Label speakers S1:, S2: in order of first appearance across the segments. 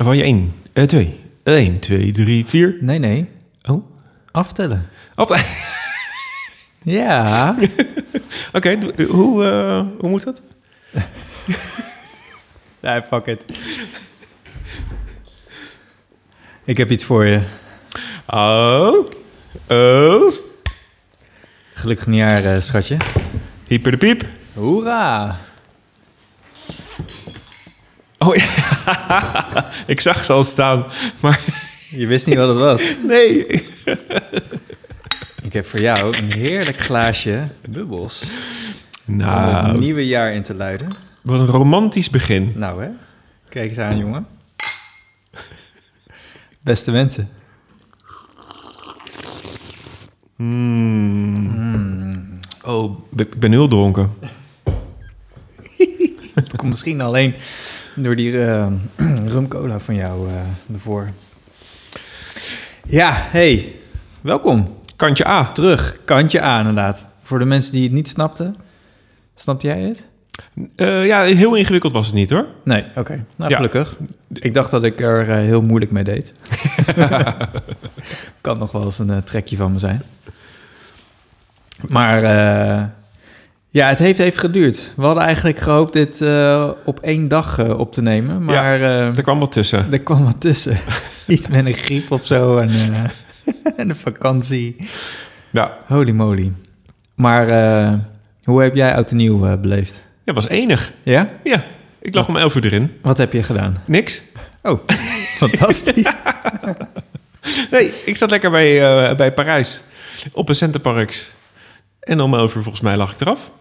S1: Wou je één, eh, twee, één, twee, drie, vier.
S2: Nee, nee.
S1: Oh,
S2: Aftellen.
S1: Op-
S2: Ja.
S1: Oké, doe- hoe, eh, hoe moet dat?
S2: nee, fuck it. Ik heb iets voor je.
S1: Oh, oh.
S2: Gelukkig nieuwjaar, eh, schatje.
S1: Hyper de piep.
S2: Hoera!
S1: Oh ja, ik zag ze al staan, maar
S2: Je wist niet wat het was.
S1: nee.
S2: Ik heb voor jou een heerlijk glaasje bubbels. Om het
S1: Nou,
S2: nieuwe jaar in te luiden.
S1: wat een romantisch begin.
S2: Nou hè, kijk eens aan jongen. Beste mensen.
S1: Oh, ik ben heel dronken.
S2: Het komt misschien alleen door die eh rum cola van jou eh ervoor. Ja, hey, welkom.
S1: Kantje A.
S2: Terug, kantje aan inderdaad. Voor de mensen die het niet snapten. Snapte jij het?
S1: Eh, ja, heel ingewikkeld was het niet hoor.
S2: Nee, oké. Nou,
S1: Ja.
S2: gelukkig. Ik dacht dat ik er eh, heel moeilijk mee deed. kan nog wel eens een eh, trekje van me zijn. Maar eh, ja, het heeft even geduurd. We hadden eigenlijk gehoopt dit eh, op één dag eh, op te nemen. Maar eh,
S1: Er kwam wat tussen.
S2: er kwam wat tussen. Iets met een griep of zo en, en een vakantie.
S1: Ja,
S2: Holy moly. Maar hoe heb jij oud en nieuw beleefd?
S1: dat was enig.
S2: Ja?
S1: Ja, ik lag om 11 uur erin.
S2: Wat heb je gedaan?
S1: Niks.
S2: Oh, fantastisch.
S1: Nee, ik zat lekker bij, bij Parijs. Op een Centerparks. En om 11 uur volgens mij lag ik eraf.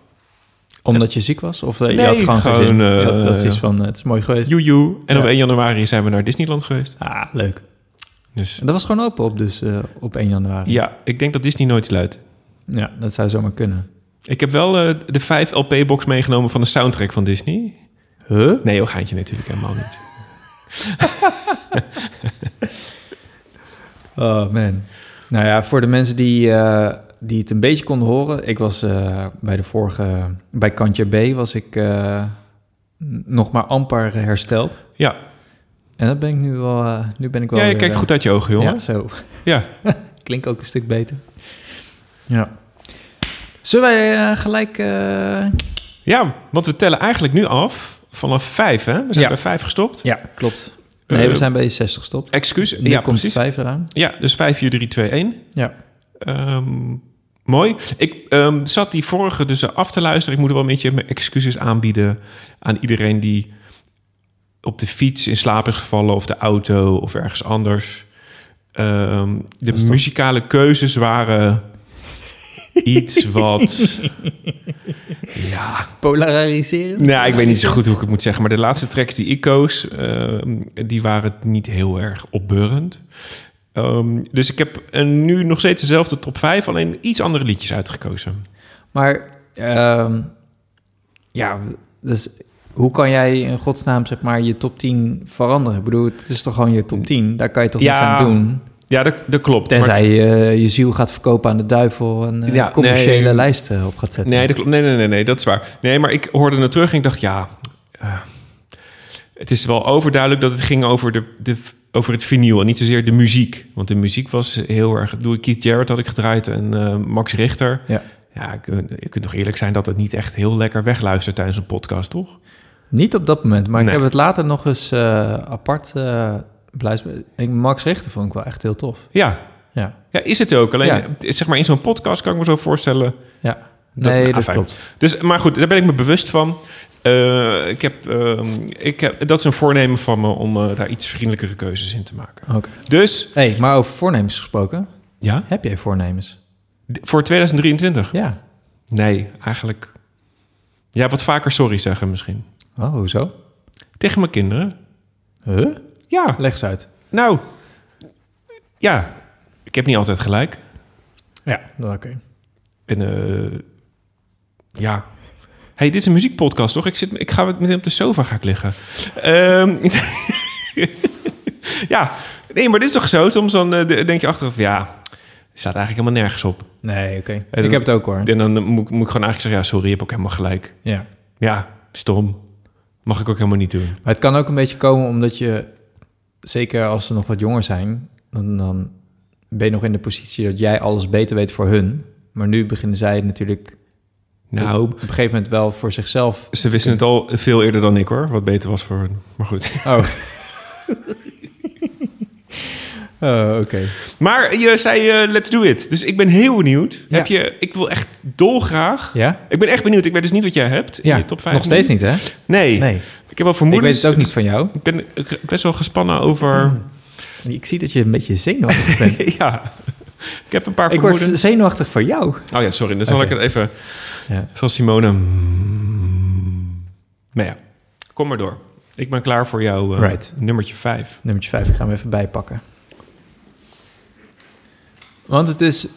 S2: Omdat je ziek was? Of eh, je had gewoon,
S1: gewoon,
S2: zin? Je
S1: eh,
S2: had- dat is iets van, eh, het is mooi geweest.
S1: Joejoe. En op
S2: Ja.
S1: 1 januari zijn we naar Disneyland geweest.
S2: Ah, leuk.
S1: Dus
S2: En dat was gewoon open op, dus op 1 januari.
S1: ja, ik denk dat Disney nooit sluit.
S2: Ja, dat zou zomaar kunnen.
S1: Ik heb wel de 5 LP-box meegenomen van de soundtrack van Disney.
S2: Huh?
S1: Nee, heel geintje natuurlijk helemaal niet.
S2: Oh, man. Nou ja, voor de mensen die, die het een beetje konden horen. Ik was eh, bij de vorige, bij Kantje B was ik n- nog maar amper hersteld.
S1: Ja,
S2: En dat ben ik nu wel, eh, nu ben ik wel
S1: ja je
S2: weer,
S1: kijkt goed uit je ogen, jongen.
S2: Ja, zo.
S1: Ja.
S2: Klinkt ook een stuk beter. Ja. Zullen wij gelijk...
S1: Ja, want we tellen eigenlijk nu af vanaf 5, hè? We zijn
S2: Ja.
S1: bij 5 gestopt.
S2: Ja, klopt. Nee, we zijn bij 60 gestopt.
S1: Excuus.
S2: Nu
S1: ja,
S2: komt
S1: precies.
S2: 5 eraan.
S1: Ja, dus 5, 4, 3, 2, 1.
S2: Ja.
S1: Ehm, mooi. Ik ehm, zat die vorige dus af te luisteren. Ik moet wel een beetje mijn excuses aanbieden aan iedereen die op de fiets in slaap is gevallen of de auto of ergens anders. Ehm, de muzikale keuzes waren iets wat... ja,
S2: Polariserend?
S1: nou, ik weet niet zo goed hoe ik het moet zeggen, maar de laatste tracks die ik koos, ehm, die waren niet heel erg opbeurend. Ehm, dus ik heb eh, nu nog steeds dezelfde top 5, alleen iets andere liedjes uitgekozen.
S2: Maar, ehm, ja, dus hoe kan jij in godsnaam zeg maar je top 10 veranderen? Ik bedoel, het is toch gewoon je top 10? Daar kan je toch
S1: Ja,
S2: niks aan doen?
S1: Ja, dat, dat klopt.
S2: Tenzij je je ziel gaat verkopen aan de duivel en
S1: Ja,
S2: commerciële
S1: nee.
S2: lijsten op gaat zetten.
S1: Nee, dat klopt. Nee, nee, nee, nee, dat is waar. Nee, maar ik hoorde het terug en ik dacht, ja, eh, het is wel overduidelijk dat het ging over, de, de, over het vinyl en niet zozeer de muziek. Want de muziek was heel erg... Doe Keith Jarrett had ik gedraaid en eh, Max Richter.
S2: Ja.
S1: Ja, je kunt toch eerlijk zijn dat het niet echt heel lekker wegluistert tijdens een podcast, toch?
S2: Niet op dat moment, maar ik heb het later nog eens eh, apart uh, beluisterd. Ik- Max Richter vond ik wel echt heel tof.
S1: Ja,
S2: Ja,
S1: ja is het ook. Alleen,
S2: Ja.
S1: zeg maar, in zo'n podcast kan ik me zo voorstellen...
S2: ja.
S1: Dat-
S2: Nee,
S1: ah,
S2: dat
S1: fijn.
S2: klopt.
S1: Dus, maar goed, daar ben ik me bewust van. Eh, ik heb, ehm, ik heb, dat is een voornemen van me om eh, daar iets vriendelijkere keuzes in te maken.
S2: Oké.
S1: Dus,
S2: Hey, maar over voornemens gesproken.
S1: ja,
S2: Heb jij voornemens?
S1: d- voor 2023?
S2: Ja.
S1: Nee, eigenlijk... Ja, wat vaker sorry zeggen misschien.
S2: Oh, hoezo?
S1: Tegen mijn kinderen.
S2: Huh?
S1: Ja,
S2: Leg eens uit.
S1: nou... Ja, ik heb niet altijd gelijk.
S2: Ja, oké.
S1: En eh, ja... hey, dit is een muziekpodcast, toch? Ik, zit, ik ga met hem op de sofa ga ik liggen. Ehm, ja, nee, maar dit is toch zo? Soms dan eh, denk je achteraf, ja, het staat eigenlijk helemaal nergens op.
S2: Nee, oké. Ik heb het ook hoor.
S1: En dan moet, ik- moet ik gewoon eigenlijk zeggen, ja, sorry, je hebt ook helemaal gelijk.
S2: Ja.
S1: Ja, stom. Mag ik ook helemaal niet doen.
S2: Maar het kan ook een beetje komen omdat je zeker als ze nog wat jonger zijn, dan, dan ben je nog in de positie dat jij alles beter weet voor hun. Maar nu beginnen zij natuurlijk
S1: Nou,
S2: op een gegeven moment wel voor zichzelf.
S1: ze wisten het al veel eerder dan ik hoor, wat beter was voor hun. Maar goed.
S2: Oh. oh, oké.
S1: Maar je zei eh, let's do it. Dus ik ben heel benieuwd.
S2: Ja.
S1: Heb je, ik wil echt dolgraag.
S2: Ja?
S1: Ik ben echt benieuwd. Ik weet dus niet wat jij hebt in
S2: Ja,
S1: je top 5.
S2: nog steeds niet, hè?
S1: Nee.
S2: Nee.
S1: Ik heb wel
S2: Ik weet
S1: vermoedens.
S2: het ook niet van jou.
S1: Ik ben best wel gespannen over...
S2: Ik zie dat je een beetje zenuwachtig bent.
S1: ja. Ik heb een paar
S2: ik word
S1: vermoedens.
S2: zenuwachtig voor jou.
S1: Oh ja, sorry. Dan zal ik het even...
S2: Ja.
S1: Zoals Simone. Mm. Maar ja, kom maar door. Ik ben klaar voor jouw eh,
S2: Right.
S1: nummertje 5.
S2: Nummertje 5, ik ga hem even bijpakken. Want het is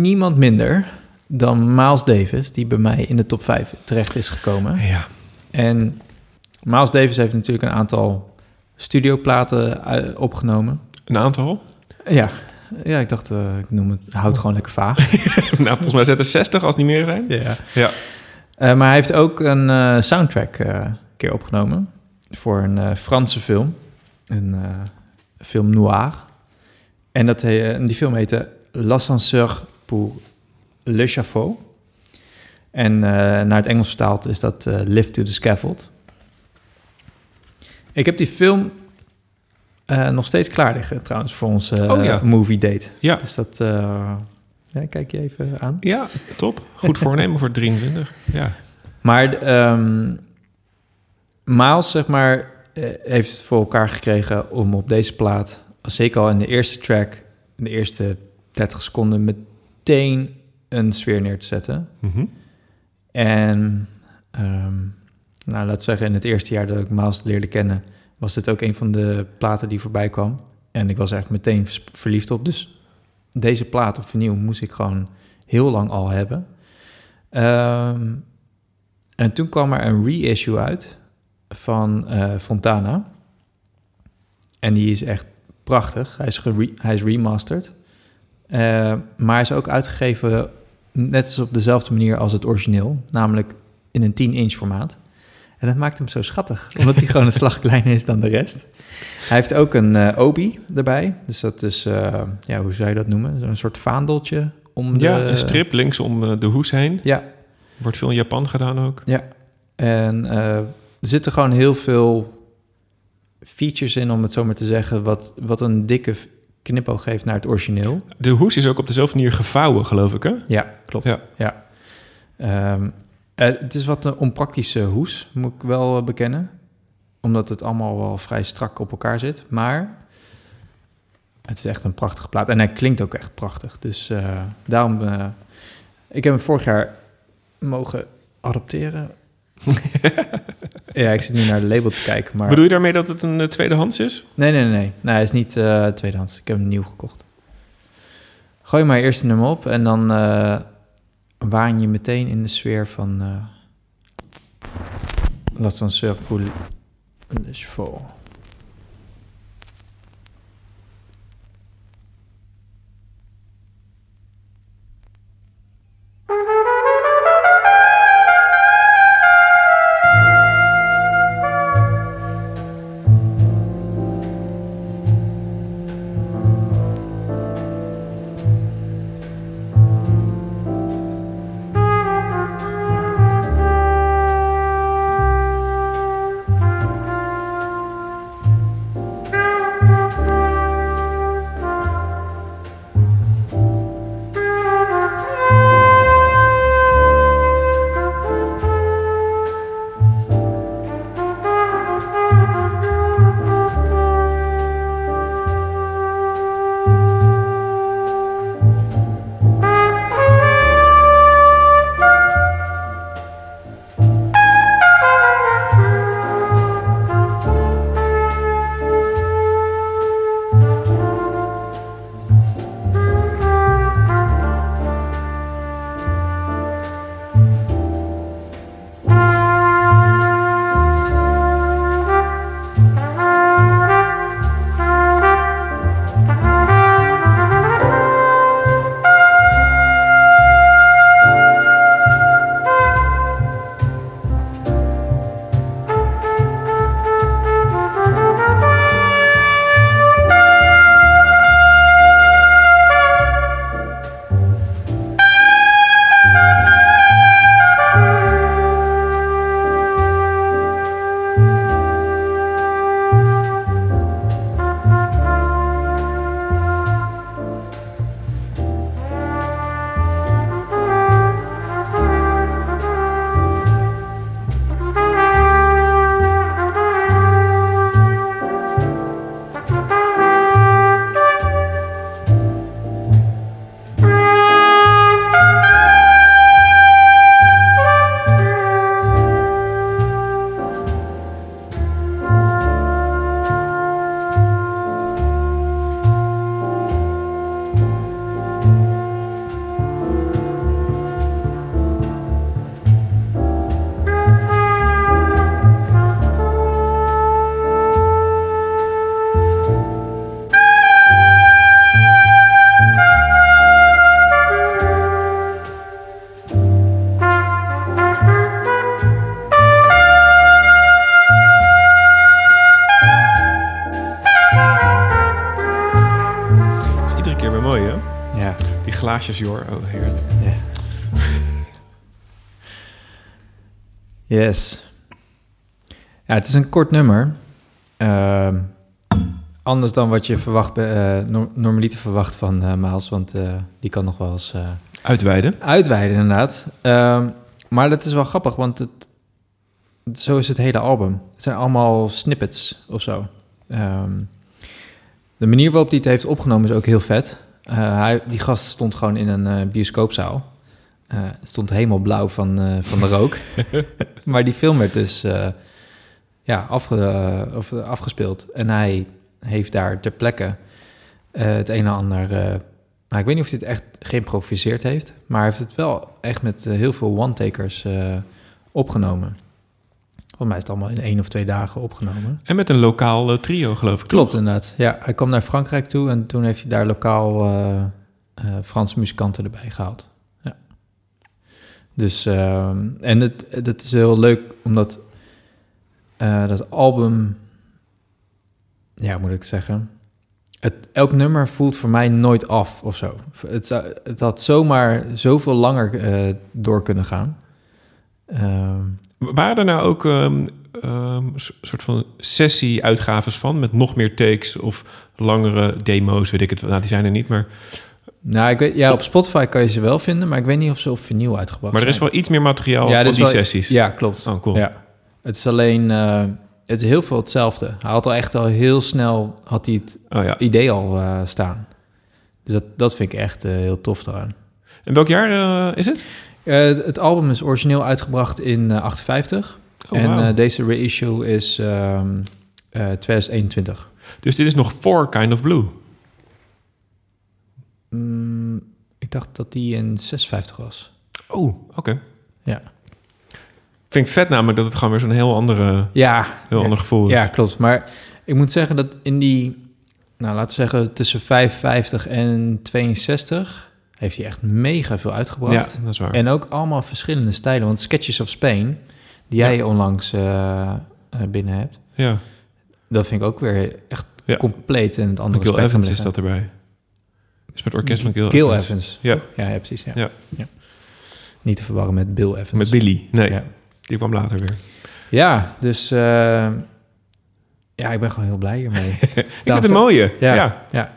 S2: niemand minder dan Miles Davis... die bij mij in de top 5 terecht is gekomen.
S1: Ja.
S2: En Miles Davis heeft natuurlijk een aantal studioplaten eh, opgenomen.
S1: Een aantal?
S2: Ja, ja ik dacht, eh, ik noem het, houd gewoon lekker vaag.
S1: nou, volgens mij zetten 60 als het niet meer zijn.
S2: Ja.
S1: Ja.
S2: Eh, maar hij heeft ook een eh, soundtrack een keer opgenomen voor een Franse film. Een film noir. En dat, he- en die film heette L'ascenseur pour l'échafaud. En eh, naar het Engels vertaald is dat Lift to the Scaffold. Ik heb die film eh, nog steeds klaar liggen trouwens voor onze
S1: Oh ja.
S2: movie date.
S1: Ja.
S2: Dus dat eh, ja, kijk je even aan.
S1: Ja, top. Goed voornemen voor 23. Ja.
S2: Maar ehm Miles, zeg maar, eh, heeft het voor elkaar gekregen om op deze plaat, zeker al in de eerste track, in de eerste 30 seconden, meteen een sfeer neer te zetten.
S1: Mhm.
S2: En, ehm, nou, we zeggen, in het eerste jaar dat ik Miles leerde kennen, was dit ook een van de platen die voorbij kwam. En ik was echt meteen verliefd op. Dus deze plaat op moest ik gewoon heel lang al hebben. Ehm, en toen kwam er een reissue uit van eh, Fontana. En die is echt prachtig. Hij is, hij is remastered. Eh, maar hij is ook uitgegeven net als op dezelfde manier als het origineel. Namelijk in een 10-inch formaat. En dat maakt hem zo schattig. Omdat hij gewoon een slag kleiner is dan de rest. Hij heeft ook een eh, obi erbij. Dus dat is, eh, ja, hoe zou je dat noemen? Zo'n soort vaandeltje om de...
S1: Ja, een strip links om eh, de hoes heen.
S2: Ja,
S1: Wordt veel in Japan gedaan ook.
S2: Ja, en er zitten gewoon heel veel features in, om het zo maar te zeggen, wat, wat een dikke knipoog geeft naar het origineel.
S1: De hoes is ook op dezelfde manier gevouwen, geloof ik, hè?
S2: Ja, klopt.
S1: Ja.
S2: Ja. Ehm, eh, het is wat een onpraktische hoes, moet ik wel eh, bekennen. Omdat het allemaal wel vrij strak op elkaar zit. Maar het is echt een prachtige plaat. En hij klinkt ook echt prachtig. Dus eh, daarom... eh, ik heb hem vorig jaar mogen adopteren. ja, ik zit nu naar de label te kijken, maar...
S1: Bedoel je daarmee dat het een eh, tweedehands is?
S2: Nee, nee, nee, nee. Hij is niet eh, tweedehands. Ik heb hem nieuw gekocht. Gooi maar eerst een nummer op en dan waan je meteen in de sfeer van eh L'ascenseur pour le cheval.
S1: Joh. Oh, heerlijk.
S2: Yes. Ja, het is een kort nummer. Ehm, anders dan wat je verwacht, bij, nor- normaliter verwacht van eh Miles, want eh, die kan nog wel eens
S1: Uitweiden.
S2: uitweiden inderdaad. Ehm, maar dat is wel grappig, want het, zo is het hele album. Het zijn allemaal snippets of zo. Ehm, de manier waarop hij het heeft opgenomen is ook heel vet. Eh, hij, die gast stond gewoon in een eh, bioscoopzaal. Eh, het stond helemaal blauw van, van de rook. maar die film werd dus ja, afge, of, afgespeeld. En hij heeft daar ter plekke het een en ander... nou, ik weet niet of hij het echt geïmproviseerd heeft... maar hij heeft het wel echt met heel veel one-takers opgenomen. Volgens mij is het allemaal in één of twee dagen opgenomen.
S1: En met een lokaal eh, trio, geloof ik.
S2: Klopt
S1: toch?
S2: inderdaad. Ja, hij kwam naar Frankrijk toe en toen heeft hij daar lokaal eh, Franse muzikanten erbij gehaald. Ja. Dus, en het, het is heel leuk omdat dat album, ja, moet ik zeggen, het, elk nummer voelt voor mij nooit af of zo. Het, zou, het had zomaar zoveel langer door kunnen gaan. Ehm,
S1: Waren er nou ook ehm ehm, soort van sessie-uitgaves van... met nog meer takes of langere demo's, weet ik het wel. Nou, die zijn er niet, maar...
S2: nou, ik weet, ja, op Spotify kan je ze wel vinden, maar ik weet niet of ze op vinyl uitgebracht
S1: Maar er is
S2: zijn.
S1: wel iets meer materiaal
S2: Ja,
S1: van
S2: er is
S1: die
S2: wel-
S1: sessies.
S2: Ja, klopt.
S1: Oh, cool.
S2: Ja. Het is alleen, eh, het is heel veel hetzelfde. Hij had al echt al heel snel, had hij het
S1: Oh ja.
S2: idee al eh, staan. Dus dat, dat vind ik echt eh, heel tof daaraan.
S1: En welk jaar is het?
S2: Eh, het, album is origineel uitgebracht in eh 58.
S1: Oh,
S2: en eh, deze reissue is ehm, eh, 2021.
S1: Dus dit is nog voor Kind of Blue.
S2: Mm, ik dacht dat die in 56 was.
S1: Oh, oké.
S2: Ja.
S1: Ik vind het vet namelijk dat het gewoon weer zo'n heel, andere,
S2: Ja,
S1: heel
S2: ja.
S1: ander gevoel is.
S2: Ja, klopt. Maar ik moet zeggen dat in die, nou laten we zeggen tussen 55 en 62 heeft hij echt mega veel
S1: Ja,
S2: uitgebracht.
S1: dat is waar.
S2: En ook allemaal verschillende stijlen. Want Sketches of Spain, die jij onlangs eh, eh, binnen hebt,
S1: ja,
S2: dat vind ik ook weer echt
S1: Ja.
S2: compleet in het andere
S1: Gil Evans is dat erbij. Is met orkest van Gil,
S2: Gil
S1: Evans.
S2: Evans.
S1: Ja.
S2: Ja, ja, precies. Ja.
S1: Ja.
S2: Ja. Niet te verwarren met Bill Evans.
S1: Met Billy. Nee, die kwam later weer.
S2: ja dus eh, ja, ik ben gewoon heel blij hiermee.
S1: Ik vind het een mooie.
S2: Ja.
S1: ja.
S2: ja.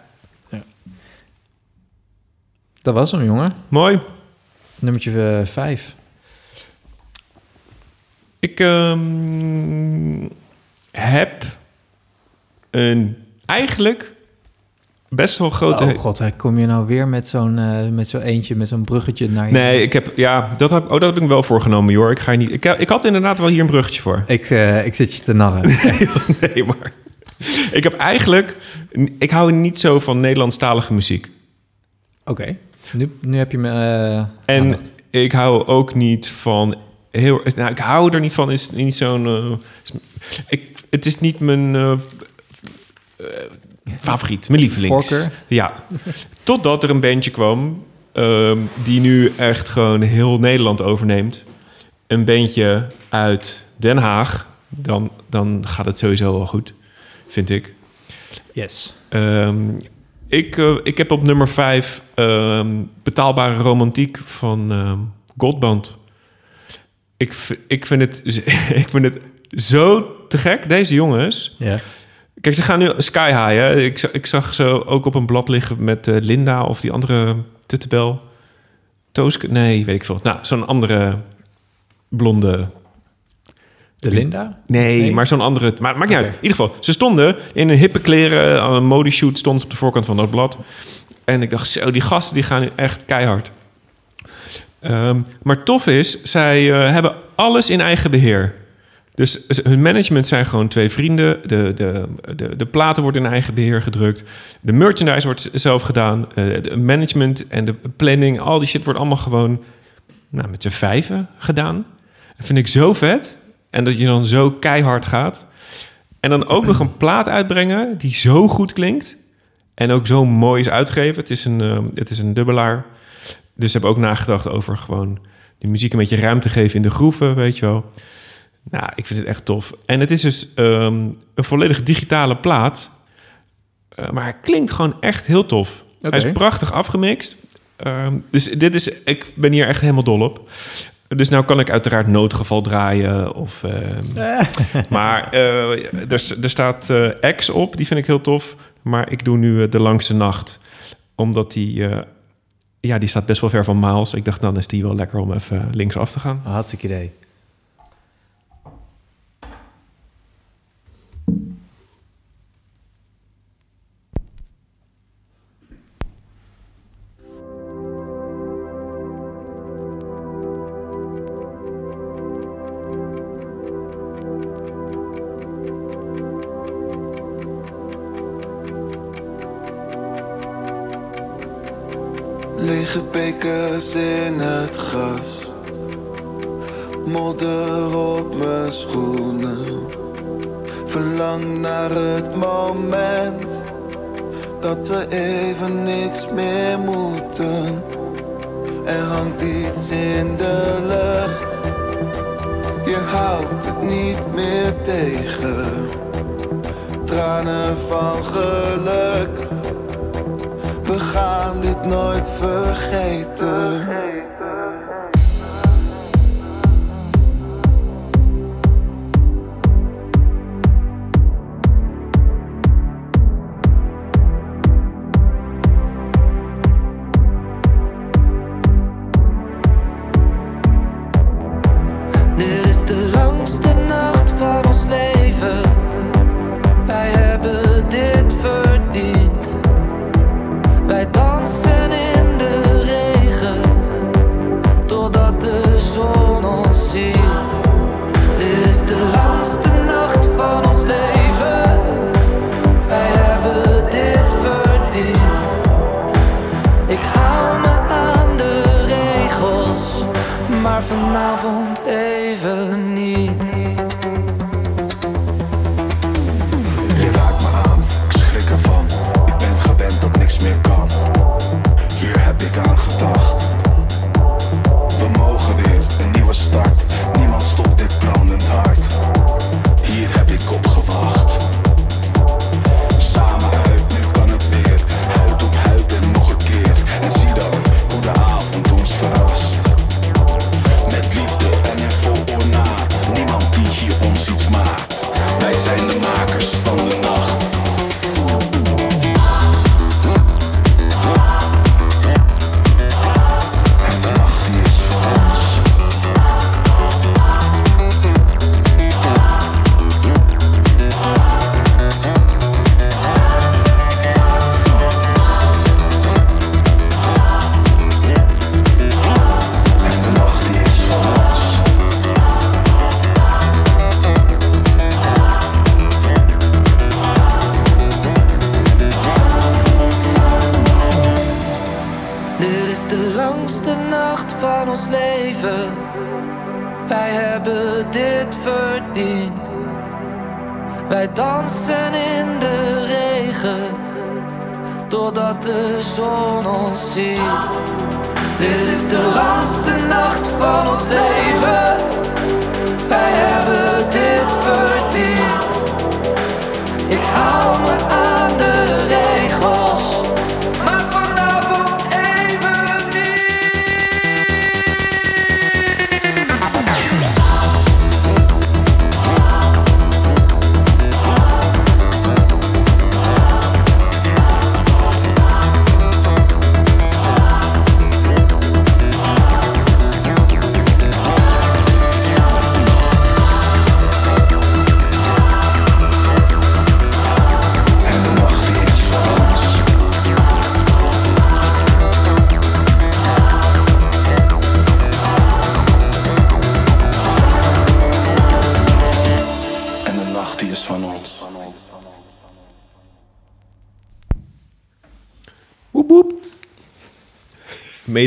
S2: Dat was hem, jongen.
S1: Mooi.
S2: Nummertje 5.
S1: Ik ehm, heb een eigenlijk best wel grote...
S2: Oh god, hè, kom je nou weer met zo'n eh, met zo'n eentje, met zo'n bruggetje naar je...
S1: Nee, ik heb... Ja, dat, heb, oh, dat heb ik me wel voorgenomen, joh. Ik, ga je niet, ik, ik had inderdaad wel hier een bruggetje voor.
S2: Ik, eh, ik zit je te narren.
S1: nee, maar... Ik heb eigenlijk... Ik hou niet zo van Nederlandstalige muziek.
S2: Oké, nu, nu heb je me... eh,
S1: En
S2: aandacht.
S1: ik hou ook niet van heel. Nou, ik hou er niet van. Is niet zo'n. eh, ik, het is niet mijn eh, favoriet, mijn lievelings. Ja. Totdat er een bandje kwam ehm, die nu echt gewoon heel Nederland overneemt. Een bandje uit Den Haag. Dan, dan gaat het sowieso wel goed, vind ik.
S2: Yes.
S1: Ehm, ik, eh, ik heb op nummer 5 betaalbare romantiek van ehm Goldband. Ik, ik, vind het, ik vind het zo te gek. Deze jongens.
S2: Ja.
S1: Kijk, ze gaan nu sky high. Hè? Ik, zag- ik zag ze ook op een blad liggen met eh, Linda of die andere tuttebel. Tooske? Nee, weet ik veel. Nou, zo'n andere blonde
S2: De Linda?
S1: Nee,
S2: Nee?
S1: maar zo'n andere. Maar maakt niet uit. In ieder geval, ze stonden in een hippe kleren aan een modeshoot. Stond op de voorkant van dat blad. En ik dacht, zo, die gasten die gaan nu echt keihard. Ehm, maar tof is, zij eh, hebben alles in eigen beheer. Dus hun management zijn gewoon twee vrienden. De, de, de, de platen worden in eigen beheer gedrukt. De merchandise wordt zelf gedaan. Eh, de management en de planning, al die shit wordt allemaal gewoon nou, met z'n vijven gedaan. Dat vind ik zo vet. En dat je dan zo keihard gaat. En dan ook nog een plaat uitbrengen die zo goed klinkt. En ook zo mooi is uitgegeven. Het is een, eh, het is een dubbelaar. Dus hebben ook nagedacht over gewoon de muziek een beetje ruimte geven in de groeven, weet je wel. Nou, ik vind het echt tof. En het is dus ehm, een volledig digitale plaat. Eh, maar hij klinkt gewoon echt heel tof. Hij is prachtig afgemixt. Ehm, dus dit is, ik ben hier echt helemaal dol op. Dus nou kan ik uiteraard noodgeval draaien. Of, ehm, maar eh, er, er staat eh X op, die vind ik heel tof. Maar ik doe nu eh, De Langste Nacht. Omdat die, eh, ja, die staat best wel ver van Miles. Ik dacht, dan is die wel lekker om even linksaf te gaan.
S2: Hartstikke idee.
S3: Lege in het gras. Modder op mijn schoenen. Verlang naar het moment dat we even niks meer moeten. Er hangt iets in de lucht. Je houdt het niet meer tegen. Tranen van geluk. We gaan dit nooit vergeten.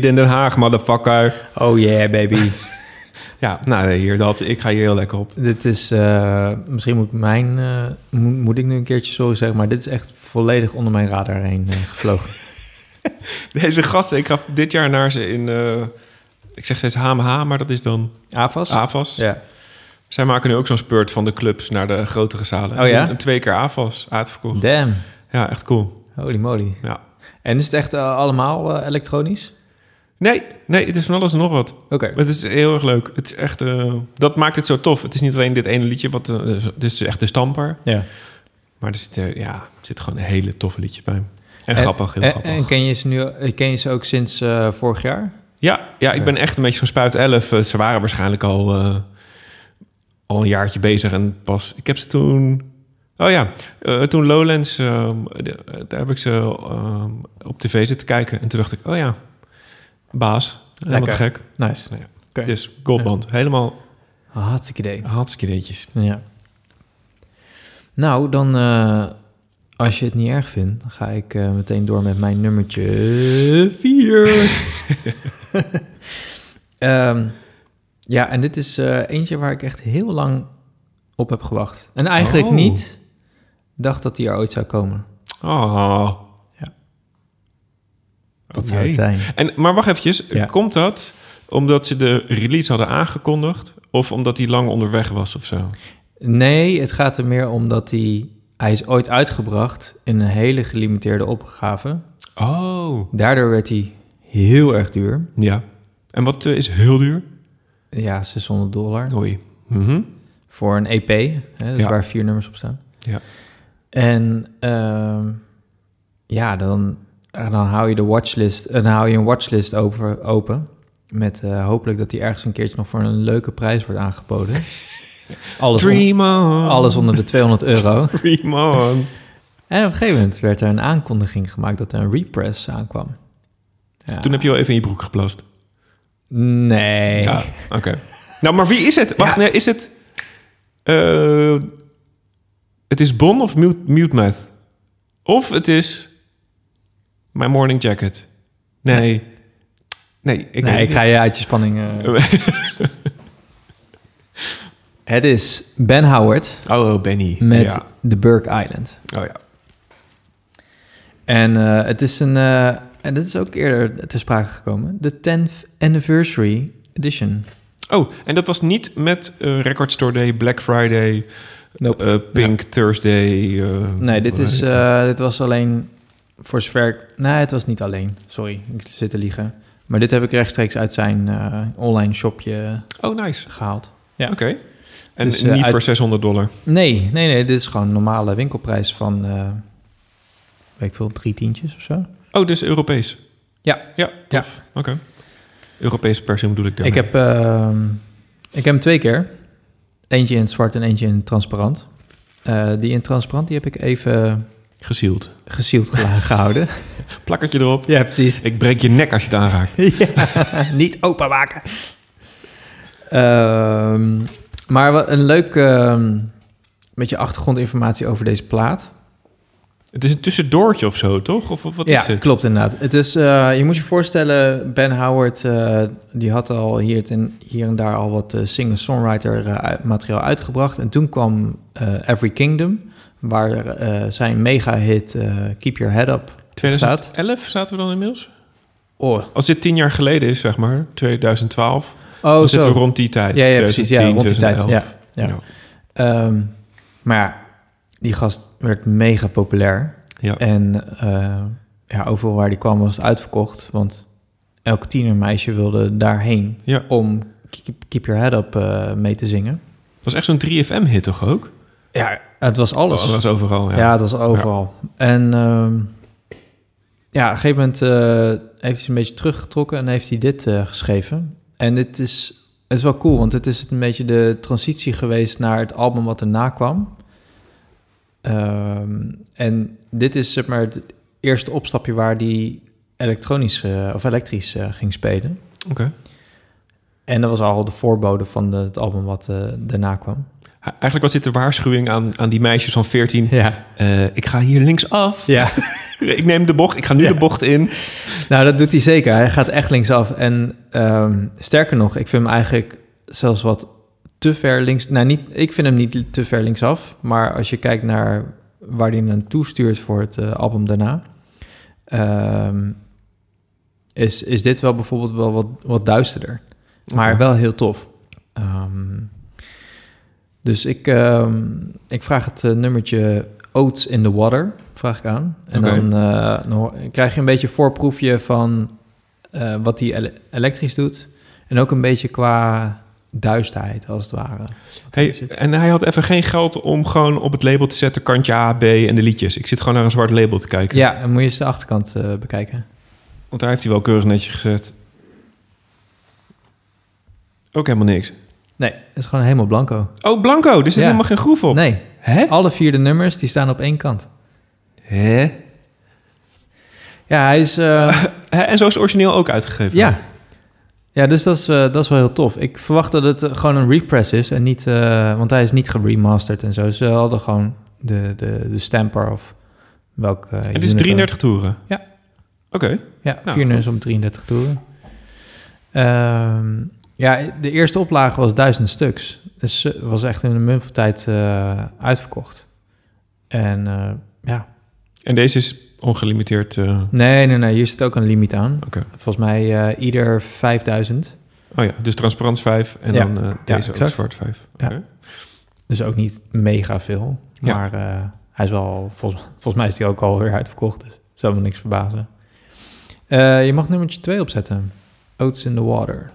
S4: In
S1: Den Haag, motherfucker.
S2: Oh yeah, baby.
S1: Ja, nou hier, dat, ik ga hier heel lekker op.
S2: dit is, eh, misschien moet ik mijn, eh, moet, moet ik nu een keertje sorry zeggen, maar dit is echt volledig onder mijn radar heen eh, gevlogen.
S1: Deze gasten, ik ga dit jaar naar ze in, eh, ik zeg steeds HMH, maar dat is dan
S2: AFAS?
S1: AFAS.
S2: Ja.
S1: Zij maken nu ook zo'n spurt van de clubs naar de grotere zalen.
S2: Oh ja?
S1: En twee keer AFAS uitverkocht.
S2: Damn.
S1: Ja, echt cool.
S2: Holy moly.
S1: Ja.
S2: En is het echt allemaal eh, elektronisch?
S1: Nee, nee, het is van alles en nog wat.
S2: Oké.
S1: Het is heel erg leuk. Het is echt, eh, dat maakt het zo tof. Het is niet alleen dit ene liedje, wat, eh, het is echt de stamper.
S2: Ja.
S1: Maar er zit, ja, er zit gewoon een hele toffe liedje bij. En,
S2: En-
S1: grappig, heel
S2: En,
S1: grappig.
S2: en ken je ze nu eh, ken je ze ook sinds eh, vorig jaar?
S1: Ja, ja, ik ben echt een beetje zo'n spuit 11. Eh, Ze waren waarschijnlijk al, eh, al een jaartje bezig. En pas, ik heb ze toen... Oh ja, eh, toen Lowlands, eh, de- daar heb ik ze eh, op tv zitten kijken. En toen dacht ik, oh ja, baas. Helemaal te gek.
S2: Nice.
S1: Nou ja. Het is goldband. Helemaal
S2: Hartstikke idee.
S1: hartstikke ideetjes.
S2: Ja. Nou, dan eh, als je het niet erg vindt, dan ga ik eh, meteen door met mijn nummertje 4. Ehm, ja, en dit is eh, eentje waar ik echt heel lang op heb gewacht. En eigenlijk
S1: Oh.
S2: niet dacht dat die er ooit zou komen.
S1: Oh.
S2: Dat zou het zijn.
S1: En, maar wacht eventjes.
S2: Ja.
S1: Komt dat omdat ze de release hadden aangekondigd? Of omdat hij lang onderweg was of zo?
S2: Nee, het gaat er meer om dat hij... Hij is ooit uitgebracht in een hele gelimiteerde opgave.
S1: Oh.
S2: Daardoor werd hij heel erg duur.
S1: Ja. En wat eh, is heel duur?
S2: Ja, 600 dollar.
S1: Oei. Mhm.
S2: Voor een EP, hè, dus
S1: Ja.
S2: waar vier nummers op staan.
S1: Ja.
S2: En ehm, ja, dan, dan hou je de watchlist, en dan hou je een watchlist open, open met eh, hopelijk dat die ergens een keertje nog voor een leuke prijs wordt aangeboden. alles,
S1: Dream on.
S2: alles onder de 200 euro.
S1: Dream on.
S2: En op een gegeven moment werd er een aankondiging gemaakt dat er een repress aankwam. Ja.
S1: Toen heb je wel even in je broek geplast.
S2: Nee.
S1: Ja, oké. Nou, maar wie is het? Wacht,
S2: Ja.
S1: nee, is het... eh, het is Bon of Mute, Mute Math? Of het is My Morning Jacket? Nee. Nee, ik,
S2: nee, ik ga je uit je spanning... eh. Het is Ben Howard
S1: Oh, Benny.
S2: met
S1: Ja.
S2: The Burke Island.
S1: Oh ja.
S2: En eh, het is een... eh, en dat is ook eerder ter sprake gekomen. De 10th Anniversary Edition.
S1: Oh, en dat was niet met Record Store Day, Black Friday,
S2: Nope.
S1: Pink Thursday. eh,
S2: Nee, dit, is, dit was alleen voor zover... ik- Nee, het was niet alleen. Sorry, ik zit te liegen. Maar dit heb ik rechtstreeks uit zijn eh, online shopje
S1: Oh, nice.
S2: gehaald. Ja.
S1: Oké. En
S2: Dus, eh,
S1: niet
S2: uit-
S1: voor 600 dollar.
S2: Nee, nee, nee. Dit is gewoon een normale winkelprijs van... eh weet ik veel, drie tientjes of zo.
S1: Oh, dus Europees.
S2: Ja.
S1: Ja, tof. Oké. Europees per se bedoel ik dan.
S2: Ik heb, ehm, ik heb hem twee keer. Eentje in het zwart en eentje in het transparant. Eh, die in transparant die heb ik even
S1: Gesield
S2: gela- gehouden.
S1: Plakkertje erop.
S2: ja, precies.
S1: Ik breek je nek als je het aanraakt.
S2: ja, niet openmaken. Ehm, maar wat een leuk ehm, beetje achtergrondinformatie over deze plaat.
S1: Het is een tussendoortje of zo, toch? Of, of wat
S2: ja,
S1: is het?
S2: klopt inderdaad. Het is, eh, je moet je voorstellen, Ben Howard, eh, die had al hier en, hier en daar al wat eh, singer-songwriter materiaal uitgebracht. En toen kwam Every Kingdom, waar eh, zijn mega-hit eh, Keep Your Head Up op staat.
S1: 2011 zaten we dan inmiddels?
S2: Oh,
S1: Als dit tien jaar geleden is, zeg maar, 2012,
S2: oh
S1: dan zitten
S2: zo.
S1: we rond die tijd.
S2: Ja, ja, precies. Ja,
S1: 2010,
S2: rond die tijd.
S1: 2011.
S2: Ja, ja. Ehm, maar ja, die gast werd mega populair.
S1: Ja.
S2: En eh, ja, overal waar die kwam was het uitverkocht. Want elk tienermeisje wilde daarheen
S1: Ja.
S2: om Keep, Your Head Up mee te zingen.
S1: Het was echt zo'n 3FM-hit toch ook?
S2: Ja, het was alles.
S1: Dat was overal, ja.
S2: ja. het was overal. En ehm, ja, op een gegeven moment eh, heeft hij een beetje teruggetrokken en heeft hij dit eh, geschreven. En dit is, het is wel cool, want het is een beetje de transitie geweest naar het album wat erna kwam. Ehm, en dit is zeg maar het eerste opstapje waar die elektronisch eh, of elektrisch ging spelen.
S1: Oké.
S2: En dat was al de voorbode van de- het album wat daarna kwam.
S1: Eigenlijk was dit de waarschuwing aan, aan die meisjes van 14.
S2: Ja.
S1: Eh, ik ga hier linksaf.
S2: Ja.
S1: ik neem de bocht. Ik ga nu
S2: Ja.
S1: de bocht in.
S2: Nou, dat doet hij zeker. Hij gaat echt linksaf. En ehm, sterker nog, ik vind hem eigenlijk zelfs wat te ver links... Nou, niet, ik vind hem niet te ver linksaf. Maar als je kijkt naar waar hij naartoe stuurt voor het eh, album daarna... ehm, is, is dit wel bijvoorbeeld wel wat, wat duisterder. Maar wel heel tof. Ehm, dus ik, ehm, ik vraag het eh, nummertje Oats in the Water, vraag ik aan. En dan, eh, dan krijg je een beetje voorproefje van
S5: eh, wat die ele- elektrisch doet. En ook een beetje qua duisterheid, als het ware.
S1: Hey, en hij had even geen geld om gewoon op het label te zetten... kantje A, B en de liedjes. Ik zit gewoon naar een zwart label te kijken.
S5: Ja, en moet je eens de achterkant bekijken.
S1: Want daar heeft hij wel keurig netjes gezet. Ook helemaal niks.
S5: Nee, het is gewoon helemaal blanco.
S1: Oh, blanco. Er zit
S5: Ja.
S1: helemaal geen groef op.
S5: Nee,
S1: Hè?
S5: alle vier de nummers die staan op één kant.
S1: Hè?
S5: Ja, hij is... eh?
S1: En zo is het origineel ook uitgegeven.
S5: ja. Ja, dus dat is, eh, dat is wel heel tof. Ik verwacht dat het eh, gewoon een repress is en niet... want hij is niet geremasterd en zo. Ze hadden gewoon de, de, de stamper of welk...
S1: En het is
S5: ook.
S1: 33 toeren?
S5: Ja.
S1: Oké.
S5: Ja,
S1: Nou,
S5: vier nummers om 33 toeren. Ehm, ja, de eerste oplage was duizend stuks. Dus het was echt in een munt van tijd eh, uitverkocht. En eh, ja,
S1: En deze is ongelimiteerd... eh,
S5: nee, nee, nee, hier zit ook een limiet aan.
S1: Oké.
S5: Volgens mij eh, ieder 5000.
S1: Oh ja, dus transparant 5 en
S5: Ja.
S1: dan eh,
S5: Ja,
S1: deze ook zwart 5.
S5: Ja. Dus ook niet mega veel.
S1: Ja.
S5: Maar eh, hij is wel, volgens, volgens mij is hij ook alweer uitverkocht. Dus zou me niks verbazen. Eh, je mag nummertje 2 opzetten. Oats in the Water.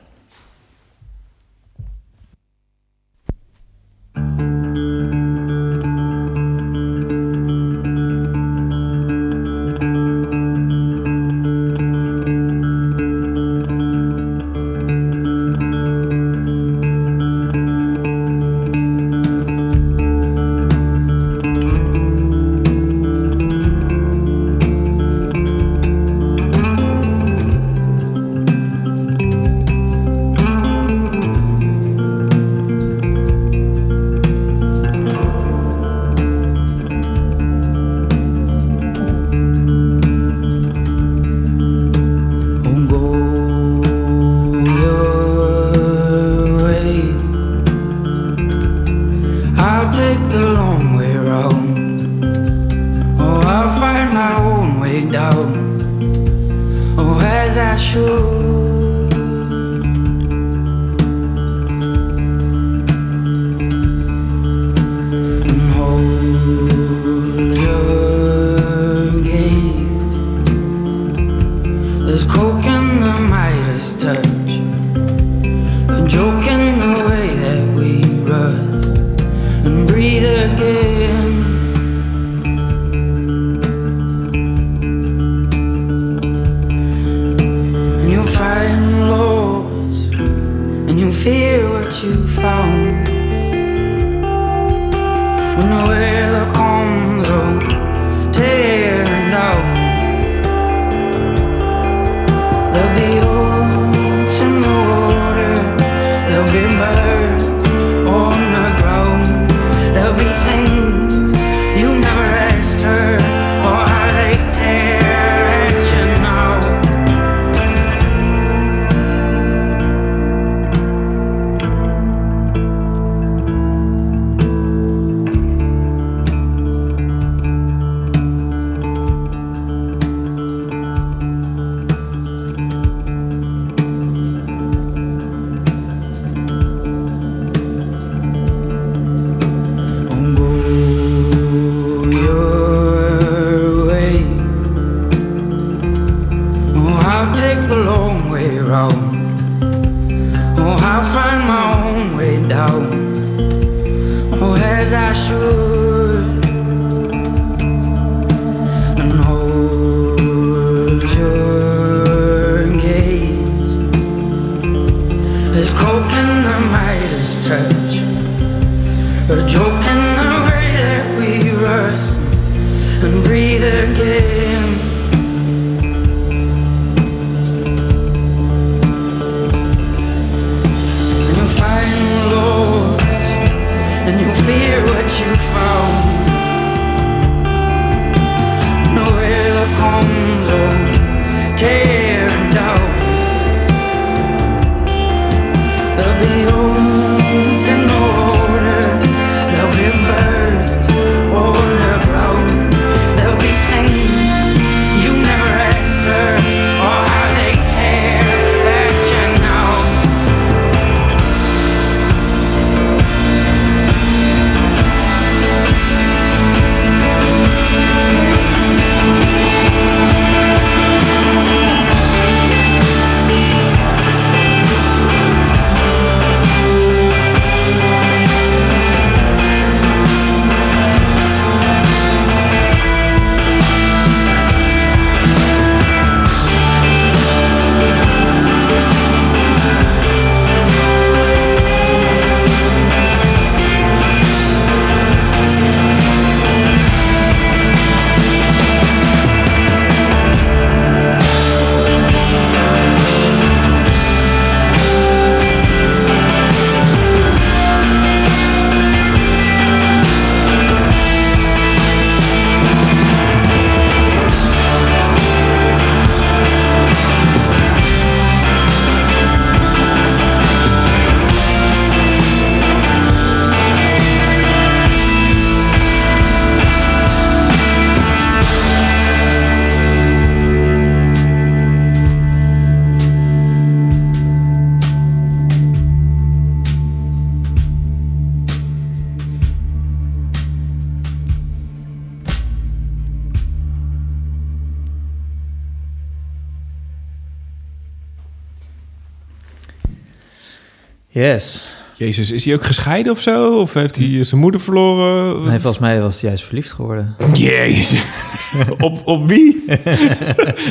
S2: Yes.
S1: Jezus, is hij ook gescheiden of zo? Of heeft hij zijn moeder verloren?
S2: Nee, volgens mij was hij juist verliefd geworden.
S1: Jezus. op, op wie?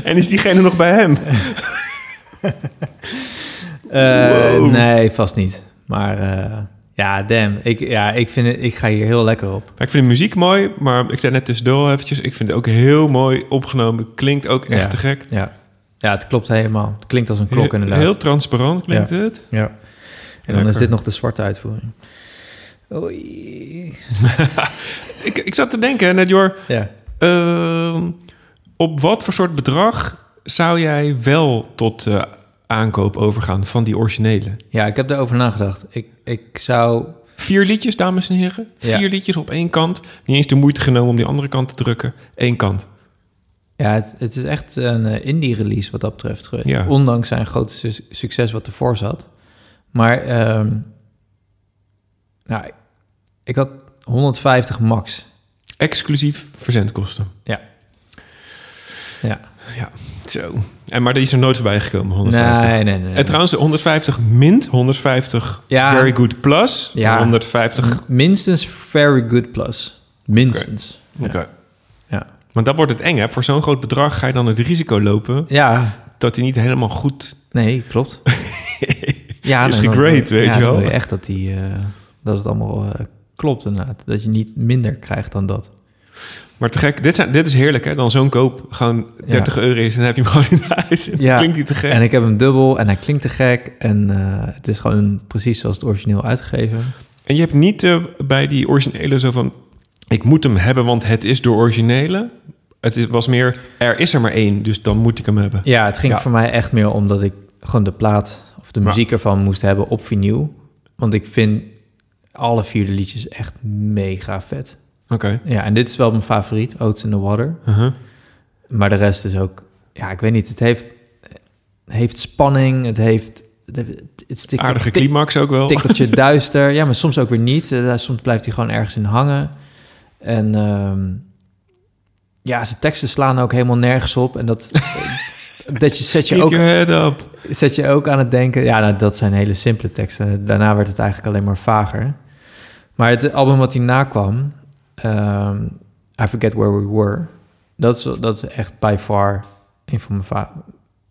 S1: en is diegene nog bij hem?
S2: Eh,
S1: Wow.
S2: Nee, vast niet. Maar eh, ja, damn. Ik, ja, ik, vind het, ik ga hier heel lekker op.
S1: Maar ik vind de muziek mooi, maar ik zei net tussendoor eventjes... ik vind het ook heel mooi opgenomen. Klinkt ook echt
S2: Ja.
S1: te gek.
S2: Ja. ja, het klopt helemaal. Het klinkt als een klok inderdaad.
S1: Heel transparant klinkt het.
S2: Ja. En dan
S1: Lekker.
S2: is dit nog de zwarte uitvoering. Oei.
S1: Ik, ik zat te denken, net Jor...
S2: Ja.
S1: Ehm, op wat voor soort bedrag zou jij wel tot eh, aankoop overgaan van die originele?
S2: ja, ik heb daarover nagedacht. Ik, ik zou...
S1: Vier liedjes, dames en heren.
S2: Ja.
S1: Vier liedjes op één kant. Niet eens de moeite genomen om die andere kant te drukken. Eén kant.
S2: Ja, het, het is echt een eh, indie-release wat dat betreft geweest.
S1: Ja.
S2: Ondanks zijn grote su- succes wat ervoor zat. Maar ehm, nou, ik- had 150 max.
S1: Exclusief verzendkosten.
S2: Ja. Ja.
S1: Ja, zo. En, maar die is er nooit voorbij gekomen, 150.
S2: Nee, nee, nee.
S1: En trouwens, 150 mint, 150
S2: Ja.
S1: very good plus,
S2: Ja.
S1: 150...
S2: Minstens very good plus. Minstens.
S1: Oké.
S2: Ja.
S1: Want dan wordt het eng, hè? Voor zo'n groot bedrag ga je dan het risico lopen...
S2: Ja,
S1: dat hij niet helemaal goed...
S2: nee, klopt. ja,
S1: Is
S2: nee,
S1: gegrade, weet
S2: ja,
S1: je wel.
S2: dan wil je echt dat, die, eh, dat het allemaal eh, klopt inderdaad. Dat je niet minder krijgt dan dat.
S1: Maar te gek, dit, zijn, dit is heerlijk, hè? Dan zo'n koop gewoon 30 euro is... en dan heb je hem gewoon in huis.
S2: Ja.
S1: Klinkt niet te gek.
S2: En ik heb hem dubbel en hij klinkt te gek. En eh, het is gewoon precies zoals het origineel uitgegeven.
S1: En je hebt niet bij die originele zo van... ik moet hem hebben, want het is de originele. Het is, was meer, er is er maar één, dus dan moet ik hem hebben.
S2: Ja, het ging
S1: Ja.
S2: voor mij echt meer omdat ik gewoon de plaat of de muziek ervan moest hebben op vinyl. Want ik vind alle vier de liedjes echt mega vet.
S1: Oké.
S2: Ja, en dit is wel mijn favoriet, Oats in the Water.
S1: Uh-huh.
S2: Maar de rest is ook... Ja, ik weet niet, het heeft, heeft spanning, het heeft... Het, heeft- het is tik-
S1: Aardige
S2: tik-
S1: climax ook wel.
S2: tikkeltje duister. Ja, maar soms ook weer niet. Eh, soms blijft hij gewoon ergens in hangen. En ehm, ja, zijn teksten slaan ook helemaal nergens op. En dat, dat je, zet, je ook, zet je ook aan het denken... Ja, nou, dat zijn hele simpele teksten. Daarna werd het eigenlijk alleen maar vager. Maar het album wat hierna kwam... ehm, I Forget Where We Were... Dat is, dat is echt by far een van mijn,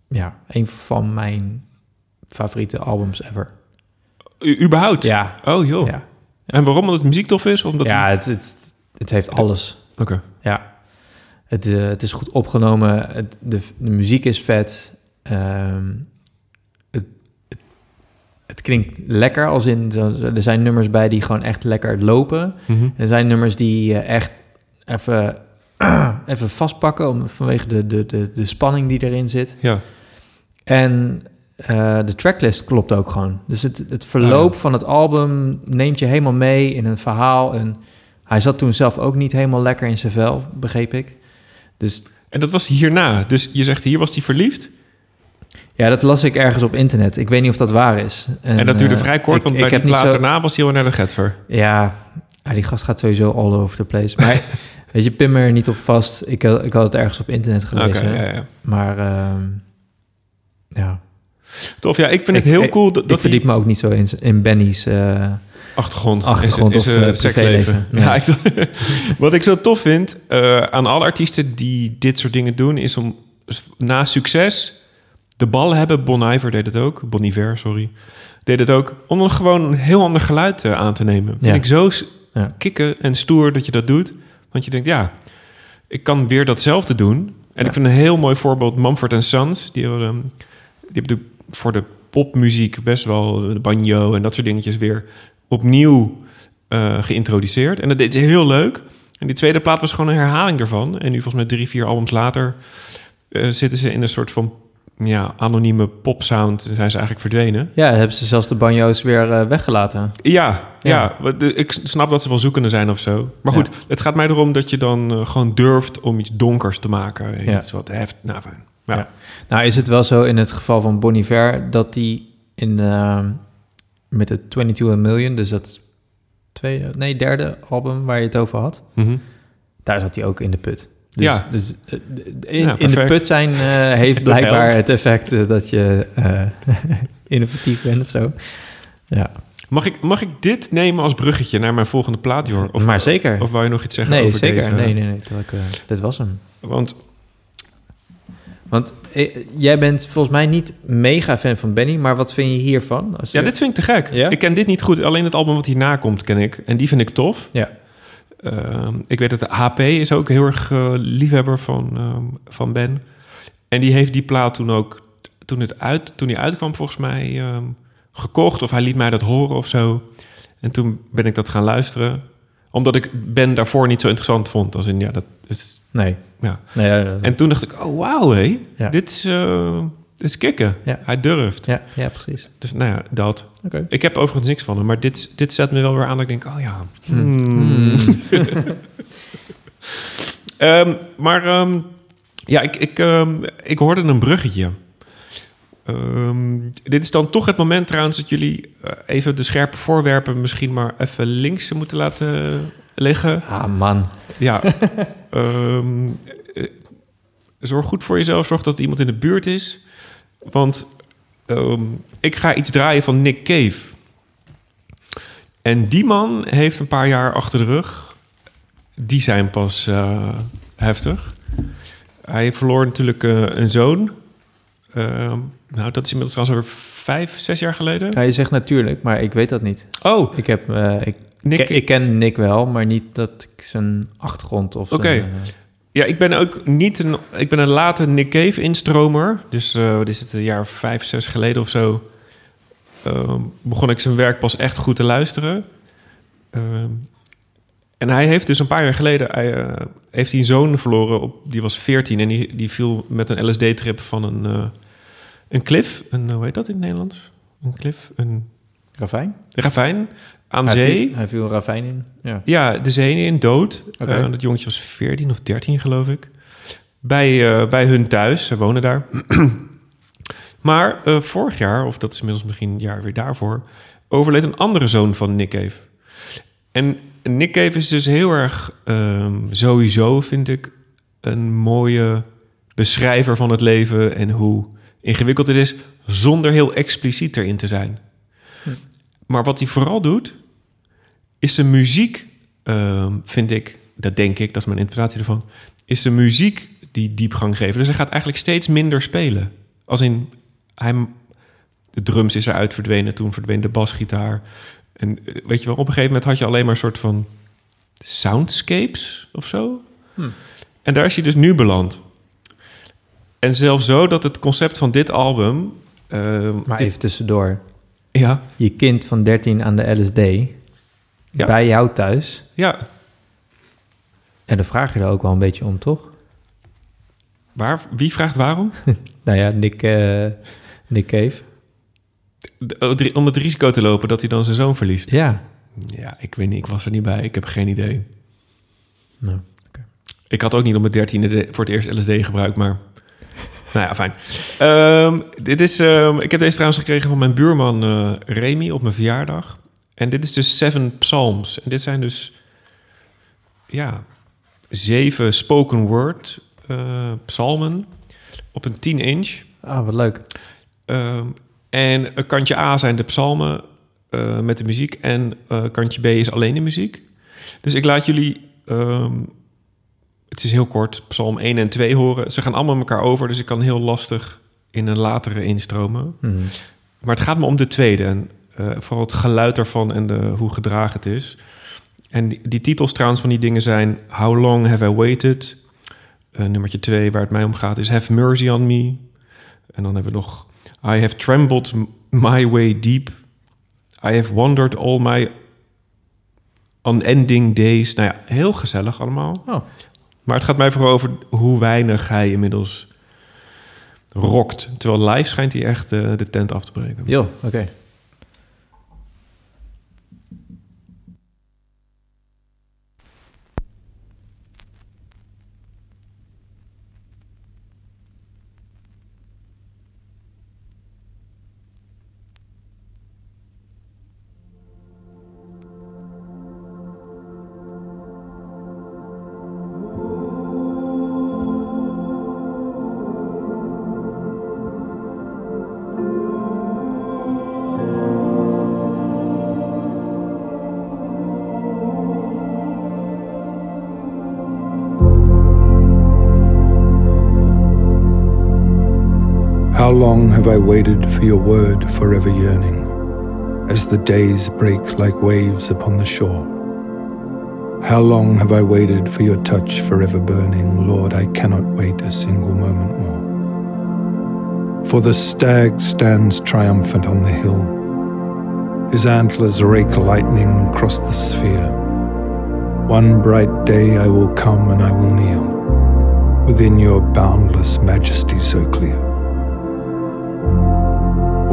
S2: ja, een van mijn favoriete albums ever.
S1: U- überhaupt?
S2: Ja,
S1: Oh joh.
S2: ja.
S1: En waarom? Omdat het muziek tof is? Omdat
S2: ja, het, het, het heeft alles.
S1: Oké.
S2: Ja. Het, eh, het is goed opgenomen. Het, de, de muziek is vet. Ehm, het, het, het klinkt lekker. Als in, er zijn nummers bij die gewoon echt lekker lopen.
S1: Mhm.
S2: Er zijn nummers die eh, echt even, even vastpakken... Om, vanwege de, de, de, de spanning die erin zit.
S1: Ja.
S2: En eh, de tracklist klopt ook gewoon. Dus het, het verloop
S1: ja.
S2: van het album neemt je helemaal mee in een verhaal. En hij zat toen zelf ook niet helemaal lekker in zijn vel, begreep ik. Dus
S1: En dat was hierna. Dus je zegt, hier was hij verliefd.
S2: ja, dat las ik ergens op internet. Ik weet niet of dat waar is.
S1: En, dat duurde
S2: eh,
S1: vrij kort,
S2: ik-
S1: want
S2: ik
S1: bij die
S2: zo-
S1: daarna was hij al naar de Getver.
S2: Ja, die gast gaat sowieso all over the place. Maar weet je, pin me er niet op vast. Ik, had- ik had het ergens op internet gelezen.
S1: ja, ja.
S2: Maar ehm, ja,
S1: Tof, ja. Ik vind het heel cool dat,
S2: ik
S1: dat
S2: verdiep me ook niet zo in, in Benny's... eh,
S1: achtergrond,
S2: Achtergrond
S1: is, is,
S2: of,
S1: eh, seksleven. Ja, ik, wat ik zo tof vind eh, aan alle artiesten die dit soort dingen doen, is om na succes de bal hebben. Bon Iver deed het ook. Bon Iver, sorry. Deed het ook. Om dan gewoon een heel ander geluid eh, aan te nemen. Vind
S2: Ja.
S1: ik zo
S2: Ja.
S1: kicken en stoer dat je dat doet. Want je denkt, ja, ik kan weer datzelfde doen. En
S2: Ja.
S1: ik vind een heel mooi voorbeeld Mumford Sons. Die hebben, ehm, die hebben de, voor de popmuziek best wel de banjo en dat soort dingetjes weer opnieuw eh, geïntroduceerd. En dat deed ze heel leuk. En die tweede plaat was gewoon een herhaling ervan. En nu volgens mij drie, vier albums later eh, zitten ze in een soort van ja, anonieme popsound. Zijn ze eigenlijk verdwenen.
S2: Ja, hebben ze zelfs de banjo's weer eh, weggelaten.
S1: Ja, ja.
S2: Ja.
S1: ik snap dat ze wel zoekende zijn of zo. Maar goed, het gaat mij erom dat je dan gewoon durft om iets donkers te maken. En
S2: Ja.
S1: Iets wat heft. Nou, fijn. Ja.
S2: Nou is het wel zo in het geval van Bon Iver... dat die in, eh, met het 22 A Million... dus dat tweede, nee, derde album waar je het over had...
S1: Mhm.
S2: daar zat hij ook in de put. Dus,
S1: Ja.
S2: dus eh, in,
S1: Ja,
S2: in de put zijn eh, heeft blijkbaar het effect... eh, dat je innovatief bent of zo. Ja,
S1: Mag ik, mag ik dit nemen als bruggetje naar mijn volgende plaat, Jor? Of,
S2: maar zeker.
S1: Of wou je nog iets zeggen
S2: nee,
S1: over
S2: zeker.
S1: deze?
S2: Nee, nee, nee. Dit was hem.
S1: Want
S2: Want jij bent volgens mij niet mega fan van Benny, maar wat vind je hiervan? Als
S1: ja,
S2: je-
S1: dit vind ik te gek.
S2: Ja?
S1: Ik ken dit niet goed. Alleen het album wat hierna komt ken ik. En die vind ik tof.
S2: Ja.
S1: Ehm, ik weet dat HP is ook heel erg eh, liefhebber van, ehm, van Ben. En die heeft die plaat toen ook, toen, het uit, toen die uitkwam volgens mij, ehm, gekocht. Of hij liet mij dat horen of zo. En toen ben ik dat gaan luisteren. Omdat ik Ben daarvoor niet zo interessant vond. Als in, ja, dat is...
S2: Nee.
S1: Ja.
S2: nee ja, ja,
S1: En toen dacht ik, oh wauw hé. Dit, is, dit is kicken. Hij durft.
S2: ja, ja, precies.
S1: Dus nou ja, dat.
S2: Oké.
S1: Ik heb overigens niks van hem. Maar dit, dit zet me wel weer aan dat ik denk, oh ja.
S2: Hmm.
S1: hmm. Ehm, maar ehm, ja, ik, ik, ehm, ik hoorde een bruggetje. Dit is dan toch het moment trouwens dat jullie eh, even de scherpe voorwerpen misschien maar even links moeten laten liggen.
S2: Ah, man.
S1: Ja. Ehm, eh, zorg goed voor jezelf. Zorg dat iemand in de buurt is. Want ehm, ik ga iets draaien van Nick Cave. En die man heeft een paar jaar achter de rug. Die zijn pas eh, heftig. Hij verloor natuurlijk eh, een zoon. Ehm, nou, dat is inmiddels trouwens alweer vijf, zes jaar geleden.
S2: Ja, je zegt natuurlijk, maar ik weet dat niet.
S1: Oh,
S2: Ik, heb, ik,
S1: Nick.
S2: ik, ik ken Nick wel, maar niet dat ik zijn achtergrond of
S1: Oké.
S2: eh,
S1: Ja, ik ben ook niet een. Ik ben een late Nick Cave instromer. Dus eh wat is het een jaar vijf, zes geleden of zo. ehm, begon ik zijn werk pas echt goed te luisteren. Ehm, en hij heeft dus een paar jaar geleden hij, eh, heeft hij een zoon verloren. Op, die was 14 en die, die viel met een LSD-trip van een, eh een klif. Een, hoe heet dat in het Nederlands? Een klif? Een
S2: Ravijn?
S1: ravijn aan
S2: Hij
S1: zee.
S2: viel, hij viel een ravijn in. Ja.
S1: Ja, de zee in, dood.
S2: Oké.
S1: Eh, dat jongetje was 14 of 13, geloof ik. Bij, eh, bij hun thuis, ze wonen daar. maar eh, vorig jaar, of dat is inmiddels misschien een jaar weer daarvoor... overleed een andere zoon van Nick Cave. En Nick Cave is dus heel erg ehm, sowieso, vind ik... een mooie beschrijver van het leven en hoe ingewikkeld het is... zonder heel expliciet erin te zijn. Maar wat hij vooral doet, is de muziek, ehm, vind ik, dat denk ik, dat is mijn interpretatie ervan, is de muziek die diepgang geeft. Dus hij gaat eigenlijk steeds minder spelen. Als in, hij, de drums is eruit verdwenen, toen verdween de basgitaar. En eh, weet je wel, op een gegeven moment had je alleen maar een soort van soundscapes of zo. En daar is hij dus nu beland. En zelfs zo dat het concept van dit album... ehm,
S2: Maar
S1: dit-
S2: even tussendoor.
S1: Ja,
S2: Je kind van 13 aan de LSD
S1: Ja.
S2: bij jou thuis.
S1: ja,
S2: En dan vraag je er ook wel een beetje om, toch?
S1: waar, wie vraagt waarom?
S2: Nou ja, Nick, eh, Nick Cave.
S1: De- oh, Om het risico te lopen dat hij dan zijn zoon verliest.
S2: Ja.
S1: Ja, ik weet niet. Ik was er niet bij. Ik heb geen idee.
S2: Nou,
S1: Ik had ook niet op mijn dertiende de- voor het eerst LSD gebruikt, maar... Nou ja, fijn. Ehm, dit is, ehm, ik heb deze trouwens gekregen van mijn buurman eh, Remy op mijn verjaardag. En dit is dus Seven Psalms. En dit zijn dus... Ja, zeven spoken word eh, psalmen op een 10 inch.
S2: ah, wat leuk.
S1: Ehm, en kantje A zijn de psalmen eh, met de muziek. En kantje B is alleen de muziek. Dus ik laat jullie... het is heel kort, psalm 1 en 2 horen. Ze gaan allemaal elkaar over, dus ik kan heel lastig in een latere instromen.
S2: Mhm.
S1: Maar het gaat me om de tweede. En eh, vooral het geluid ervan en de, hoe gedragen het is. En die, die titels trouwens van die dingen zijn... How long have I waited? Eh, nummertje twee, waar het mij om gaat, is Have mercy on me. En dan hebben we nog... I have trembled my way deep. I have wandered all my unending days. Nou ja, heel gezellig allemaal.
S2: Oh,
S1: Maar het gaat mij vooral over hoe weinig hij inmiddels rokt. Terwijl live schijnt hij echt eh, de tent af te breken.
S2: joh, oké.
S6: Have I waited for your word, forever yearning, as the days break like waves upon the shore? How long have I waited for your touch, forever burning? Lord, I cannot wait a single moment more. For the stag stands triumphant on the hill. His antlers rake lightning across the sphere. One bright day I will come and I will kneel within your boundless majesty so clear.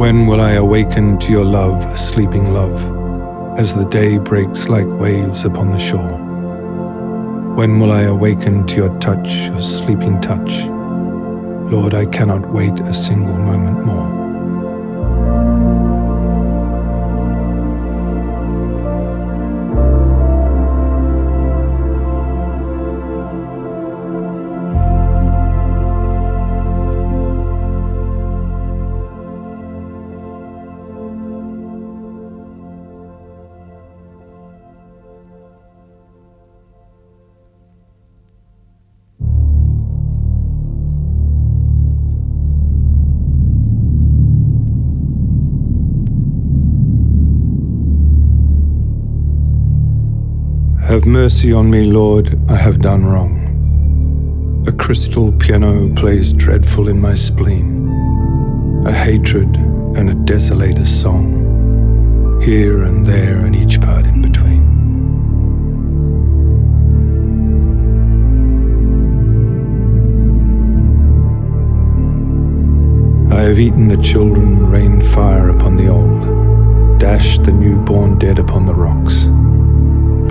S6: When will I awaken to your love, sleeping love, as the day breaks like waves upon the shore? When will I awaken to your touch, your sleeping touch? Lord, I cannot wait a single moment more. Mercy on me, Lord, I have done wrong. A crystal piano plays dreadful in my spleen, a hatred and a desolator song, here and there and each part in between. I have eaten the children, rained fire upon the old, dashed the newborn dead upon the rocks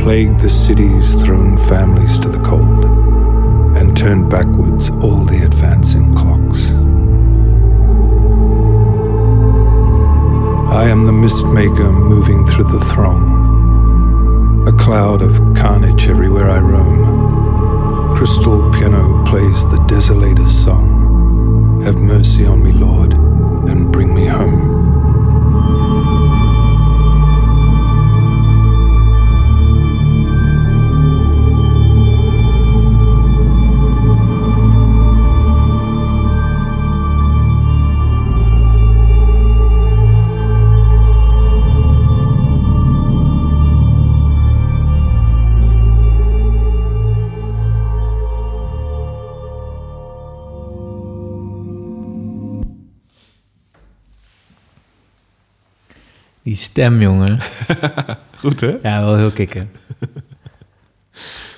S6: plagued the cities, thrown families to the cold, and turned backwards all the advancing clocks. I am the mist maker moving through the throng, a cloud of carnage everywhere I roam. Crystal piano plays the desolator's song. Have mercy on me, Lord,
S2: stem, jongen.
S1: Goed, hè?
S2: Ja, wel heel kicken.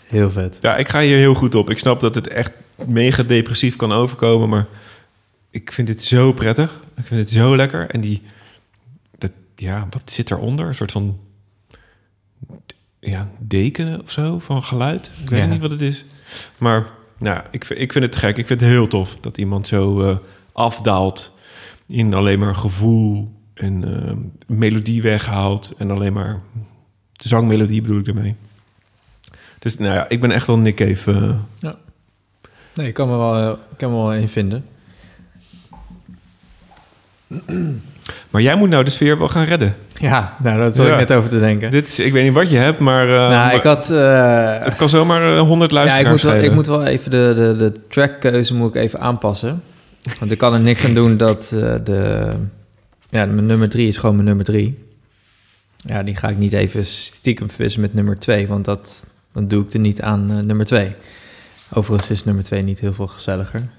S2: Heel vet.
S1: Ja, ik ga hier heel goed op. Ik snap dat het echt mega depressief kan overkomen, maar ik vind dit zo prettig. Ik vind het zo lekker. En die, dat, ja, wat zit eronder? Een soort van, ja, deken of zo van geluid. Ik weet
S2: Ja.
S1: niet wat het is. Maar, nou, ik, vind- ik vind het gek. Ik vind het heel tof dat iemand zo eh, afdaalt in alleen maar gevoel en eh, melodie weghaalt en alleen maar zangmelodie bedoel ik ermee. Dus nou ja, ik ben echt wel Nick Cave. eh,
S2: Nee, ik kan me wel, ik kan me wel in vinden.
S1: Maar jij moet nou de sfeer wel gaan redden.
S2: Ja, nou, daar zat
S1: Ja.
S2: ik net over te denken.
S1: Dit is, ik weet niet wat je hebt, maar, eh,
S2: nou,
S1: maar
S2: ik had... eh,
S1: het kan zomaar eh, 100
S2: ja,
S1: luisteraars
S2: ik moet, wel, ik moet wel even de, de, de trackkeuze moet ik even aanpassen. Want ik kan er niks aan doen dat eh, de... Ja, mijn nummer drie is gewoon mijn nummer drie. Ja, die ga ik niet even stiekem verwissen met nummer twee. Want dat, dan doe ik er niet aan eh, nummer twee. Overigens is nummer twee niet heel veel gezelliger.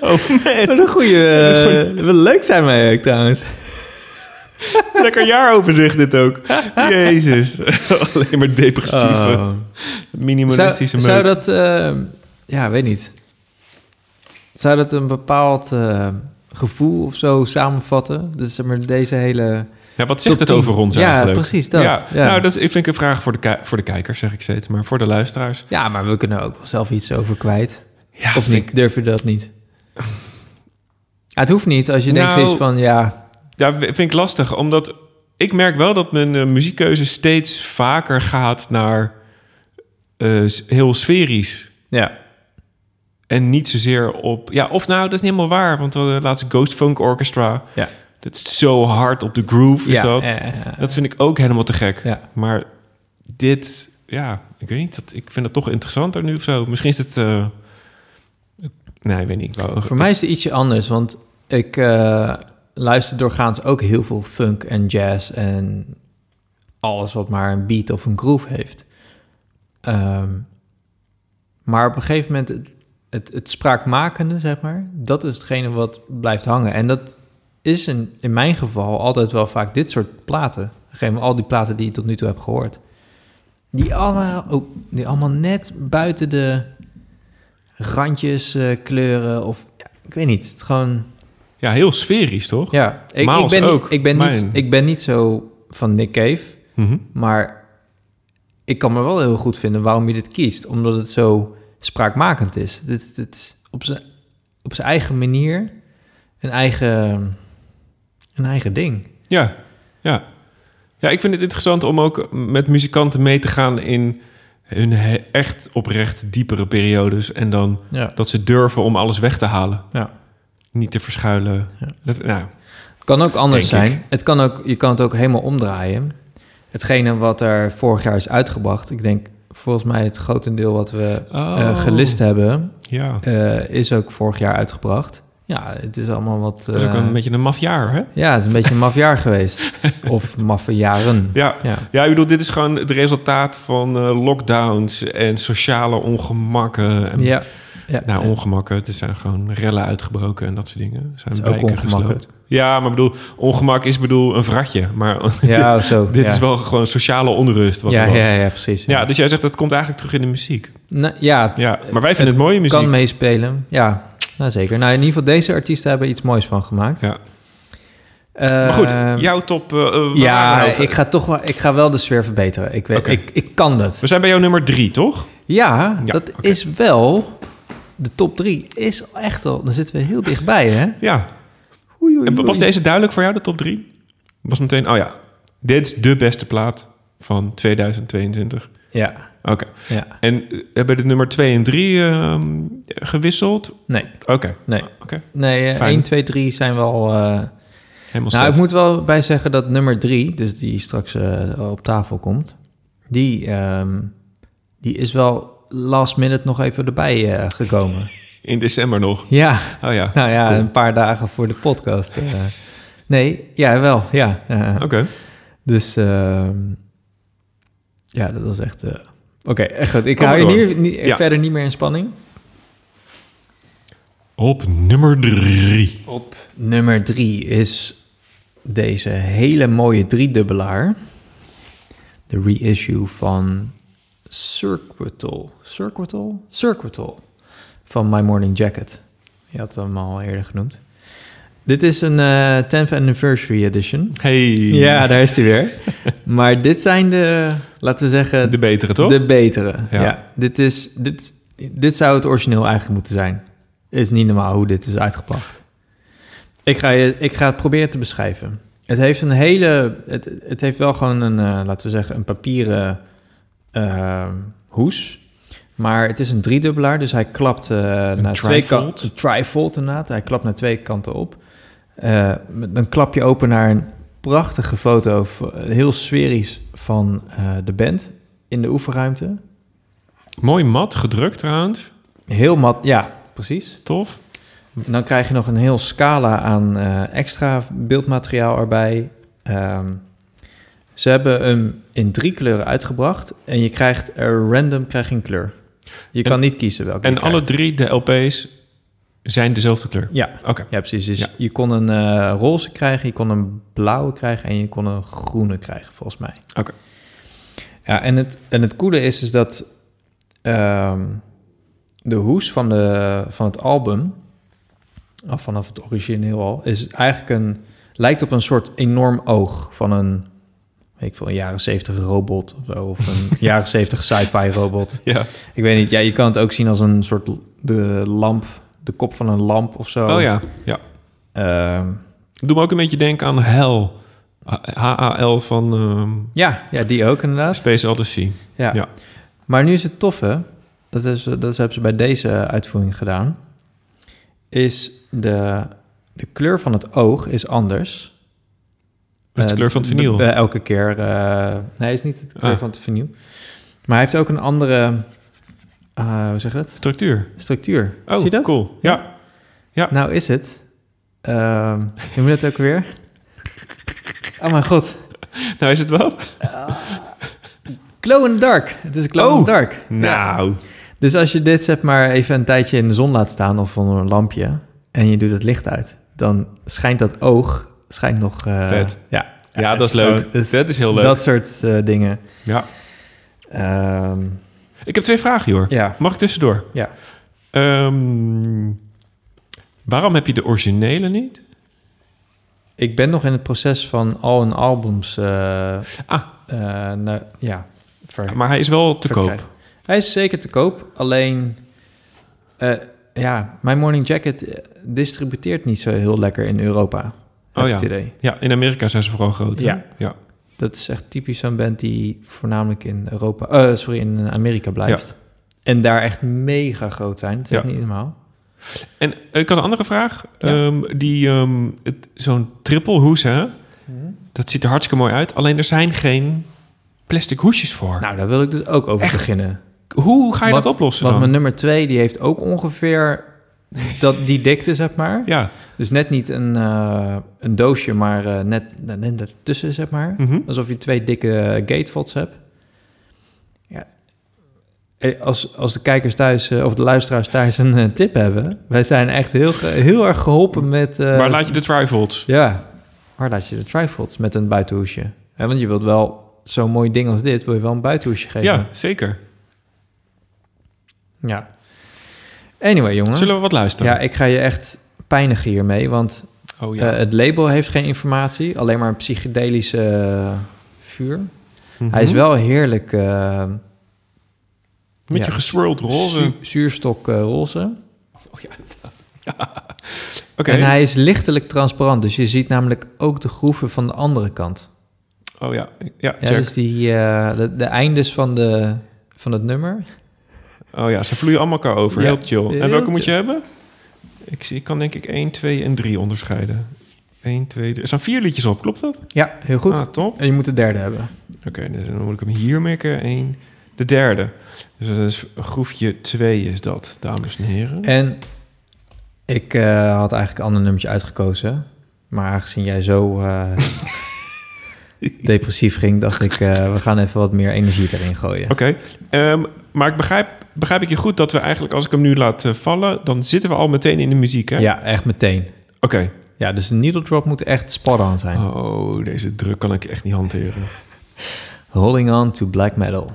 S1: Oh man,
S2: Wat een goede... Uh, wat leuk zijn wij ook trouwens.
S1: lekker jaaroverzicht dit ook. Jezus. Alleen maar depressieve,
S2: Oh.
S1: minimalistische
S2: Zou, zou dat... eh, ja, weet niet. Zou dat een bepaald eh, gevoel of zo samenvatten? Dus zeg maar deze hele...
S1: Ja, wat zegt het
S2: 10?
S1: over ons
S2: Ja,
S1: eigenlijk?
S2: precies dat.
S1: Ja,
S2: Ja.
S1: Nou, dat is, ik vind ik een vraag voor de, voor de kijkers, zeg ik steeds. Maar voor de luisteraars.
S2: Ja, maar we kunnen ook wel zelf iets over kwijt.
S1: Ja,
S2: of niet?
S1: ik-
S2: Durf je dat niet? Ja, het hoeft niet. Als je denkt
S1: Nou,
S2: zoiets van... Ja,
S1: Ja, vind ik lastig, omdat ik merk wel dat mijn eh, muziekkeuze steeds vaker gaat naar eh, heel sferisch.
S2: ja,
S1: En niet zozeer op... Ja, of nou, dat is niet helemaal waar. Want we hadden laatst Ghost Funk Orchestra.
S2: ja.
S1: Dat is zo hard op de groove, is
S2: ja,
S1: dat.
S2: eh,
S1: Dat vind ik ook helemaal te gek.
S2: Ja.
S1: Maar dit, ja, ik weet niet. Dat, ik vind het toch interessanter nu of zo. Misschien is het, eh, het Nee, weet niet. Ik wou-
S2: Voor mij is het ietsje anders, want ik eh, luister doorgaans ook heel veel funk en jazz en alles wat maar een beat of een groove heeft. Ehm, maar op een gegeven moment, het, het, het spraakmakende, zeg maar, dat is hetgene wat blijft hangen. En dat is in, in mijn geval altijd wel vaak dit soort platen. Gegeven al die platen die je tot nu toe hebt gehoord. Die allemaal, ook, die allemaal net buiten de randjes eh, kleuren of ja, ik weet niet. Het gewoon
S1: Ja, heel sferisch, toch?
S2: ja. Ik, ik ben
S1: ook.
S2: ik ben niet, ik ben niet zo van Nick Cave,
S1: Mhm.
S2: maar ik kan me wel heel goed vinden waarom je dit kiest, omdat het zo spraakmakend is. Dit, dit is op zijn op zijn eigen manier een eigen een eigen ding.
S1: Ja, ja. Ja, ik vind het interessant om ook met muzikanten mee te gaan in hun echt oprecht diepere periodes. En dan
S2: Ja.
S1: dat ze durven om alles weg te halen.
S2: Ja.
S1: Niet te verschuilen.
S2: Ja.
S1: Dat, nou,
S2: Het kan ook anders
S1: ik.
S2: zijn. Het kan ook, je kan het ook helemaal omdraaien. Hetgene wat er vorig jaar is uitgebracht, ik denk volgens mij het grotendeel wat we eh,
S1: Oh.
S2: gelist hebben,
S1: ja,
S2: eh, is ook vorig jaar uitgebracht. Ja, het is allemaal wat...
S1: dat is ook
S2: eh,
S1: een beetje een mafjaar, hè?
S2: Ja, het is een beetje een mafjaar geweest. Of maffe jaren.
S1: Ja.
S2: Ja.
S1: ja, ik bedoel, dit is gewoon het resultaat van eh, lockdowns en sociale ongemakken. En,
S2: Ja. ja.
S1: Nou, ongemakken. Het zijn gewoon rellen uitgebroken en dat soort dingen. Er Zijn
S2: Het is ook
S1: wijken
S2: ongemakkelijk.
S1: Ja, maar bedoel, ongemak is bedoel een vratje. Maar
S2: Ja, zo.
S1: dit
S2: ja.
S1: is wel gewoon sociale onrust. Wat
S2: ja,
S1: er was.
S2: ja, ja, precies.
S1: Ja, dus jij zegt dat komt eigenlijk terug in de muziek.
S2: Nou, ja,
S1: Ja, maar wij vinden het, mooie muziek.
S2: kan meespelen. Ja, nou zeker. Nou, in ieder geval, deze artiesten hebben iets moois van gemaakt.
S1: Ja. Maar goed, jouw top. eh, eh,
S2: Ja, ik ga toch wel, ik ga wel de sfeer verbeteren. Ik, weet, ik, ik kan dat.
S1: We zijn bij jou nummer drie, toch?
S2: Ja,
S1: Ja,
S2: dat is wel... De top drie is echt al... Dan zitten we heel dichtbij, hè?
S1: Ja.
S2: Oei, oei,
S1: En was
S2: oei.
S1: deze duidelijk voor jou, de top drie? Was meteen, oh ja, dit is de beste plaat van 2022.
S2: Ja,
S1: Oké.
S2: ja.
S1: En eh, hebben de nummer 2 en 3 gewisseld?
S2: Nee,
S1: Oké.
S2: nee.
S1: Oké.
S2: Nee, eh,
S1: Fijn.
S2: 1, 2, 3 zijn wel... eh,
S1: Helemaal
S2: Nou,
S1: set.
S2: ik moet wel bij zeggen dat nummer drie, dus die straks eh, op tafel komt, die, ehm, die is wel last minute nog even erbij eh, gekomen.
S1: In december nog.
S2: ja,
S1: Oh ja.
S2: nou ja,
S1: Cool.
S2: een paar dagen voor de podcast. eh. nee, ja, wel, ja.
S1: Oké.
S2: Dus ehm, ja, dat was echt... eh, Oké, echt goed. Ik
S1: Kom
S2: hou je niet, niet-
S1: Ja.
S2: verder niet meer in spanning.
S1: Op nummer 3.
S2: Op nummer drie is deze hele mooie driedubbelaar. De reissue van Circuital. Circuital? Circuital. Van My Morning Jacket. Je had hem al eerder genoemd. Dit is een eh 10th Anniversary Edition.
S1: Hey.
S2: Ja, daar is hij weer. maar dit zijn de, laten we zeggen,
S1: De betere, toch?
S2: de betere.
S1: Ja.
S2: Ja. dit, is, dit, dit zou het origineel eigenlijk moeten zijn. Het is niet normaal hoe dit is uitgebracht. Ik ga, je, ik ga het proberen te beschrijven. Het heeft een hele... Het, het heeft wel gewoon een, eh, laten we zeggen, een papieren eh, hoes. Maar het is een driedubbelaar, dus hij klapt eh, naar twee kanten. Een trifold inderdaad. Hij klapt naar twee kanten op. Eh, dan klap je open naar een prachtige foto, v- heel sferisch, van eh, de band in de oefenruimte.
S1: Mooi mat, gedrukt trouwens.
S2: Heel mat, ja, precies.
S1: Tof.
S2: En dan krijg je nog een heel scala aan eh, extra beeldmateriaal erbij. Ehm, ze hebben hem in drie kleuren uitgebracht en je krijgt er random krijg je een kleur. Je
S1: En-
S2: kan niet kiezen welke
S1: En alle drie de LP's zijn dezelfde kleur.
S2: Ja,
S1: Oké.
S2: ja, precies. Dus
S1: Ja.
S2: je kon een eh, roze krijgen, je kon een blauwe krijgen en je kon een groene krijgen, volgens mij.
S1: Oké.
S2: Ja, en het, en het coole is, is dat ehm, de hoes van, de, van het album, of vanaf het origineel al, is eigenlijk een, lijkt op een soort enorm oog van een, ik veel, een jaren zeventig robot of zo, of een jaren zeventig sci-fi robot.
S1: Ja.
S2: Ik weet niet, ja, je kan het ook zien als een soort de lamp, de kop van een lamp of zo.
S1: Oh ja. ja.
S2: Ehm,
S1: Doe me ook een beetje denken aan Hell. H-A-L van ehm,
S2: ja, ja, die ook inderdaad.
S1: Space Odyssey.
S2: Ja.
S1: Ja.
S2: Maar nu is het toffe, dat, is, dat hebben ze bij deze uitvoering gedaan, is de, de kleur van het oog is anders.
S1: Is de
S2: Eh,
S1: kleur van het vinyl.
S2: elke keer. eh, nee, is niet de kleur
S1: Ah.
S2: van het vinyl. Maar hij heeft ook een andere eh, hoe zeg je dat?
S1: Structuur.
S2: Structuur.
S1: Oh,
S2: Zie je dat?
S1: cool. Ja.
S2: Nou is het. ehm moet het ook weer? Oh mijn god.
S1: Nou is het wat?
S2: Glow in the dark. Het is glow in
S1: Oh.
S2: the dark.
S1: Nou.
S2: Dus als je dit zeg maar even een tijdje in de zon laat staan of onder een lampje en je doet het licht uit, dan schijnt dat oog schijnt nog. eh,
S1: Vet.
S2: Ja,
S1: Ja, dat is leuk.
S2: gewoon- dus
S1: Dat is heel leuk.
S2: Dat soort eh, dingen.
S1: Ja.
S2: Ehm,
S1: Ik heb twee vragen, hoor.
S2: ja,
S1: Mag ik tussendoor?
S2: ja.
S1: Ehm, waarom heb je de originele niet?
S2: Ik ben nog in het proces van al hun albums. eh,
S1: Ah.
S2: ja, ver-
S1: Maar hij is wel te
S2: verkrijgen.
S1: koop.
S2: Hij is zeker te koop, alleen ja, My Morning Jacket distributeert niet zo heel lekker in Europa.
S1: Oh ja.
S2: idee.
S1: Ja, in Amerika zijn ze vooral groot.
S2: Ja.
S1: ja.
S2: Dat is echt typisch zo'n band die voornamelijk in Europa, eh, sorry, in Amerika blijft. En daar echt mega groot zijn. Het is
S1: Ja.
S2: niet normaal.
S1: En ik had een andere vraag.
S2: Ja.
S1: Ehm, die, ehm, zo'n triple hoes, hè? Dat ziet er hartstikke mooi uit. Alleen er zijn geen plastic hoesjes voor.
S2: Nou, daar wil ik dus ook over
S1: Echt?
S2: beginnen.
S1: Hoe ga je
S2: Want-
S1: dat oplossen
S2: Want
S1: dan?
S2: mijn nummer twee, die heeft ook ongeveer dat, die dikte, zeg maar.
S1: Ja.
S2: Dus net niet een, eh, een doosje, maar eh, net, net ertussen, zeg maar.
S1: Mhm.
S2: Alsof je twee dikke gatefods hebt. Ja. Eh, Als, als de kijkers thuis, of de luisteraars thuis een tip hebben... wij zijn echt heel, heel erg geholpen met...
S1: Waar laat je de trifolds?
S2: Ja, waar laat je de trifolds met een buitenhoesje? Want je wilt wel zo'n mooi ding als dit... wil je wel een buitenhoesje geven.
S1: Ja, zeker.
S2: ja. Anyway, jongen.
S1: Zullen we wat luisteren?
S2: Ja, ik ga je echt pijnigen hiermee, want
S1: Oh ja.
S2: eh, het label heeft geen informatie, alleen maar een psychedelische vuur.
S1: Mhm.
S2: Hij is wel heerlijk uh,
S1: Met je geswirled roze.
S2: zuurstok eh, roze.
S1: Oh ja.
S2: En hij is lichtelijk transparant, dus je ziet namelijk ook de groeven van de andere kant.
S1: Oh ja, ja,
S2: Ja, dus die, eh, de, de eindes van, de, van het nummer.
S1: Oh ja, ze vloeien allemaal elkaar over. Heel chill. En welke moet je hebben? Ik, zie, ik kan denk ik 1, 2 en 3 onderscheiden. 1, 2, 3. Er staan vier liedjes op, klopt dat?
S2: Ja, heel goed.
S1: Ah, top.
S2: En je moet de derde hebben.
S1: Oké, dus dan moet ik hem hier mikken. 1, de derde. Dus dat is groefje 2 is dat, dames en heren.
S2: En ik eh, had eigenlijk een ander nummertje uitgekozen. Maar aangezien jij zo eh, depressief ging, dacht ik, eh, we gaan even wat meer energie erin gooien.
S1: Oké, ehm, maar ik begrijp, begrijp ik je goed dat we eigenlijk, als ik hem nu laat eh, vallen, dan zitten we al meteen in de muziek, hè?
S2: Ja, echt meteen.
S1: Oké.
S2: Ja, dus de needle drop moet echt spot on zijn.
S1: Oh, deze druk kan ik echt niet hanteren.
S2: Holding on to black metal.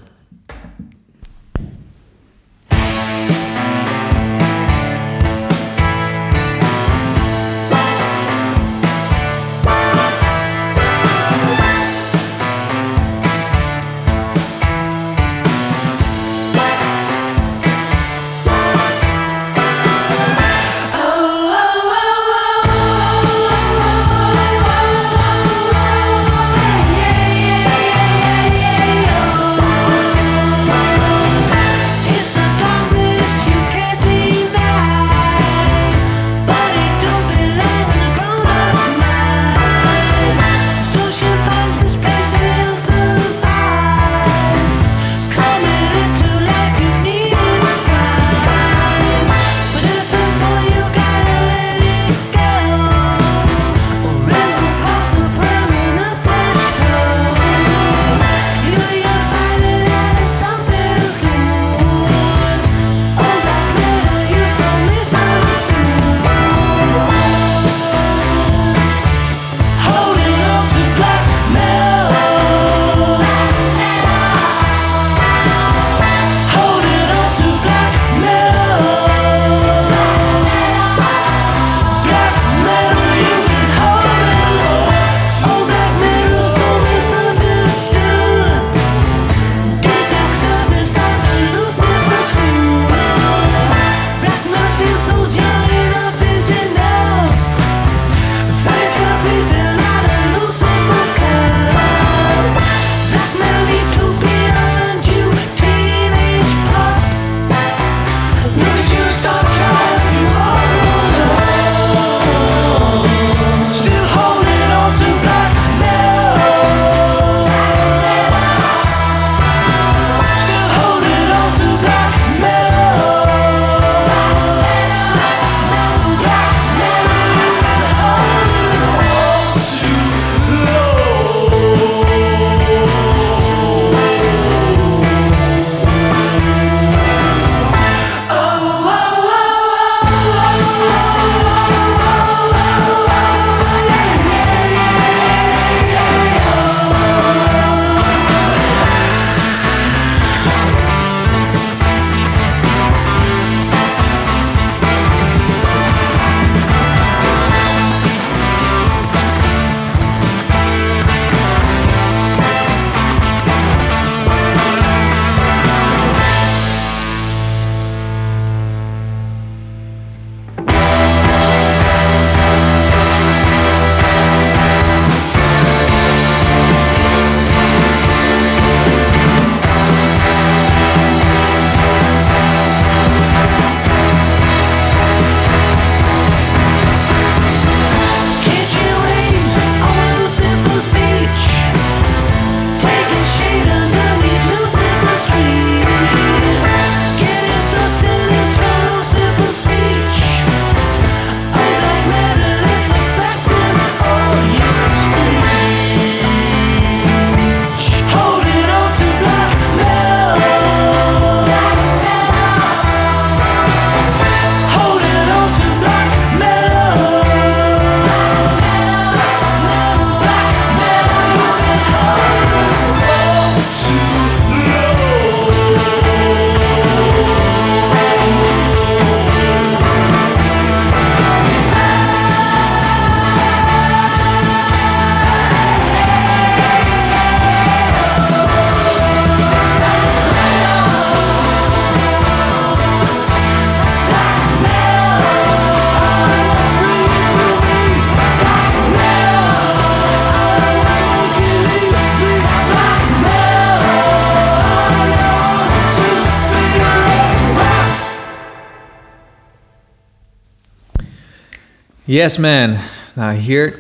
S2: Yes, man. Nou, hier,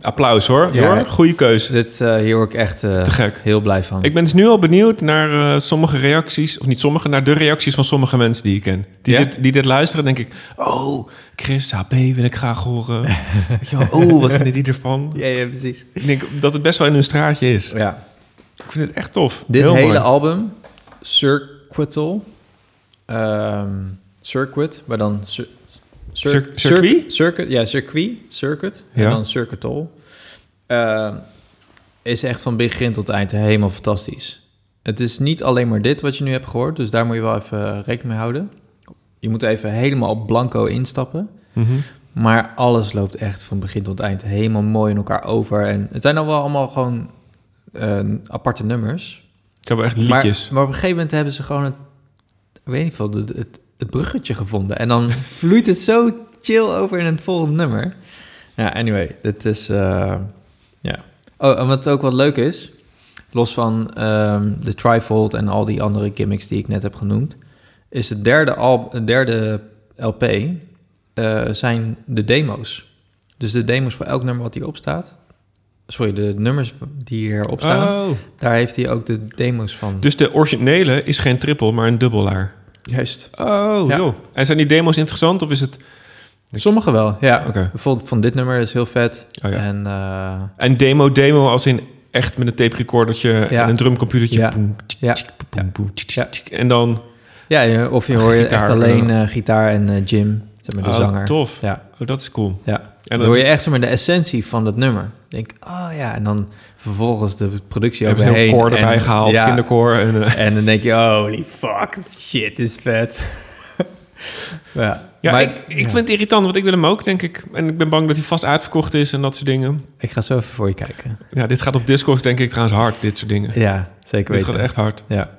S1: Applaus hoor.
S2: Ja.
S1: hoor. Goeie keuze.
S2: dit, eh, hier word ik echt eh,
S1: Te gek.
S2: heel blij van.
S1: Ik ben dus nu al benieuwd naar eh, sommige reacties, of niet sommige, naar de reacties van sommige mensen die ik ken. Die,
S2: Ja?
S1: dit, die dit luisteren, denk ik, oh, Chris, HB wil ik graag horen. Oh, wat vinden die ervan?
S2: ja, ja, precies.
S1: Ik denk dat het best wel in hun straatje is.
S2: Ja.
S1: Ik vind het echt tof.
S2: Dit
S1: Heel
S2: hele
S1: mooi.
S2: album, Circuital, ehm, Circuit, maar dan... cir- cir-
S1: Cir- circuit?
S2: Circuit, ja, circuit, circuit,
S1: Ja.
S2: en dan Circuital. Ehm, is echt van begin tot eind helemaal fantastisch. Het is niet alleen maar dit wat je nu hebt gehoord, dus daar moet je wel even rekening mee houden. Je moet even helemaal blanco instappen.
S1: Mhm.
S2: Maar alles loopt echt van begin tot eind helemaal mooi in elkaar over. En het zijn al wel allemaal gewoon eh, aparte nummers.
S1: Het zijn wel echt
S2: Maar,
S1: liedjes.
S2: maar op een gegeven moment hebben ze gewoon het, ik weet niet veel, het, het, het bruggetje gevonden. En dan vloeit het zo chill over in het volgende nummer. Ja, anyway, dit is, eh, ja. Oh, en wat ook wel leuk is, los van ehm, de trifold en al die andere gimmicks die ik net heb genoemd, is het derde, al, het derde LP eh, zijn de demo's. Dus de demo's voor elk nummer wat hierop staat. Sorry, de nummers die hierop staan.
S1: Oh.
S2: Daar heeft hij ook de demo's van.
S1: Dus de originele is geen triple, maar een dubbelaar.
S2: Juist.
S1: Oh,
S2: Ja.
S1: joh. En zijn die demo's interessant of is het...
S2: Sommige wel, ja.
S1: Oké.
S2: Bijvoorbeeld van dit nummer is heel vet.
S1: Oh, ja.
S2: En eh,
S1: En demo-demo als in echt met een tape recordertje
S2: Ja.
S1: en een drumcomputertje.
S2: Ja.
S1: En dan...
S2: ja, of je hoor je
S1: Gitaar,
S2: echt alleen eh, gitaar en eh, Jim, zeg maar de
S1: Oh,
S2: zanger.
S1: tof.
S2: Ja,
S1: Oh, dat is cool.
S2: ja.
S1: En
S2: dan hoor je echt zeg maar, de essentie van dat nummer. Denk, oh ja, en dan vervolgens de productie
S1: een
S2: overheen.
S1: koor erbij
S2: en-
S1: gehaald,
S2: ja,
S1: kinderkoor. En, eh,
S2: En dan denk je, holy fuck, shit is vet. ja,
S1: ja,
S2: maar-
S1: ik, ik
S2: ja.
S1: vind het irritant, want ik wil hem ook, denk ik. En ik ben bang dat hij vast uitverkocht is en dat soort dingen.
S2: Ik ga zo even voor je kijken.
S1: Ja, dit gaat op Discord denk ik trouwens hard, dit soort dingen.
S2: Ja, zeker
S1: dit
S2: weten.
S1: gaat echt hard.
S2: Ja.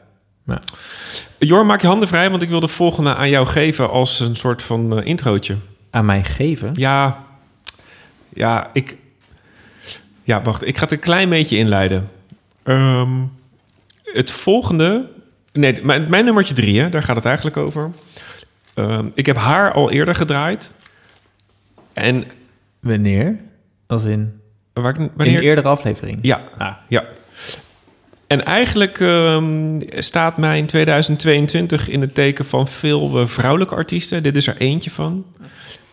S1: Jor, maak je handen vrij, want ik wil de volgende aan jou geven als een soort van eh, introotje.
S2: Aan mij geven?
S1: Ja, ja, ik... Ja, wacht, ik ga het een klein beetje inleiden. Ehm, het volgende... Nee, mijn, mijn nummertje drie, hè, daar gaat het eigenlijk over. Ehm, ik heb haar al eerder gedraaid. En
S2: Wanneer? Als in,
S1: waar, ik-
S2: in
S1: wanneer...
S2: een eerdere aflevering?
S1: Ja,
S2: Ah.
S1: ja. En eigenlijk ehm, staat mijn 2022 in het teken van veel eh, vrouwelijke artiesten. Dit is er eentje van.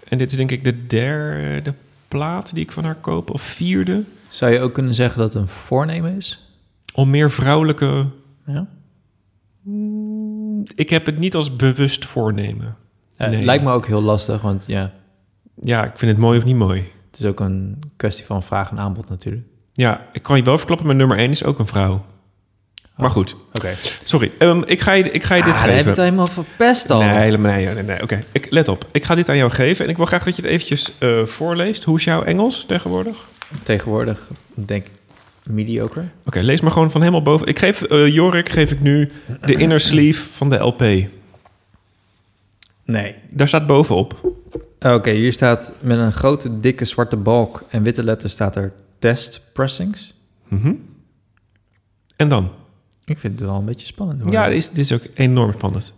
S1: En dit is denk ik de derde plaat die ik van haar koop, of vierde.
S2: Zou je ook kunnen zeggen dat het een voornemen is?
S1: Om meer vrouwelijke...
S2: Ja.
S1: Ik heb het niet als bewust voornemen.
S2: Eh,
S1: Nee.
S2: Lijkt me ook heel lastig, want ja,
S1: Ja, ik vind het mooi of niet mooi.
S2: het is ook een kwestie van vraag en aanbod natuurlijk.
S1: Ja, ik kan je wel verklappen, mijn nummer 1 is ook een vrouw. Maar goed,
S2: Oké.
S1: sorry. Ehm, ik, ga je, ik ga je dit
S2: Ah, dan heb je
S1: geven.
S2: het helemaal verpest al.
S1: Nee, helemaal nee, nee, nee. Oké, ik let op. Ik ga dit aan jou geven en ik wil graag dat je het eventjes eh, voorleest. Hoe is jouw Engels tegenwoordig? Oké,
S2: Tegenwoordig denk ik mediocre.
S1: lees maar gewoon van helemaal boven. Ik geef eh, Jorik geef ik nu de inner sleeve van de LP.
S2: Nee.
S1: Daar staat bovenop.
S2: Oké, hier staat met een grote dikke zwarte balk en witte letters staat er test pressings.
S1: Mhm. En dan?
S2: Ik vind het wel een beetje spannend. hoor.
S1: Ja, dit is, dit is ook enorm spannend.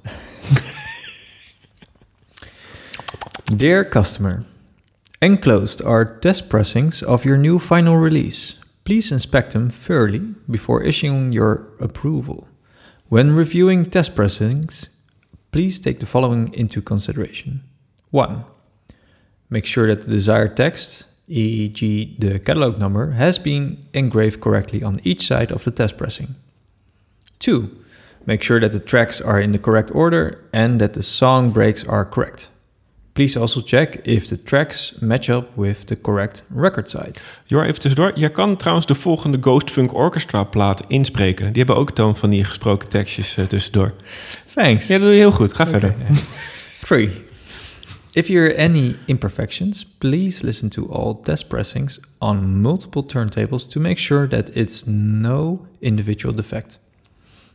S2: Dear customer, enclosed are test pressings of your new final release. Please inspect them thoroughly before issuing your approval. When reviewing test pressings, please take the following into consideration. 1. Make sure that the desired text, e.g., the catalog number, has been engraved correctly on each side of the test pressing. 2. Make sure that the tracks are in the correct order and that the song breaks are correct. Please also check if the tracks match up with the correct record site.
S1: Jor, even tussendoor. Jij kan trouwens de volgende Ghost Funk Orchestra plaat inspreken. Die hebben ook toon van die gesproken tekstjes eh, tussendoor.
S2: Thanks.
S1: Ja, dat doe je heel goed. Ga verder.
S2: 3. If you hear any imperfections, please listen to all test pressings on multiple turntables to make sure that it's no individual defect.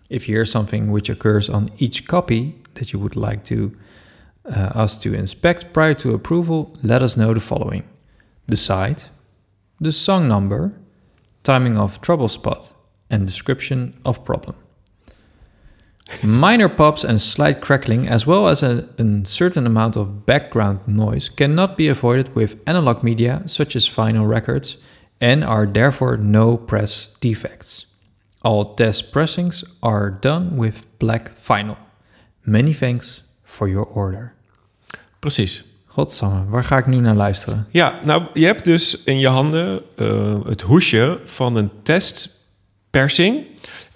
S2: If you hear something which occurs on each copy that you would like to uh, us to inspect prior to approval, let us know the following: the site, the song number, timing of trouble spot, and description of problem. Minor pops and slight crackling, as well as a, a certain amount of background noise, cannot be avoided with analog media such as vinyl records and are therefore no press defects. All test pressings are done with black vinyl. Many thanks for your order.
S1: Precies.
S2: Godsamme, waar ga ik nu naar luisteren?
S1: Ja, nou, je hebt dus in je handen eh, het hoesje van een testpersing.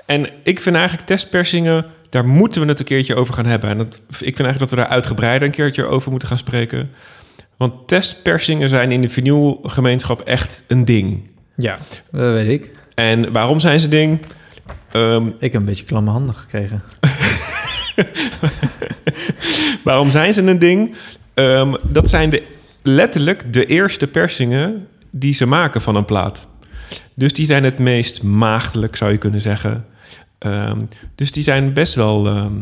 S1: En ik vind eigenlijk testpersingen, daar moeten we het een keertje over gaan hebben. En dat, ik vind eigenlijk dat we daar uitgebreider een keertje over moeten gaan spreken. Want testpersingen zijn in de vinylgemeenschap echt een ding.
S2: Ja, dat weet ik.
S1: En waarom zijn ze ding? Ehm,
S2: Ik heb een beetje klamme handen gekregen.
S1: Waarom zijn ze een ding? Ehm, dat zijn de, letterlijk de eerste persingen die ze maken van een plaat. Dus die zijn het meest maagdelijk, zou je kunnen zeggen. Ehm, dus die zijn best wel ehm,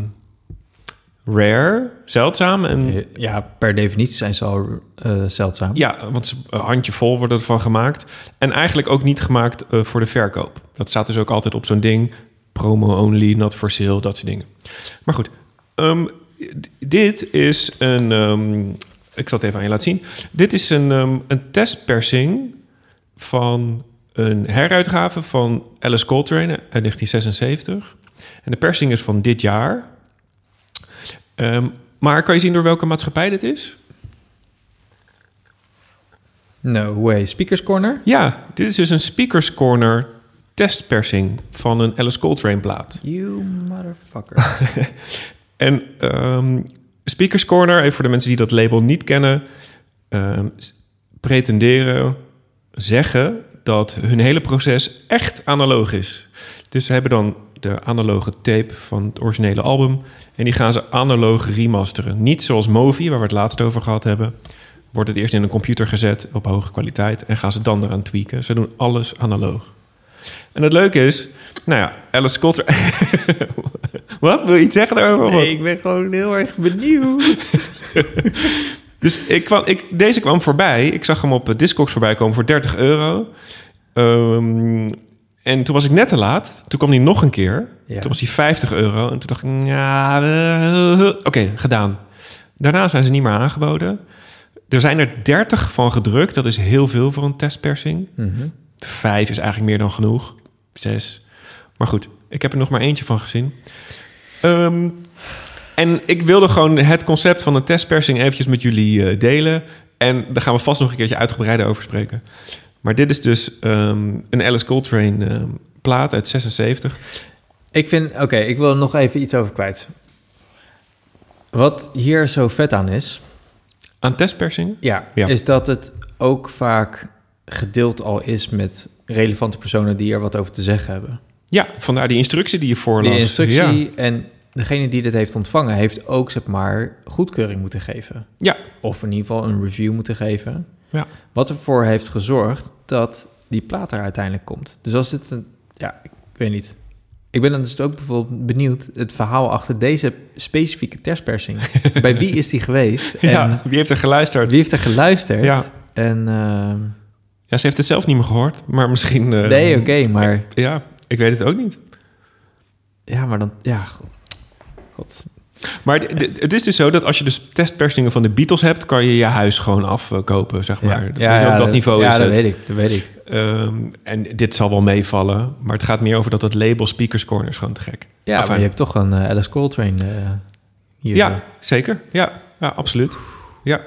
S1: rare, zeldzaam. En
S2: Ja, per definitie zijn ze al eh, zeldzaam.
S1: ja, want ze, een handjevol worden ervan gemaakt. En eigenlijk ook niet gemaakt eh, voor de verkoop. Dat staat dus ook altijd op zo'n ding. Promo only, not for sale, dat soort dingen. Maar goed, d- dit is een... ehm, ik zal het even aan je laten zien. Dit is een, ehm, een testpersing van een heruitgave van Alice Coltrane uit 1976. En de persing is van dit jaar. Ehm, maar kan je zien door welke maatschappij dit is?
S2: No way. Speakers Corner?
S1: Ja, dit is dus een Speakers Corner testpersing van een Alice Coltrane plaat.
S2: You motherfucker.
S1: En ehm, Speakers Corner, even voor de mensen die dat label niet kennen, ehm, pretenderen, zeggen dat hun hele proces echt analoog is. Dus ze hebben dan de analoge tape van het originele album en die gaan ze analoog remasteren. Niet zoals Movi, waar we het laatst over gehad hebben. Wordt het eerst in een computer gezet op hoge kwaliteit en gaan ze dan eraan tweaken. Ze doen alles analoog. En het leuke is, nou ja, Alice Coltrane... Wat? Wil je iets zeggen daarover? wat?
S2: ik ben gewoon heel erg benieuwd.
S1: Dus ik kwam, ik, deze kwam voorbij. Ik zag hem op eh, Discogs voorbij komen voor 30 euro. Ehm, en toen was ik net te laat. Toen kwam hij nog een keer.
S2: Ja.
S1: Toen was hij 50 euro. En toen dacht ik, ja, eh, oké, gedaan. Daarna zijn ze niet meer aangeboden. Er zijn er 30 van gedrukt. Dat is heel veel voor een testpersing.
S2: Mhm.
S1: Vijf is eigenlijk meer dan genoeg. Zes. Maar goed, ik heb er nog maar eentje van gezien. Ehm, en ik wilde gewoon het concept van een testpersing eventjes met jullie eh, delen. En daar gaan we vast nog een keertje uitgebreider over spreken. Maar dit is dus ehm, een Alice Coltrane ehm, plaat uit 76.
S2: Ik vind, oké, ik wil er nog even iets over kwijt. Wat hier zo vet aan is,
S1: Aan testpersing?
S2: ja,
S1: Ja.
S2: is dat het ook vaak gedeeld al is met relevante personen die er wat over te zeggen hebben.
S1: Ja, vandaar die instructie die je voorlas.
S2: Die instructie
S1: Ja.
S2: en degene die dit heeft ontvangen heeft ook zeg maar goedkeuring moeten geven.
S1: ja,
S2: Of in ieder geval een review moeten geven.
S1: Ja.
S2: Wat ervoor heeft gezorgd dat die plaat er uiteindelijk komt. Dus als het een... Ja, ik weet niet. Ik ben dan dus ook bijvoorbeeld benieuwd... het verhaal achter deze specifieke testpersing. Bij wie is die geweest? En
S1: ja, wie heeft er geluisterd?
S2: wie heeft er geluisterd?
S1: Ja.
S2: En... ehm,
S1: ja, ze heeft het zelf niet meer gehoord. Maar misschien... eh,
S2: nee, oké, maar...
S1: Ja, ik weet het ook niet.
S2: Ja, maar dan... Ja, god. god.
S1: Maar het is dus zo dat als je dus testpersingen van de Beatles hebt... kan je je huis gewoon afkopen, zeg maar.
S2: ja,
S1: Dus ja, op dat niveau
S2: ja,
S1: is
S2: dat
S1: het.
S2: weet ik, dat weet ik.
S1: Ehm, en dit zal wel meevallen. Maar het gaat meer over dat het label Speakers Corner is gewoon te gek.
S2: Ja, maar je hebt toch een eh, Alice Coltrane eh, hier.
S1: Ja, zeker. Ja, ja absoluut. Ja.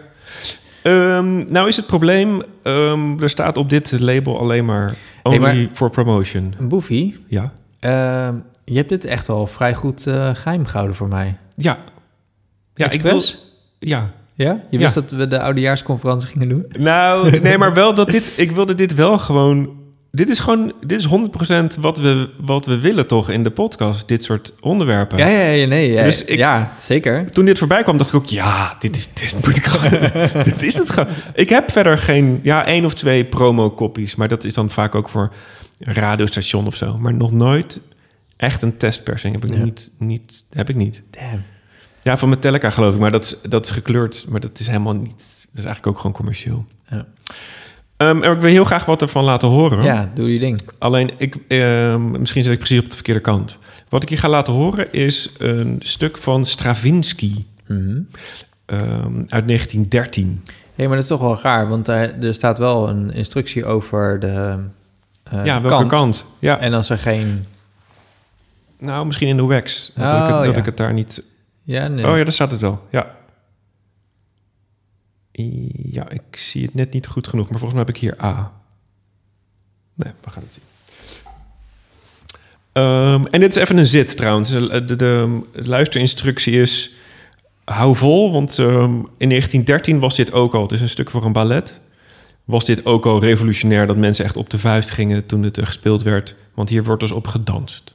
S1: Ehm, nou is het probleem... ehm, er staat op dit label alleen maar... Only
S2: maar-
S1: for promotion.
S2: Boefie,
S1: Ja.
S2: Ehm, je hebt dit echt al vrij goed eh, geheim gehouden voor mij.
S1: Ja. Ja, ik wil...
S2: Expres?
S1: Ja,
S2: Ja? Je wist dat we de oudejaarsconferentie gingen doen?
S1: Nou, nee, maar wel dat dit... Ik wilde dit wel gewoon... Dit is gewoon... Dit is 100% wat we, wat we willen toch in de podcast. Dit soort onderwerpen.
S2: Ja, ja, ja, nee. Ja,
S1: Dus ik-
S2: ja zeker.
S1: Toen dit voorbij kwam, dacht ik ook... Ja, dit is, dit moet ik gewoon... dit is het gewoon. Ik heb verder geen... Ja, één of twee promo-copies. Maar dat is dan vaak ook voor een radiostation of zo. Maar nog nooit echt een testpersing heb ik
S2: Ja.
S1: niet, niet... Heb ik niet.
S2: Damn.
S1: Ja, van Metallica geloof ik. Maar dat is, dat is gekleurd. Maar dat is helemaal niet... Dat is eigenlijk ook gewoon commercieel.
S2: Ja.
S1: Ehm, ik wil heel graag wat ervan laten horen.
S2: Ja, doe die ding.
S1: Alleen, ik, ehm, misschien zit ik precies op de verkeerde kant. Wat ik je ga laten horen is een stuk van Stravinsky
S2: Mhm.
S1: ehm, uit 1913.
S2: Hé, maar dat is toch wel raar, want er, er staat wel een instructie over de eh,
S1: ja, welke kant? Ja,
S2: En als er geen...
S1: nou, misschien in de wax. Dat,
S2: Oh,
S1: ik, het, dat
S2: ja.
S1: ik het daar niet...
S2: Ja, nee.
S1: Oh ja, daar staat het wel. Ja. Ja, ik zie het net niet goed genoeg, maar volgens mij heb ik hier A. Nee, we gaan het zien. Ehm, en dit is even een zit trouwens. De, de, de luisterinstructie is... Hou vol, want ehm, in 1913 was dit ook al... Het is een stuk voor een ballet. Was dit ook al revolutionair dat mensen echt op de vuist gingen toen het eh, gespeeld werd. Want hier wordt dus op gedanst.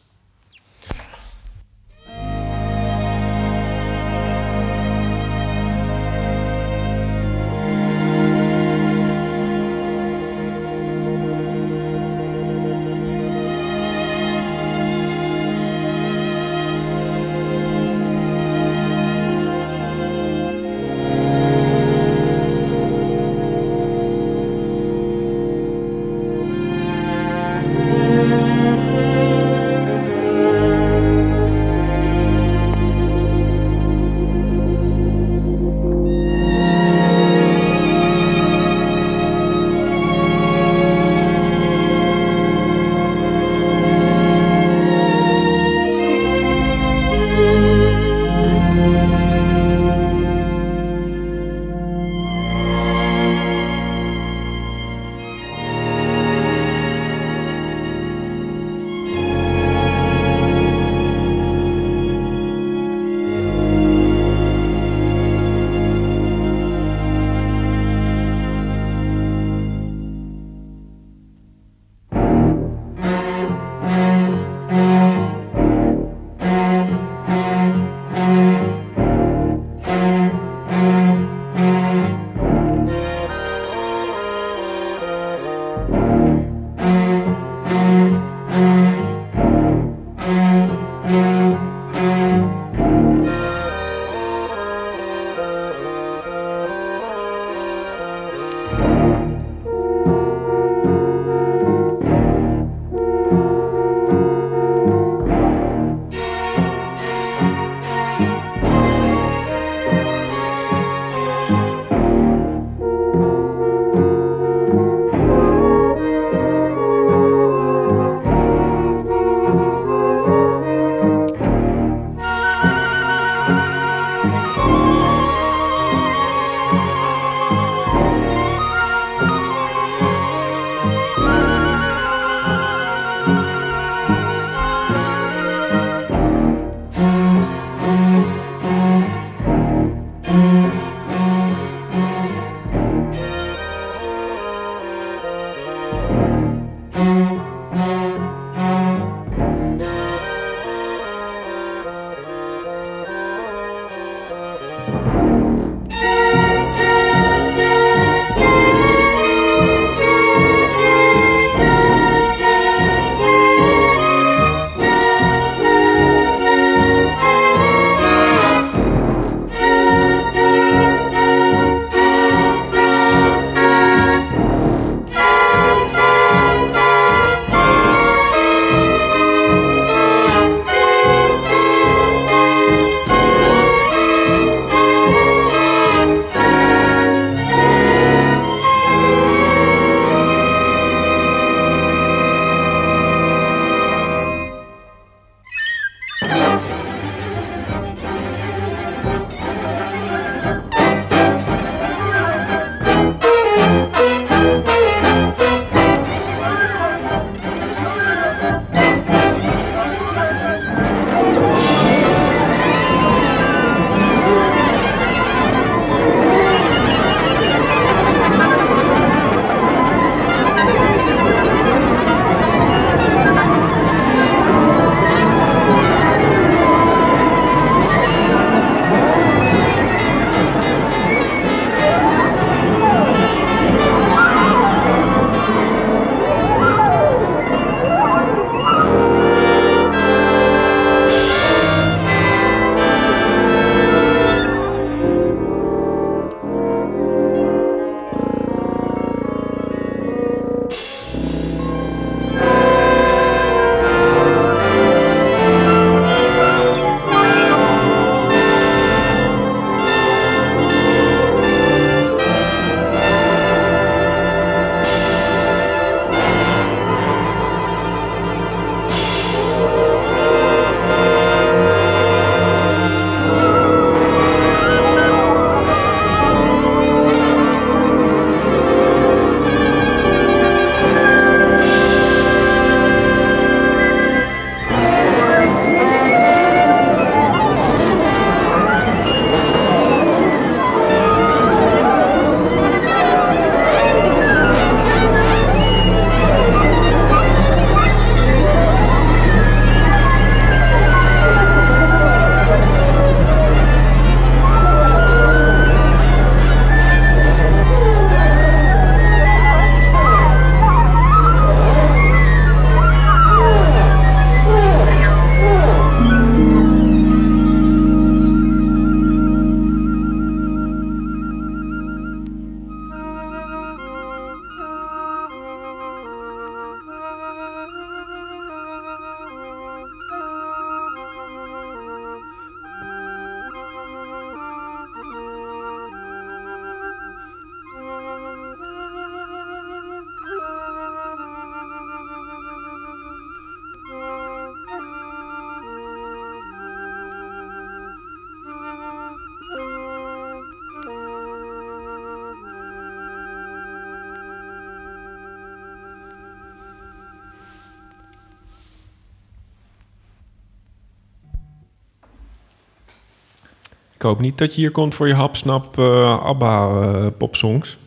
S1: Ik hoop niet dat je hier komt voor je hapsnap eh ABBA eh, popsongs.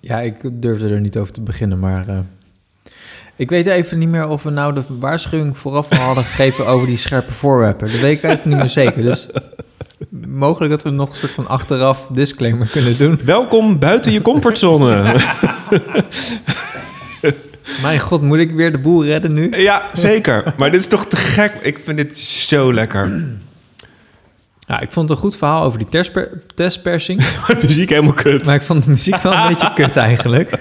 S2: Ja, ik durfde er niet over te beginnen, maar... eh, ik weet even niet meer of we nou de waarschuwing vooraf al hadden gegeven over die scherpe voorwerpen. Dat weet ik even niet meer zeker. Dus mogelijk dat we nog een soort van achteraf disclaimer kunnen doen.
S1: Welkom buiten je comfortzone.
S2: Mijn god, moet ik weer de boel redden nu?
S1: ja, zeker. Maar dit is toch te gek. Ik vind dit zo lekker.
S2: Ja, ik vond het een goed verhaal over die testper- testpersing.
S1: Muziek helemaal kut.
S2: Maar ik vond de muziek wel een beetje kut eigenlijk.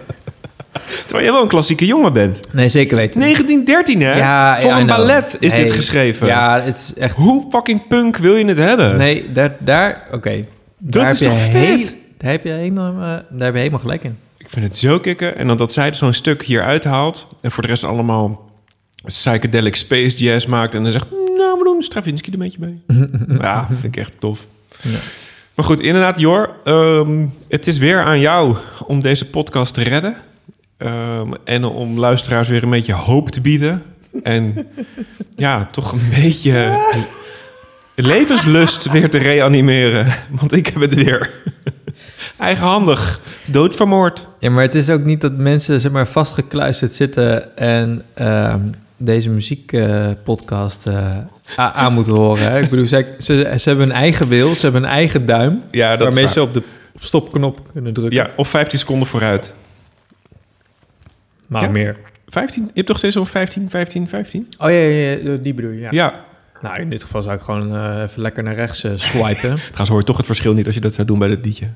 S1: Terwijl je wel een klassieke jongen bent.
S2: Nee, zeker weten.
S1: 1913, hè?
S2: Ja,
S1: Voor een ballet is dit geschreven.
S2: Ja, het is echt...
S1: Hoe fucking punk wil je het hebben?
S2: Nee, daar... daar Oké.
S1: Dat
S2: Daar
S1: is toch vet?
S2: Daar heb je helemaal, eh, daar heb je helemaal gelijk in.
S1: Ik vind het zo kicken. En dan dat zij zo'n stuk hier uithaalt. En voor de rest allemaal psychedelic space jazz maakt. En dan zegt, nou, we doen Stravinsky er een beetje bij. ja, vind ik echt tof.
S2: Ja.
S1: Maar goed, inderdaad, Jor. ehm, het is weer aan jou om deze podcast te redden. Ehm, en om luisteraars weer een beetje hoop te bieden. En ja, toch een beetje levenslust weer te reanimeren. Want ik heb het weer eigenhandig doodvermoord.
S2: Ja, maar het is ook niet dat mensen zeg maar, vastgekluisterd zitten en ehm, deze muziekpodcast aan moeten horen. Hè? Ik bedoel, ze, ze hebben een eigen wil, ze hebben een eigen duim,
S1: Ja, dat
S2: waarmee ze op de stopknop kunnen drukken.
S1: Ja, of 15 seconden vooruit.
S2: maar
S1: Ja.
S2: meer.
S1: 15? Je hebt toch steeds over 15, 15, 15?
S2: Oh ja, ja, ja, die bedoel je, ja.
S1: Ja.
S2: Nou, in dit geval zou ik gewoon eh, even lekker naar rechts swipen.
S1: Trouwens hoor je toch het verschil niet als je dat zou doen bij dat liedje.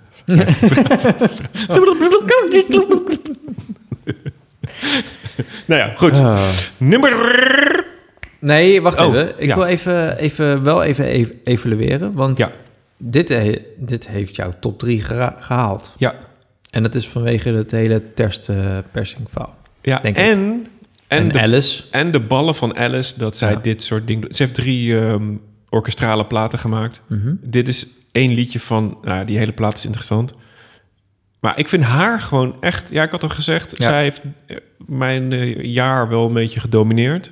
S1: nou ja, goed.
S2: Ah.
S1: Nummer...
S2: Nee, wacht
S1: Oh,
S2: even. Ik
S1: ja.
S2: wil even, even, wel even ev- evalueren, want
S1: Ja.
S2: dit, he- dit heeft jouw top 3 gehaald.
S1: Ja.
S2: En dat is vanwege het hele terstpersingverhaal.
S1: ja.
S2: Denk ik.
S1: en, en,
S2: En,
S1: de,
S2: Alice.
S1: en de ballen van Alice, dat zij
S2: Ja.
S1: dit soort dingen doet. Ze heeft drie ehm, orkestrale platen gemaakt.
S2: Mhm.
S1: Dit is één liedje van... Nou, die hele plaat is interessant. Maar ik vind haar gewoon echt... Ja, ik had al gezegd,
S2: Ja.
S1: zij heeft eh, mijn eh, jaar wel een beetje gedomineerd.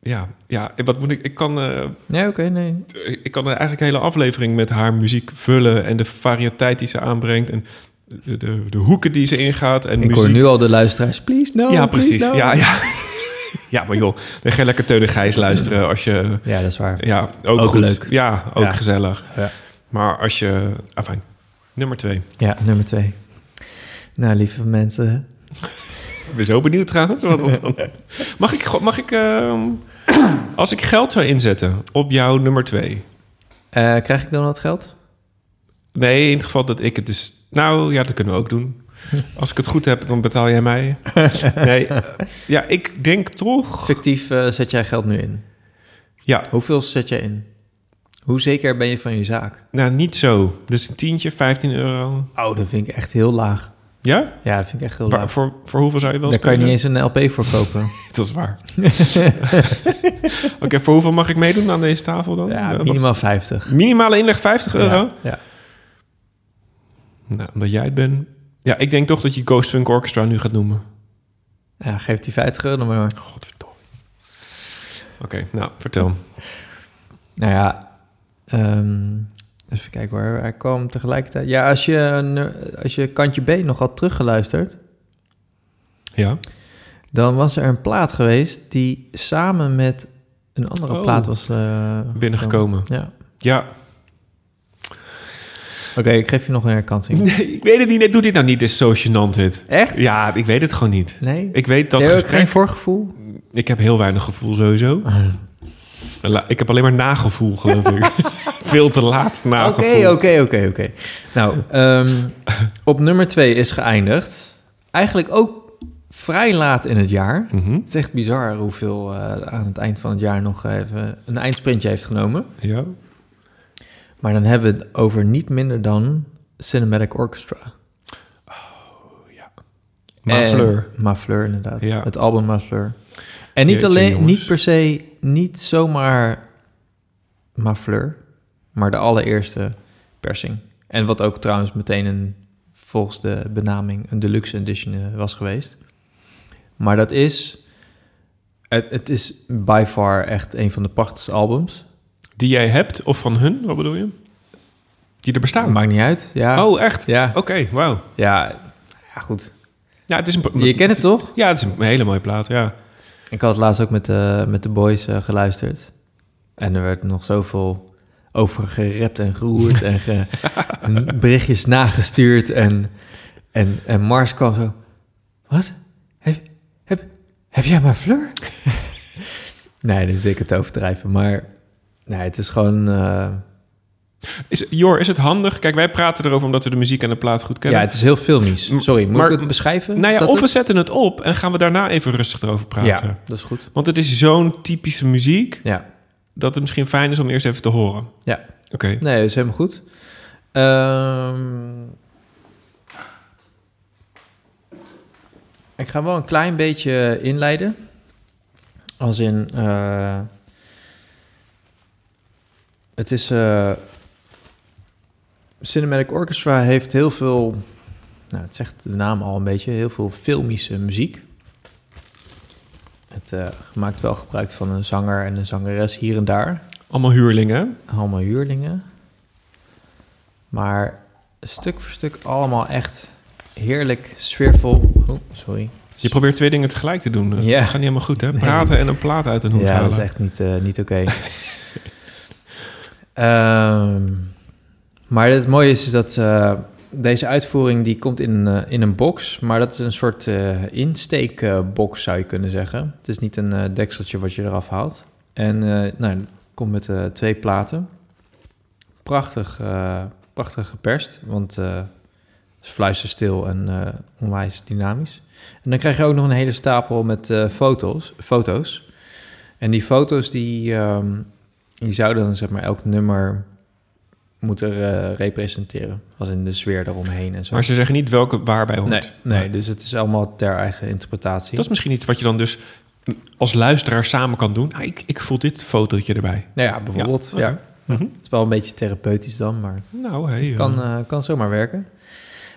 S1: Ja, ja, wat moet ik... Ik kan, eh,
S2: Ja, oké, nee.
S1: ik kan eigenlijk een hele aflevering met haar muziek vullen... en de variëteit die ze aanbrengt... en de, de, de hoeken die ze ingaat. En
S2: Ik
S1: muziek.
S2: hoor nu al de luisteraars. Please, no.
S1: ja, precies.
S2: no.
S1: Ja, ja. ja, maar joh, dan ga je lekker Teun en Gijs luisteren als je...
S2: Ja, dat is waar.
S1: Ja, ook,
S2: Ook
S1: goed.
S2: leuk.
S1: Ja, ook
S2: Ja.
S1: gezellig.
S2: Ja.
S1: Maar als je... Afijn, nummer twee.
S2: Ja, nummer twee. Nou, lieve mensen.
S1: Ik ben zo benieuwd trouwens. Wat dat dan... Mag ik... Mag ik ehm, als ik geld zou inzetten op jouw nummer twee...
S2: Eh, krijg ik dan wat geld?
S1: Nee, in het geval dat ik het dus... Nou, ja, dat kunnen we ook doen. Als ik het goed heb, dan betaal jij mij. Nee, ja, ik denk toch...
S2: Fictief eh, zet jij geld nu in.
S1: Ja,
S2: Hoeveel zet jij in? Hoe zeker ben je van je zaak?
S1: nou, niet zo. Dus een tientje, 15 euro.
S2: Oh, dat vind ik echt heel laag.
S1: Ja?
S2: Ja, dat vind ik echt heel
S1: Waar,
S2: laag.
S1: voor, voor hoeveel zou je wel
S2: Daar kan je niet eens een LP voor kopen.
S1: Dat is waar. Oké, voor hoeveel mag ik meedoen aan deze tafel dan?
S2: Ja,
S1: Eh, wat-
S2: minimaal 50
S1: Minimale inleg 50 euro?
S2: Ja, ja.
S1: Nou, omdat jij het bent. Ja, ik denk toch dat je Ghost Funk Orchestra nu gaat noemen.
S2: Ja, geef die 50 euro maar.
S1: Godverdomme. Oké, nou, vertel.
S2: Nou ja, ehm, even kijken hoor. Hij kwam tegelijkertijd. Ja, als je, een- als je kantje B nog had teruggeluisterd,
S1: Ja?
S2: dan was er een plaat geweest die samen met een andere
S1: Oh.
S2: plaat was eh,
S1: Binnengekomen.
S2: Ja.
S1: Ja.
S2: Oké, ik geef je nog een herkansing.
S1: Nee, ik weet het niet. Doe dit nou niet. Dit is zo gênant dit.
S2: Echt?
S1: Ja, ik weet het gewoon niet.
S2: Nee?
S1: Ik weet dat
S2: Heb je
S1: gesprek...
S2: geen voorgevoel?
S1: Ik heb heel weinig gevoel sowieso. Ik heb alleen maar nagevoel, geloof ik. Veel te laat nagevoel.
S2: Oké, oké, oké, oké. Nou, ehm, op nummer twee is geëindigd. Eigenlijk ook vrij laat in het jaar.
S1: Mhm.
S2: Het is echt bizar hoeveel eh, aan het eind van het jaar nog even een eindsprintje heeft genomen.
S1: Ja.
S2: Maar dan hebben we het over niet minder dan Cinematic Orchestra.
S1: Maar Fleur.
S2: En- Ma Fleur, inderdaad.
S1: Ja.
S2: Het album Ma Fleur. En niet alleen, niet per se, niet zomaar Ma Fleur, maar de allereerste persing. En wat ook trouwens meteen een, volgens de benaming, een deluxe edition eh, was geweest. Maar dat is, het, het is by far echt een van de prachtigste albums.
S1: Die jij hebt of van hun, wat bedoel je? Die er bestaan.
S2: Maakt niet uit. Ja.
S1: Oh, echt?
S2: Ja.
S1: Oké, wauw.
S2: Ja. Ja, goed.
S1: Ja, het is een...
S2: Je kent het toch?
S1: Ja, het is een hele mooie plaat, ja.
S2: Ik had het laatst ook met de, met de boys eh, geluisterd. En er werd nog zoveel over gerept en geroerd en ge- en berichtjes nagestuurd. En, en, en Mars kwam zo... Wat? Heb, heb, heb jij maar Fleur? nee, dat is zeker te overdrijven. Maar nee, het is gewoon... eh,
S1: Is, Jor, is het handig? Kijk, wij praten erover omdat we de muziek en de plaat goed
S2: ja,
S1: kennen.
S2: het is heel filmisch. Sorry, moet
S1: Maar-
S2: ik het beschrijven?
S1: nou ja, of we
S2: het?
S1: zetten het op en gaan we daarna even rustig erover praten.
S2: Ja, dat is goed.
S1: Want het is zo'n typische muziek
S2: Ja,
S1: dat het misschien fijn is om eerst even te horen.
S2: ja.
S1: Oké.
S2: Nee, dat is helemaal goed. Ehm, ik ga wel een klein beetje inleiden. Als in... eh, het is... eh, Cinematic Orchestra heeft heel veel... Nou, het zegt de naam al een beetje. Heel veel filmische muziek. Het eh, maakt wel gebruik van een zanger en een zangeres hier en daar
S1: Allemaal huurlingen.
S2: allemaal huurlingen. Maar stuk voor stuk allemaal echt heerlijk sfeervol. Oh, sorry.
S1: Je probeert twee dingen tegelijk te doen. Dat
S2: Ja.
S1: gaat niet helemaal goed, hè? Praten en een plaat uit een hoed
S2: Ja,
S1: halen.
S2: dat is echt niet, eh, niet oké. Ehm, maar het mooie is, is dat eh, deze uitvoering die komt in, eh, in een box. Maar dat is een soort eh insteekbox zou je kunnen zeggen. Het is niet een dekseltje wat je eraf haalt. En nou, komt met twee platen. Prachtig, prachtig geperst, want het is fluisterstil en onwijs dynamisch. En dan krijg je ook nog een hele stapel met foto's, foto's. En die foto's die, ehm, die zouden dan zeg maar elk nummer moeten eh, representeren. Als in de sfeer eromheen en zo.
S1: Maar ze zeggen niet welke waarbij hoort.
S2: nee, nee, dus het is allemaal ter eigen interpretatie.
S1: Dat is misschien iets wat je dan dus als luisteraar samen kan doen. Ah, ik, ik voel dit fotootje erbij.
S2: Nou ja, bijvoorbeeld.
S1: Ja. Mhm.
S2: Het is wel een beetje therapeutisch dan, maar
S1: Nou, hey,
S2: het kan,
S1: eh,
S2: eh, kan zomaar werken.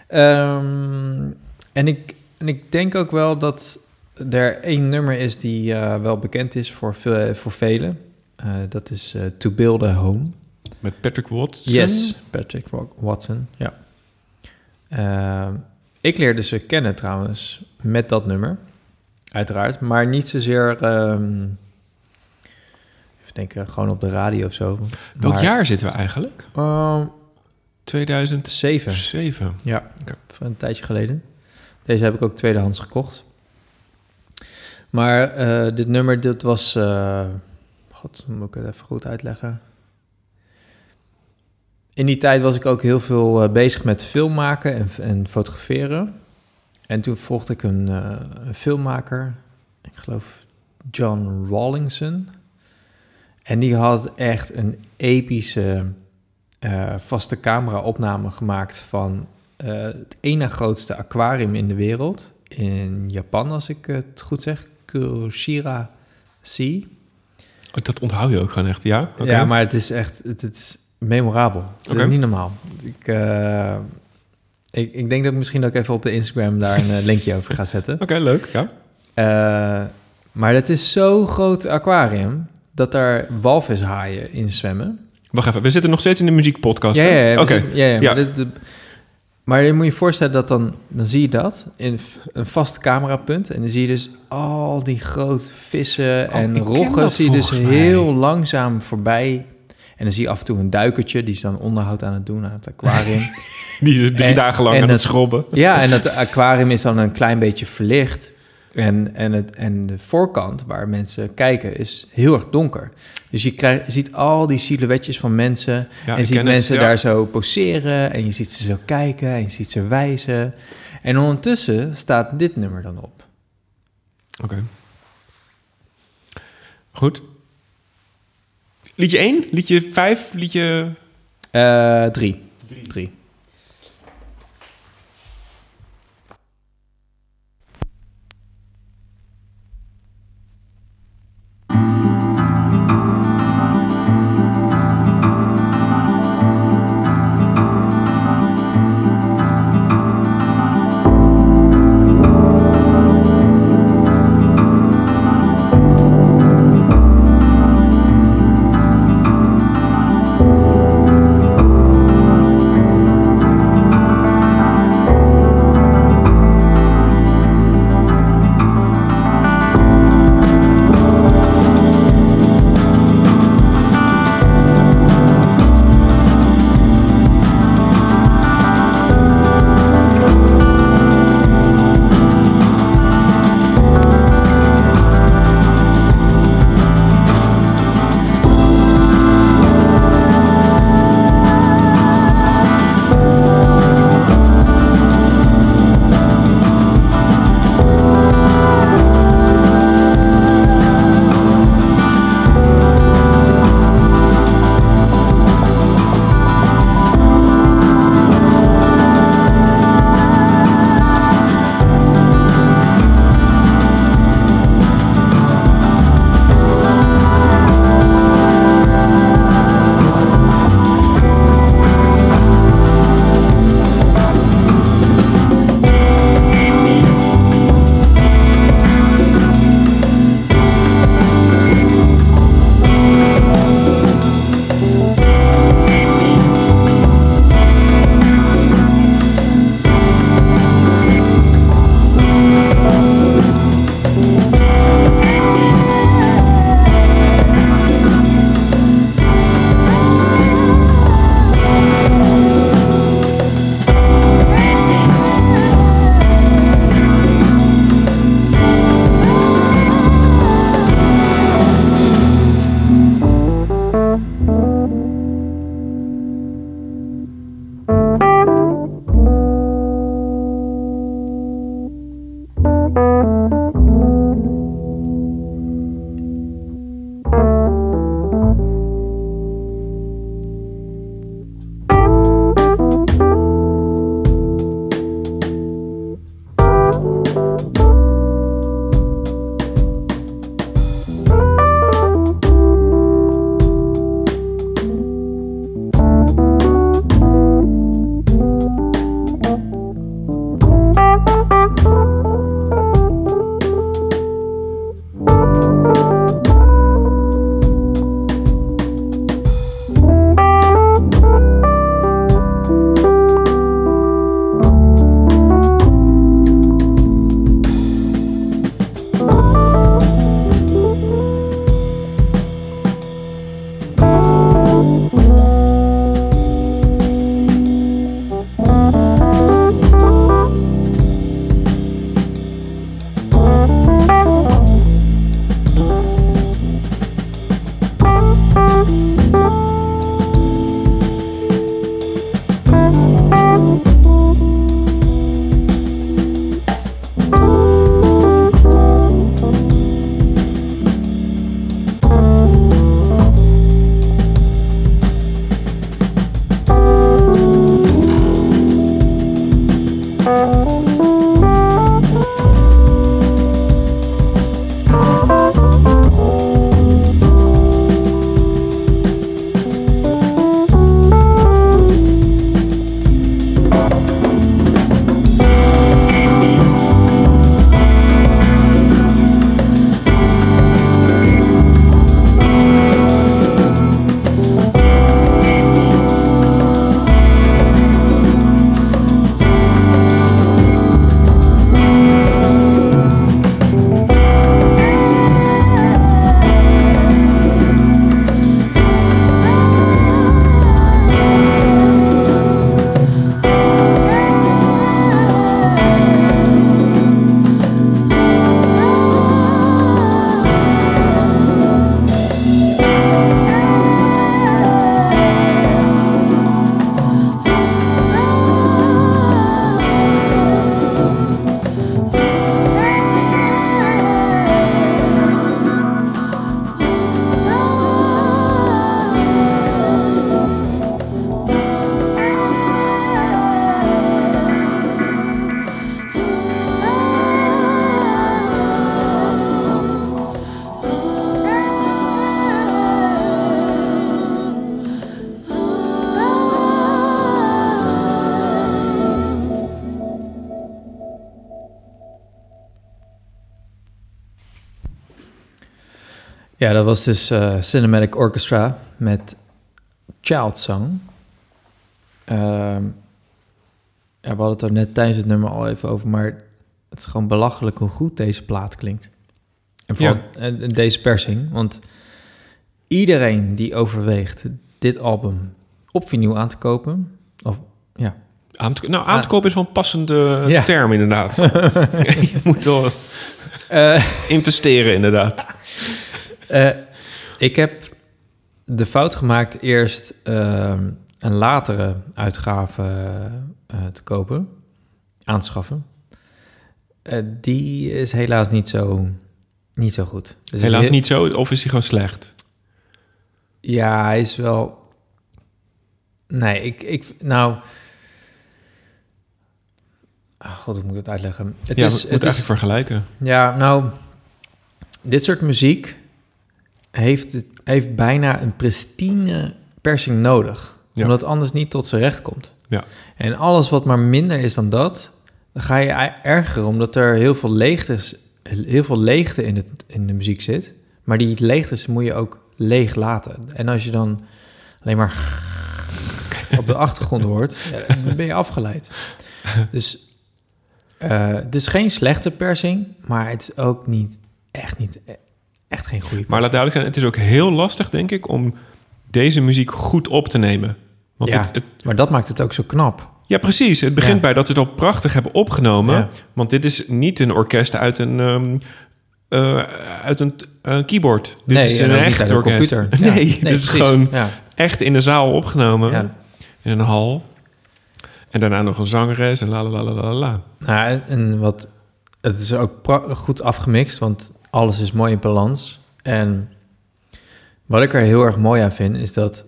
S2: Ehm, en, ik, en ik denk ook wel dat er één nummer is die eh, wel bekend is voor, veel, voor velen. Eh, dat is eh, To Build a Home.
S1: Met Patrick Watson.
S2: Yes, Patrick Wa- Watson, ja. Ehm, ik leerde ze kennen trouwens met dat nummer, uiteraard. Maar niet zozeer, ehm, even denken, gewoon op de radio of zo.
S1: Welk
S2: Maar,
S1: jaar zitten we eigenlijk?
S2: ehm,
S1: 2007.
S2: zeven. Ja,
S1: Oké.
S2: van een tijdje geleden. Deze heb ik ook tweedehands gekocht. Maar eh, dit nummer, dit was... eh, God, moet ik het even goed uitleggen? In die tijd was ik ook heel veel eh, bezig met film maken en, en fotograferen. En toen volgde ik een, eh, een filmmaker, ik geloof John Rawlingson. En die had echt een epische eh, vaste camera-opname gemaakt van het ene grootste aquarium in de wereld. In Japan, als ik het goed zeg. Kuroshira Sea.
S1: Oh, dat onthoud je ook gewoon echt, ja?
S2: Ja, maar het is echt het, het is memorabel. Is niet normaal. Ik, eh, ik, ik denk dat ik misschien ook even op de Instagram daar een eh, linkje over ga zetten.
S1: Oké, leuk. Ja.
S2: Eh, maar het is zo'n groot aquarium dat daar walvishaaien in zwemmen.
S1: Wacht even, we zitten nog steeds in de muziekpodcast.
S2: Ja, ja, ja. Zitten- ja, ja,
S1: Ja.
S2: Maar, dit- maar je moet je voorstellen dat dan, dan zie je dat in een vast camerapunt. En dan zie je dus al die grote vissen
S1: Oh,
S2: en
S1: ik
S2: roggen
S1: dat
S2: zie je dus
S1: mij.
S2: heel langzaam voorbij. En dan zie je af en toe een duikertje, die is dan onderhoud aan het doen aan het aquarium.
S1: Die is drie
S2: En-
S1: dagen lang
S2: en
S1: aan het
S2: het-
S1: schrobben.
S2: ja, en het aquarium is dan een klein beetje verlicht. En, en, het, en de voorkant waar mensen kijken is heel erg donker. Dus je, krijgt, ziet al die silhouetjes van mensen.
S1: Ja,
S2: en je ziet
S1: het,
S2: mensen
S1: ja.
S2: daar zo poseren. En je ziet ze zo kijken. En je ziet ze wijzen. En ondertussen staat dit nummer dan op.
S1: Oké. Goed. Liedje 1, liedje 5, liedje...
S2: Eh, 3. 3. Was dus eh, Cinematic Orchestra met Child Song. Ehm, ja, we hadden het er net tijdens het nummer al even over, maar het is gewoon belachelijk hoe goed deze plaat klinkt. En vooral deze persing, want iedereen die overweegt dit album op vinyl aan te kopen, of ja,
S1: Aan te, nou, aan te kopen is wel een passende
S2: Ja.
S1: term, inderdaad. je moet wel investeren, inderdaad.
S2: Eh, ik heb de fout gemaakt eerst ehm, een latere uitgave eh, te kopen, aanschaffen. Eh, die is helaas niet zo, niet zo goed. Dus
S1: Helaas
S2: heel-
S1: niet zo, of is hij gewoon slecht?
S2: Ja, hij is wel... Nee, ik... ik nou... Ah, God, hoe moet ik het uitleggen? Het
S1: ja,
S2: is,
S1: we
S2: het is,
S1: eigenlijk vergelijken.
S2: Ja, nou, dit soort muziek heeft, het- heeft bijna een pristine persing nodig.
S1: Ja.
S2: Omdat het anders niet tot zijn recht komt.
S1: Ja.
S2: En alles wat maar minder is dan dat, dan ga je ergeren. Omdat er heel veel leegtes, heel veel leegte in, het, in de muziek zit. Maar die leegtes moet je ook leeg laten. En als je dan alleen maar op de achtergrond hoort, dan ben je afgeleid. Dus eh, het is geen slechte persing, maar het is ook niet echt niet echt geen goede.
S1: Maar laat duidelijk zijn, het is ook heel lastig, denk ik, om deze muziek goed op te nemen. Want
S2: ja,
S1: het, het-
S2: maar dat maakt het ook zo knap.
S1: ja, precies. Het begint
S2: Ja.
S1: bij dat we het al prachtig hebben opgenomen.
S2: Ja.
S1: Want dit is niet een orkest uit een, ehm, eh, uit een eh, keyboard. Dit
S2: nee,
S1: is
S2: en
S1: een echt
S2: een
S1: orkest.
S2: computer. Ja,
S1: Nee, dit is gewoon
S2: Ja,
S1: echt in de zaal opgenomen.
S2: ja.
S1: In een hal. En daarna nog een zangeres en la la la la la la.
S2: Nou, en- wat het is ook goed afgemixt, want alles is mooi in balans. En wat ik er heel erg mooi aan vind, is dat,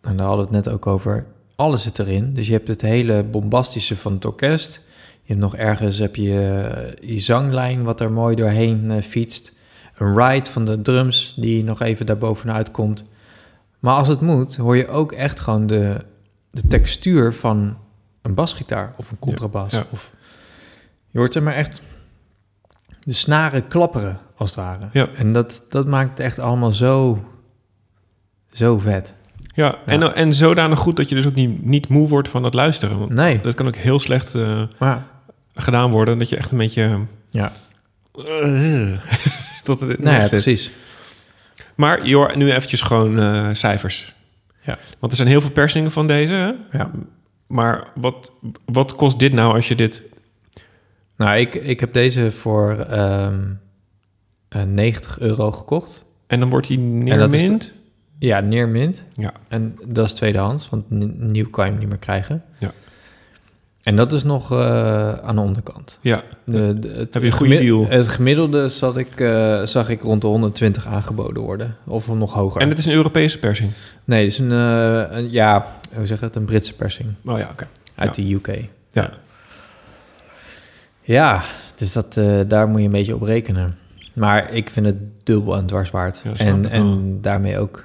S2: en daar hadden we het net ook over, alles zit erin. Dus je hebt het hele bombastische van het orkest. Je hebt nog ergens heb je eh, je zanglijn wat er mooi doorheen eh, fietst. Een ride van de drums die nog even daarbovenuit komt. Maar als het moet, hoor je ook echt gewoon de, de textuur van een basgitaar of een contrabas.
S1: ja.
S2: Of, je hoort er maar echt de snaren klapperen, als het ware.
S1: Ja.
S2: En dat, dat maakt het echt allemaal zo, zo vet.
S1: Ja, En, en zodanig goed dat je dus ook niet, niet moe wordt van het luisteren. Want
S2: Nee,
S1: dat kan ook heel slecht eh, gedaan worden. Dat je echt een beetje...
S2: ja,
S1: tot het
S2: nou ja,
S1: zit.
S2: precies.
S1: Maar joh, nu eventjes gewoon eh, cijfers.
S2: Ja.
S1: Want er zijn heel veel persingen van deze. Hè?
S2: Ja.
S1: Maar wat, wat kost dit nou als je dit...
S2: Nou, ik, ik heb deze voor ehm, eh, 90 euro gekocht.
S1: En dan wordt
S2: is
S1: neermint?
S2: Ja, neer mint.
S1: Ja.
S2: En dat is tweedehands, want nieuw kan je hem niet meer krijgen.
S1: Ja.
S2: En dat is nog eh, aan de onderkant.
S1: Ja.
S2: De, de- het,
S1: Heb je een goede deal.
S2: Het gemiddelde zat ik, eh, zag ik rond de 120 aangeboden worden. Of nog hoger.
S1: En het is een Europese persing?
S2: Nee, het is een, eh, een ja, hoe zeg het, een Britse persing
S1: Oh ja, oké.
S2: uit de UK.
S1: Ja.
S2: Ja, dus dat, eh, daar moet je een beetje op rekenen. Maar ik vind het dubbel en dwars waard.
S1: Ja,
S2: en en daarmee ook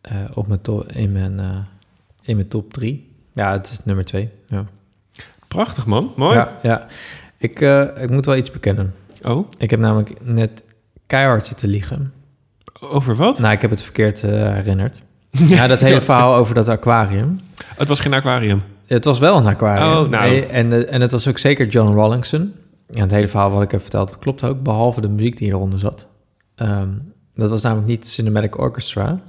S2: eh, op mijn in, mijn, eh, in mijn top drie. Ja, het is nummer twee. Ja,
S1: Prachtig, man. Mooi.
S2: ja, ja. Ik, ik moet wel iets bekennen.
S1: Oh,
S2: Ik heb namelijk net keihard zitten liegen.
S1: over wat?
S2: Nou, ik heb het verkeerd herinnerd. Ja, dat hele verhaal over dat aquarium.
S1: Het was geen aquarium.
S2: Het was wel een aquarium.
S1: Oh, nou.
S2: Nee, en, de- en het was ook zeker John Rawlingson. En het hele verhaal wat ik heb verteld, dat klopt ook, behalve de muziek die eronder zat. Ehm, dat was namelijk niet Cinematic Orchestra,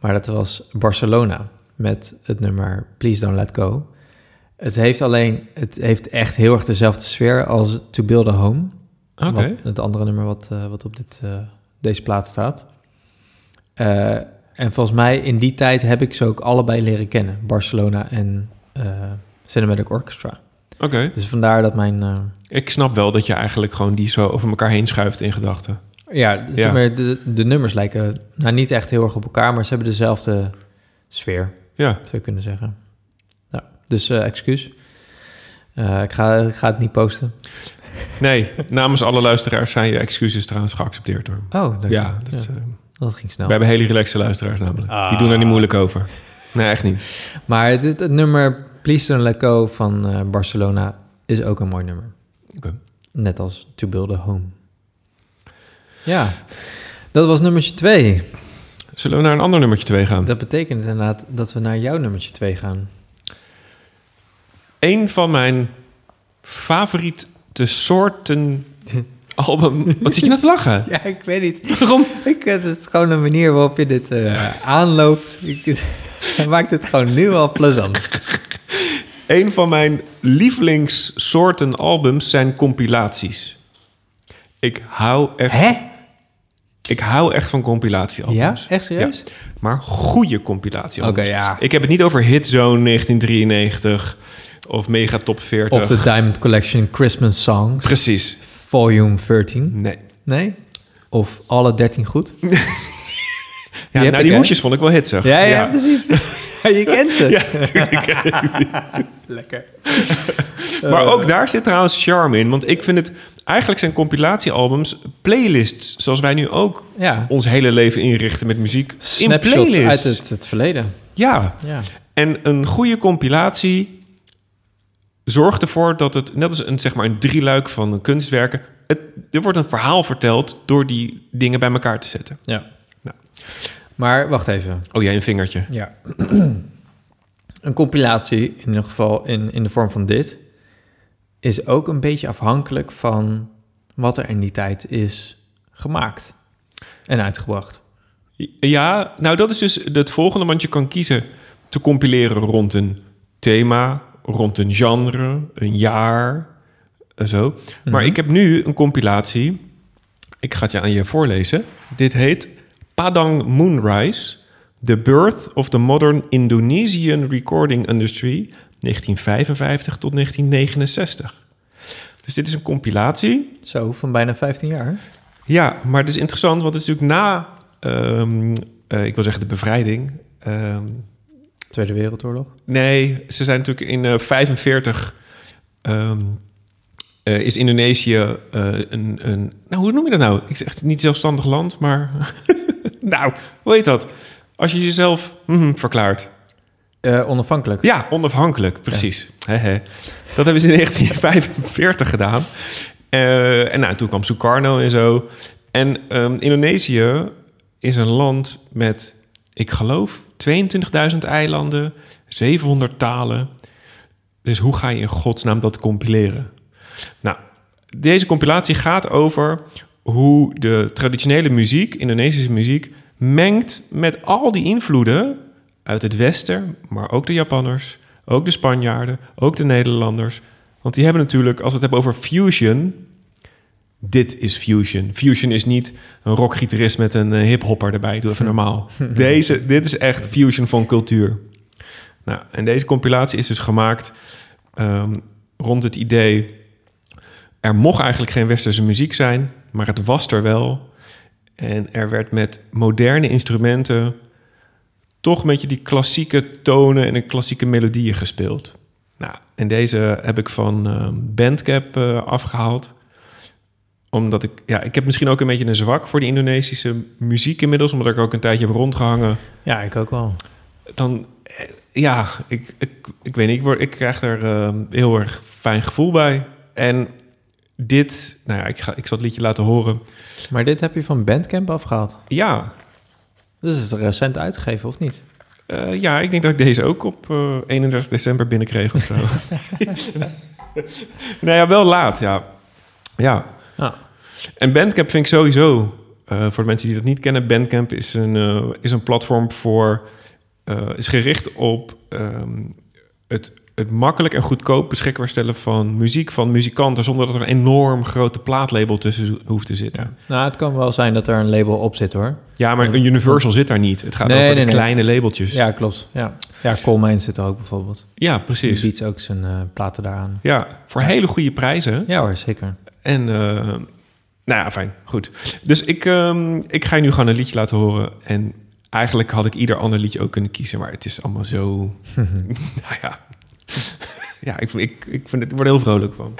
S2: maar dat was Barcelona met het nummer Please Don't Let Go. Het heeft alleen, het heeft echt heel erg dezelfde sfeer als To Build a Home.
S1: Oké.
S2: Het andere nummer wat, eh, wat op dit, eh, deze plaat staat. Eh, en volgens mij in die tijd heb ik ze ook allebei leren kennen. Barcelona en eh, Cinematic Orchestra.
S1: Oké.
S2: Dus vandaar dat mijn... eh,
S1: Ik snap wel dat je eigenlijk gewoon die zo over elkaar heen schuift in gedachten.
S2: ja, zeg
S1: Ja.
S2: maar, de, de nummers lijken nou, niet echt heel erg op elkaar... maar ze hebben dezelfde sfeer,
S1: Ja.
S2: zou je kunnen zeggen. Ja, dus eh, excuus. Eh, ik, ga, ik ga het niet posten.
S1: Nee, namens alle luisteraars zijn je excuses trouwens geaccepteerd hoor.
S2: Oh, dank
S1: Ja,
S2: je.
S1: dat,
S2: Ja,
S1: eh,
S2: dat ging snel.
S1: we hebben hele relaxe luisteraars namelijk.
S2: Ah.
S1: Die doen er niet moeilijk over. Nee, echt niet.
S2: Maar dit, het nummer Please Don't Let Go van eh, Barcelona is ook een mooi nummer.
S1: Oké.
S2: Net als To Build a Home. Ja. Dat was nummertje 2.
S1: Zullen we naar een ander nummertje 2 gaan?
S2: Dat betekent inderdaad dat we naar jouw nummertje 2 gaan.
S1: Een van mijn favoriete soorten album... Wat zit je nou te lachen?
S2: Ja, ik weet niet. Waarom? Ik, het is gewoon een manier waarop je dit eh, aanloopt. Ik, het maakt het gewoon nu al plezant.
S1: Een van mijn lievelingssoorten albums zijn compilaties. Ik hou echt,
S2: Hè?
S1: ik hou echt van compilatiealbums.
S2: Ja? Echt serieus?
S1: Ja, maar goede compilatiealbums.
S2: Oké, ja.
S1: Ik heb het niet over Hitzone 1993 of Mega Top 40.
S2: Of de Diamond Collection Christmas Songs,
S1: Precies.
S2: volume 13.
S1: Nee.
S2: Nee? Of alle 13 goed?
S1: Ja,
S2: heb
S1: nou,
S2: ik,
S1: die hoesjes vond ik wel hitsig.
S2: Ja, ja, precies. je kent ze.
S1: Ja, natuurlijk.
S2: Lekker.
S1: Maar ook daar zit trouwens charme in. Want ik vind het... Eigenlijk zijn compilatiealbums playlists... zoals wij nu ook
S2: Ja.
S1: ons hele leven inrichten met muziek. in
S2: Snapshots
S1: playlists.
S2: uit het, het verleden.
S1: Ja.
S2: Ja.
S1: En een goede compilatie zorgt ervoor dat het... net als een, zeg maar een drieluik van kunstwerken... Het, er wordt een verhaal verteld door die dingen bij elkaar te zetten.
S2: ja.
S1: Nou.
S2: Maar wacht even.
S1: Oh, jij een vingertje.
S2: Ja. een compilatie, in ieder geval in, in de vorm van dit, is ook een beetje afhankelijk van wat er in die tijd is gemaakt en uitgebracht.
S1: Ja, nou dat is dus het volgende, want je kan kiezen te compileren rond een thema, rond een genre, een jaar, en zo. Maar ik heb nu een compilatie. Ik ga het je aan je voorlezen. Dit heet Padang Moonrise: The Birth of the Modern Indonesian Recording Industry 1955 tot 1969. Dus dit is een compilatie.
S2: Zo, van bijna 15 jaar.
S1: Ja, maar het is interessant, want het is natuurlijk na, ehm, eh, ik wil zeggen de bevrijding. Ehm,
S2: Tweede Wereldoorlog.
S1: nee, ze zijn natuurlijk in eh 45 ehm, eh, is Indonesië eh, een, een, nou hoe noem je dat nou? Ik zeg niet zelfstandig land, maar nou, hoe heet dat? Als je jezelf mhm, verklaart.
S2: Eh, onafhankelijk.
S1: Ja, onafhankelijk, precies. Hè, hè. Dat hebben ze in 1945 gedaan. Eh, en nou, toen kwam Sukarno en zo. En ehm, Indonesië is een land met, ik geloof, 22.000 eilanden, 700 talen. Dus hoe ga je in godsnaam dat compileren? Nou, deze compilatie gaat over hoe de traditionele muziek, Indonesische muziek, mengt met al die invloeden uit het Westen, maar ook de Japanners, ook de Spanjaarden, ook de Nederlanders. Want die hebben natuurlijk, als we het hebben over fusion, dit is fusion. Fusion is niet een rockgitarist met een eh, hiphopper erbij. Doe even normaal. Deze, dit is echt fusion van cultuur. Nou, en deze compilatie is dus gemaakt ehm, rond het idee... er mocht eigenlijk geen westerse muziek zijn, maar het was er wel. En er werd met moderne instrumenten toch een beetje die klassieke tonen en de klassieke melodieën gespeeld. Nou, en deze heb ik van ehm, Bandcamp eh, afgehaald. Omdat ik, ja, ik heb misschien ook een beetje een zwak voor die Indonesische muziek inmiddels, omdat ik ook een tijdje heb rondgehangen.
S2: Ja, ik ook wel.
S1: Dan, eh, ja, ik, ik, ik weet niet, ik, word, ik krijg er ehm, heel erg fijn gevoel bij. En dit, nou ja, ik, ga, ik zal het liedje laten horen.
S2: Maar dit heb je van Bandcamp afgehaald.
S1: Ja,
S2: Dus het is recent uitgegeven, of niet?
S1: Eh, ja, ik denk dat ik deze ook op eh 31 december binnenkreeg of zo. nou ja, wel laat, ja. Ja.
S2: Ja.
S1: En Bandcamp vind ik sowieso, eh, voor de mensen die dat niet kennen, Bandcamp is een, eh, is een platform voor, eh, is gericht op ehm, het, het makkelijk en goedkoop beschikbaar stellen van muziek van muzikanten, zonder dat er een enorm grote plaatlabel tussen hoeft te zitten.
S2: Nou, het kan wel zijn dat er een label op zit, hoor.
S1: Ja, maar een Universal zit daar niet. Het gaat
S2: Nee,
S1: over
S2: nee,
S1: kleine labeltjes.
S2: Ja, klopt. Ja, ja Coleman zit er ook bijvoorbeeld.
S1: Ja,
S2: Die
S1: precies.
S2: biedt ook zijn eh, platen daaraan.
S1: Ja, voor hele goede prijzen.
S2: Ja hoor, zeker.
S1: En, eh, nou ja, fijn, goed. Dus ik, ehm, ik ga je nu gewoon een liedje laten horen. En eigenlijk had ik ieder ander liedje ook kunnen kiezen, maar het is allemaal zo... nou ja, ja ik, ik, ik, vind het, ik word er heel vrolijk van.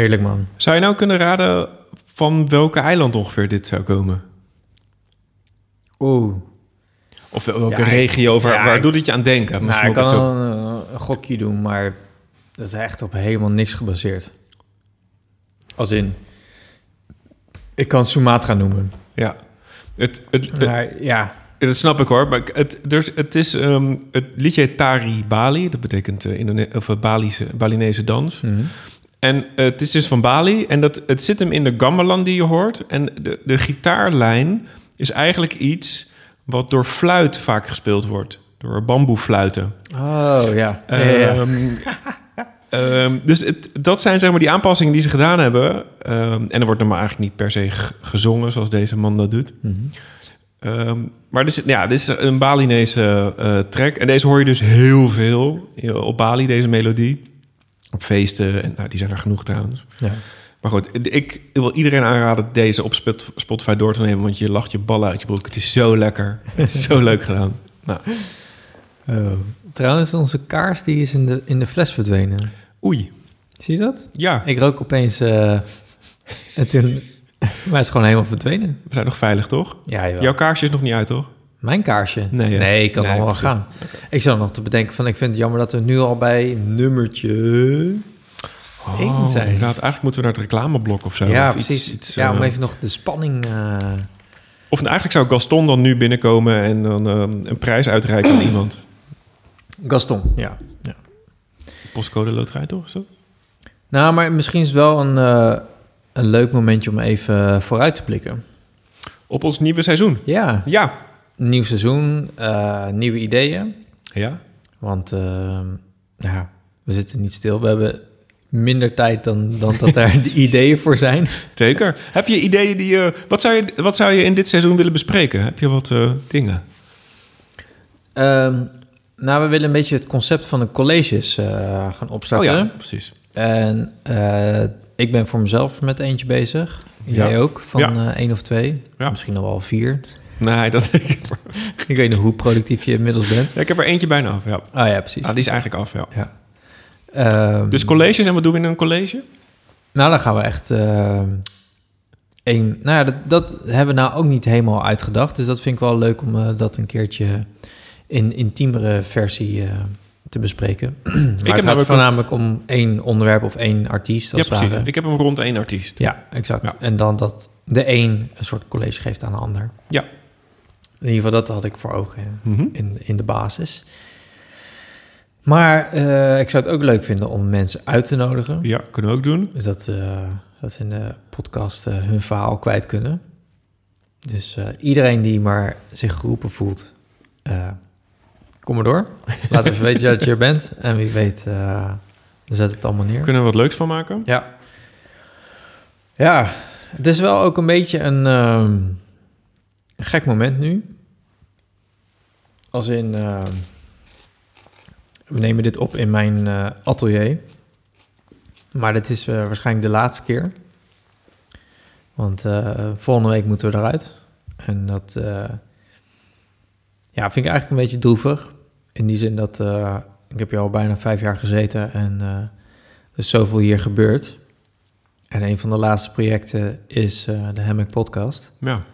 S2: Heerlijk, man.
S1: Zou je nou kunnen raden van welke eiland ongeveer dit zou komen?
S2: Oeh.
S1: Of wel- welke
S2: Ja,
S1: regio? Waar,
S2: ja,
S1: waar doet het je aan denken?
S2: Nou, ik kan wel
S1: zo-
S2: een, een gokje doen, maar dat is echt op helemaal niks gebaseerd. Als in, ik kan Sumatra noemen.
S1: Ja. Het, het, het-
S2: Maar ja,
S1: dat snap ik hoor. Maar het, er, het is ehm, het liedje Tari Bali. Dat betekent eh, Indone of eh, Balise, Balinese dans.
S2: Mhm.
S1: En eh, het is dus van Bali. En dat, het zit hem in de gamelan die je hoort. En de, de gitaarlijn is eigenlijk iets wat door fluit vaak gespeeld wordt. Door bamboefluiten.
S2: oh ja. ja, ja, ja.
S1: Ehm, ehm, dus het, dat zijn zeg maar die aanpassingen die ze gedaan hebben. Ehm, en er wordt normaal eigenlijk niet per se gezongen zoals deze man dat doet.
S2: Mhm.
S1: Maar dit is, ja, dit is een Balinese eh, track. En deze hoor je dus heel veel eh, op Bali, deze melodie. Op feesten. En nou, die zijn er genoeg trouwens.
S2: Ja.
S1: Maar goed, ik wil iedereen aanraden deze op Spot- Spotify door te nemen. Want je lacht je ballen uit je broek. Het is zo lekker. Het is zo leuk gedaan. Nou,
S2: Oh. Trouwens, onze kaars die is in de, in de fles verdwenen.
S1: oei.
S2: Zie je dat?
S1: Ja,
S2: Ik rook opeens... eh, en toen... maar het is gewoon helemaal verdwenen.
S1: we zijn nog veilig, toch?
S2: Ja, jawel.
S1: Jouw kaarsje is nog niet uit, toch?
S2: Mijn kaarsje?
S1: Nee,
S2: ik kan
S1: Nee,
S2: nog wel
S1: precies.
S2: gaan. Ik zou nog te bedenken van... Ik vind het jammer dat we nu al bij nummertje... één zijn.
S1: Oh, inderdaad. Eigenlijk moeten we naar het reclameblok of zo.
S2: ja,
S1: of
S2: precies.
S1: iets,
S2: ja, om
S1: eh,
S2: even nog de spanning... eh,
S1: Of eigenlijk zou Gaston dan nu binnenkomen en dan eh, een prijs uitreiken aan iemand.
S2: Gaston, ja. ja.
S1: Postcode loterij, toch? Is dat?
S2: Nou, maar misschien is wel een, een leuk momentje om even vooruit te blikken.
S1: Op ons nieuwe seizoen.
S2: Ja,
S1: Ja.
S2: Nieuw seizoen, eh, nieuwe ideeën.
S1: Ja.
S2: Want eh, ja, we zitten niet stil. We hebben minder tijd dan, dan dat daar de ideeën voor zijn.
S1: Zeker. Heb je ideeën die je... Wat zou je, wat zou je in dit seizoen willen bespreken? Heb je wat eh, dingen?
S2: Ehm, nou, we willen een beetje het concept van de colleges eh, gaan
S1: Oh
S2: opstarten.
S1: ja, precies.
S2: En ik ben voor mezelf met eentje bezig.
S1: Ja.
S2: Jij ook, van
S1: Ja.
S2: één of twee.
S1: Ja.
S2: Misschien nog wel vier.
S1: Nee, dat, ik, heb
S2: Ik weet niet hoe productief je inmiddels bent.
S1: ja, ik heb er eentje bijna af, ja.
S2: Oh ja, precies.
S1: Ah, die is eigenlijk af, ja.
S2: Ja. Ehm,
S1: Dus colleges, en wat doen we in een college?
S2: Nou, dan gaan we echt... eh een, nou ja, dat, dat hebben we nou ook niet helemaal uitgedacht. Dus dat vind ik wel leuk om eh, dat een keertje in intiemere versie eh, te bespreken. maar
S1: heb
S2: het gaat
S1: namelijk
S2: voornamelijk om één onderwerp of één artiest.
S1: Ja,
S2: Als het
S1: precies.
S2: ware.
S1: Ik heb hem rond één artiest.
S2: Ja, exact.
S1: Ja.
S2: En dan dat de een een soort college geeft aan de ander.
S1: Ja.
S2: In ieder geval, dat had ik voor ogen
S1: Mhm.
S2: in, in de basis. Maar eh, ik zou het ook leuk vinden om mensen uit te nodigen.
S1: Ja, kunnen we ook doen.
S2: Dus dat, eh, dat ze in de podcast eh, hun verhaal kwijt kunnen. Dus iedereen die maar zich geroepen voelt, kom maar door. Laat even weten dat je er bent. En wie weet, zet het allemaal neer.
S1: Kunnen we wat leuks van maken?
S2: Ja. Ja, het is wel ook een beetje een, ehm, een gek moment nu. Als in, ehm, we nemen dit op in mijn eh, atelier. Maar dit is eh, waarschijnlijk de laatste keer. Want eh, volgende week moeten we eruit. En dat ja, vind ik eigenlijk een beetje droevig. In die zin dat ik heb hier al bijna vijf jaar gezeten en er is zoveel hier gebeurd. En een van de laatste projecten is de Hammock Podcast.
S1: Ja.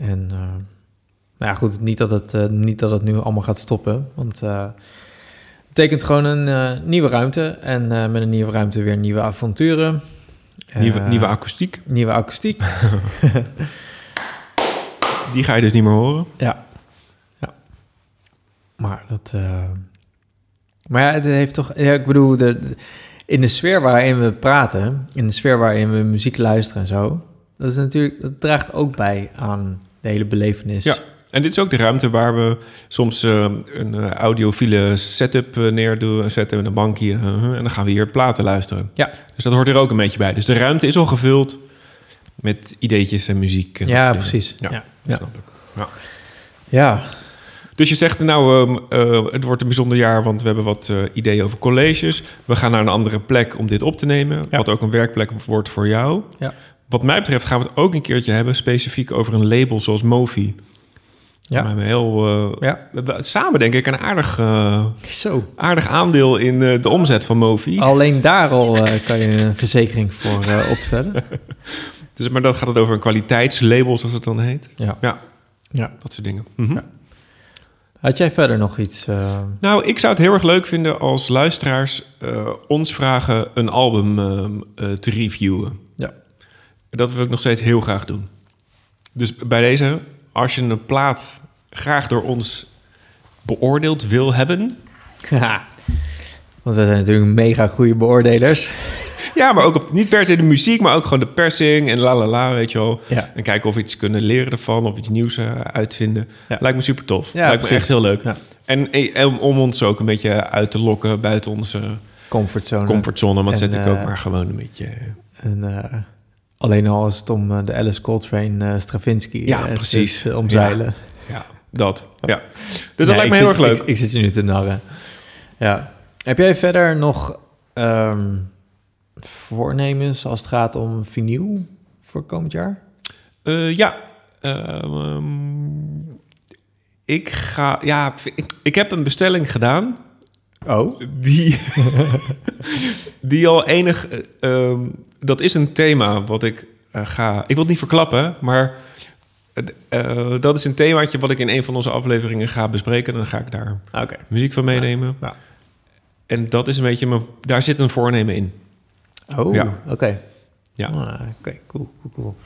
S2: En eh, nou ja, goed, niet dat, het, eh, niet dat het nu allemaal gaat stoppen. Want eh, het betekent gewoon een nieuwe ruimte. En met een nieuwe ruimte weer nieuwe avonturen.
S1: Nieuwe, nieuwe akoestiek.
S2: nieuwe akoestiek.
S1: Die ga je dus niet meer horen.
S2: Ja. ja. Maar dat... eh, Maar ja, het heeft toch... Ja, ik bedoel, de- in de sfeer waarin we praten... in de sfeer waarin we muziek luisteren en zo... dat is natuurlijk... dat draagt ook bij aan de hele belevenis.
S1: Ja. En dit is ook de ruimte waar we soms eh, een eh, audiofiele setup eh, neerdoen, zetten met een bank hier. eh, eh, en dan gaan we hier platen luisteren.
S2: Ja.
S1: Dus dat hoort er ook een beetje bij. Dus de ruimte is al gevuld met ideetjes en muziek. En
S2: Ja, precies.
S1: Ja,
S2: Ja. Ja.
S1: snap ik. Ja.
S2: Ja.
S1: Dus je zegt, nou, ehm, eh, het wordt een bijzonder jaar, want we hebben wat ideeën over colleges. We gaan naar een andere plek om dit op te nemen, wat ook een werkplek wordt voor jou.
S2: Ja.
S1: Wat mij betreft gaan we het ook een keertje hebben, specifiek over een label zoals Mofi.
S2: Ja.
S1: We hebben heel, eh,
S2: Ja.
S1: we samen denk ik een aardig, eh,
S2: Zo.
S1: aardig aandeel in eh, de omzet van Mofi.
S2: Alleen daar al kan je een verzekering voor opstellen.
S1: Dus, maar dan gaat het over een kwaliteitslabel, zoals het dan heet.
S2: Ja.
S1: Ja,
S2: ja.
S1: dat soort dingen. Mhm.
S2: Ja. Had jij verder nog iets?
S1: Nou, ik zou het heel erg leuk vinden als luisteraars ons vragen een album ehm, eh, te reviewen. Dat wil ik nog steeds heel graag doen. Dus bij deze, als je een plaat graag door ons beoordeeld wil hebben.
S2: Ja. Want wij zijn natuurlijk mega goede beoordelers.
S1: Ja, maar ook op, niet per se de muziek, maar ook gewoon de persing en la la la, weet je wel.
S2: Ja.
S1: En kijken of we iets kunnen leren ervan, of iets nieuws eh, uitvinden.
S2: Ja.
S1: Lijkt me super tof.
S2: Ja,
S1: Lijkt me echt heel leuk.
S2: Ja.
S1: En, en om- om ons ook een beetje uit te lokken buiten onze
S2: Comfortzone.
S1: comfortzone. Want zet ik ook
S2: eh,
S1: maar gewoon een beetje...
S2: En, eh, alleen al als het om eh, de Alice Coltrane eh, Stravinsky
S1: Ja,
S2: eh,
S1: precies.
S2: omzeilen.
S1: Ja, dat. Ja. Dus dat
S2: Nee,
S1: lijkt me heel erg leuk.
S2: Ik, ik zit je nu te narren. Ja. Heb jij verder nog ehm, voornemens als het gaat om vinyl voor komend jaar?
S1: Ja. Ehm, ik ga... Ja, ik, ik heb een bestelling gedaan.
S2: Oh?
S1: Die, die al enig... eh, ehm, dat is een thema wat ik eh, ga... Ik wil het niet verklappen, maar... eh, dat is een themaatje wat ik in een van onze afleveringen ga bespreken. Dan ga ik daar muziek van meenemen.
S2: Ja.
S1: En dat is een beetje... Mijn, daar zit een voornemen in.
S2: Oh,
S1: Ja.
S2: oké.
S1: Ja.
S2: Ah, Oké, cool, cool, cool.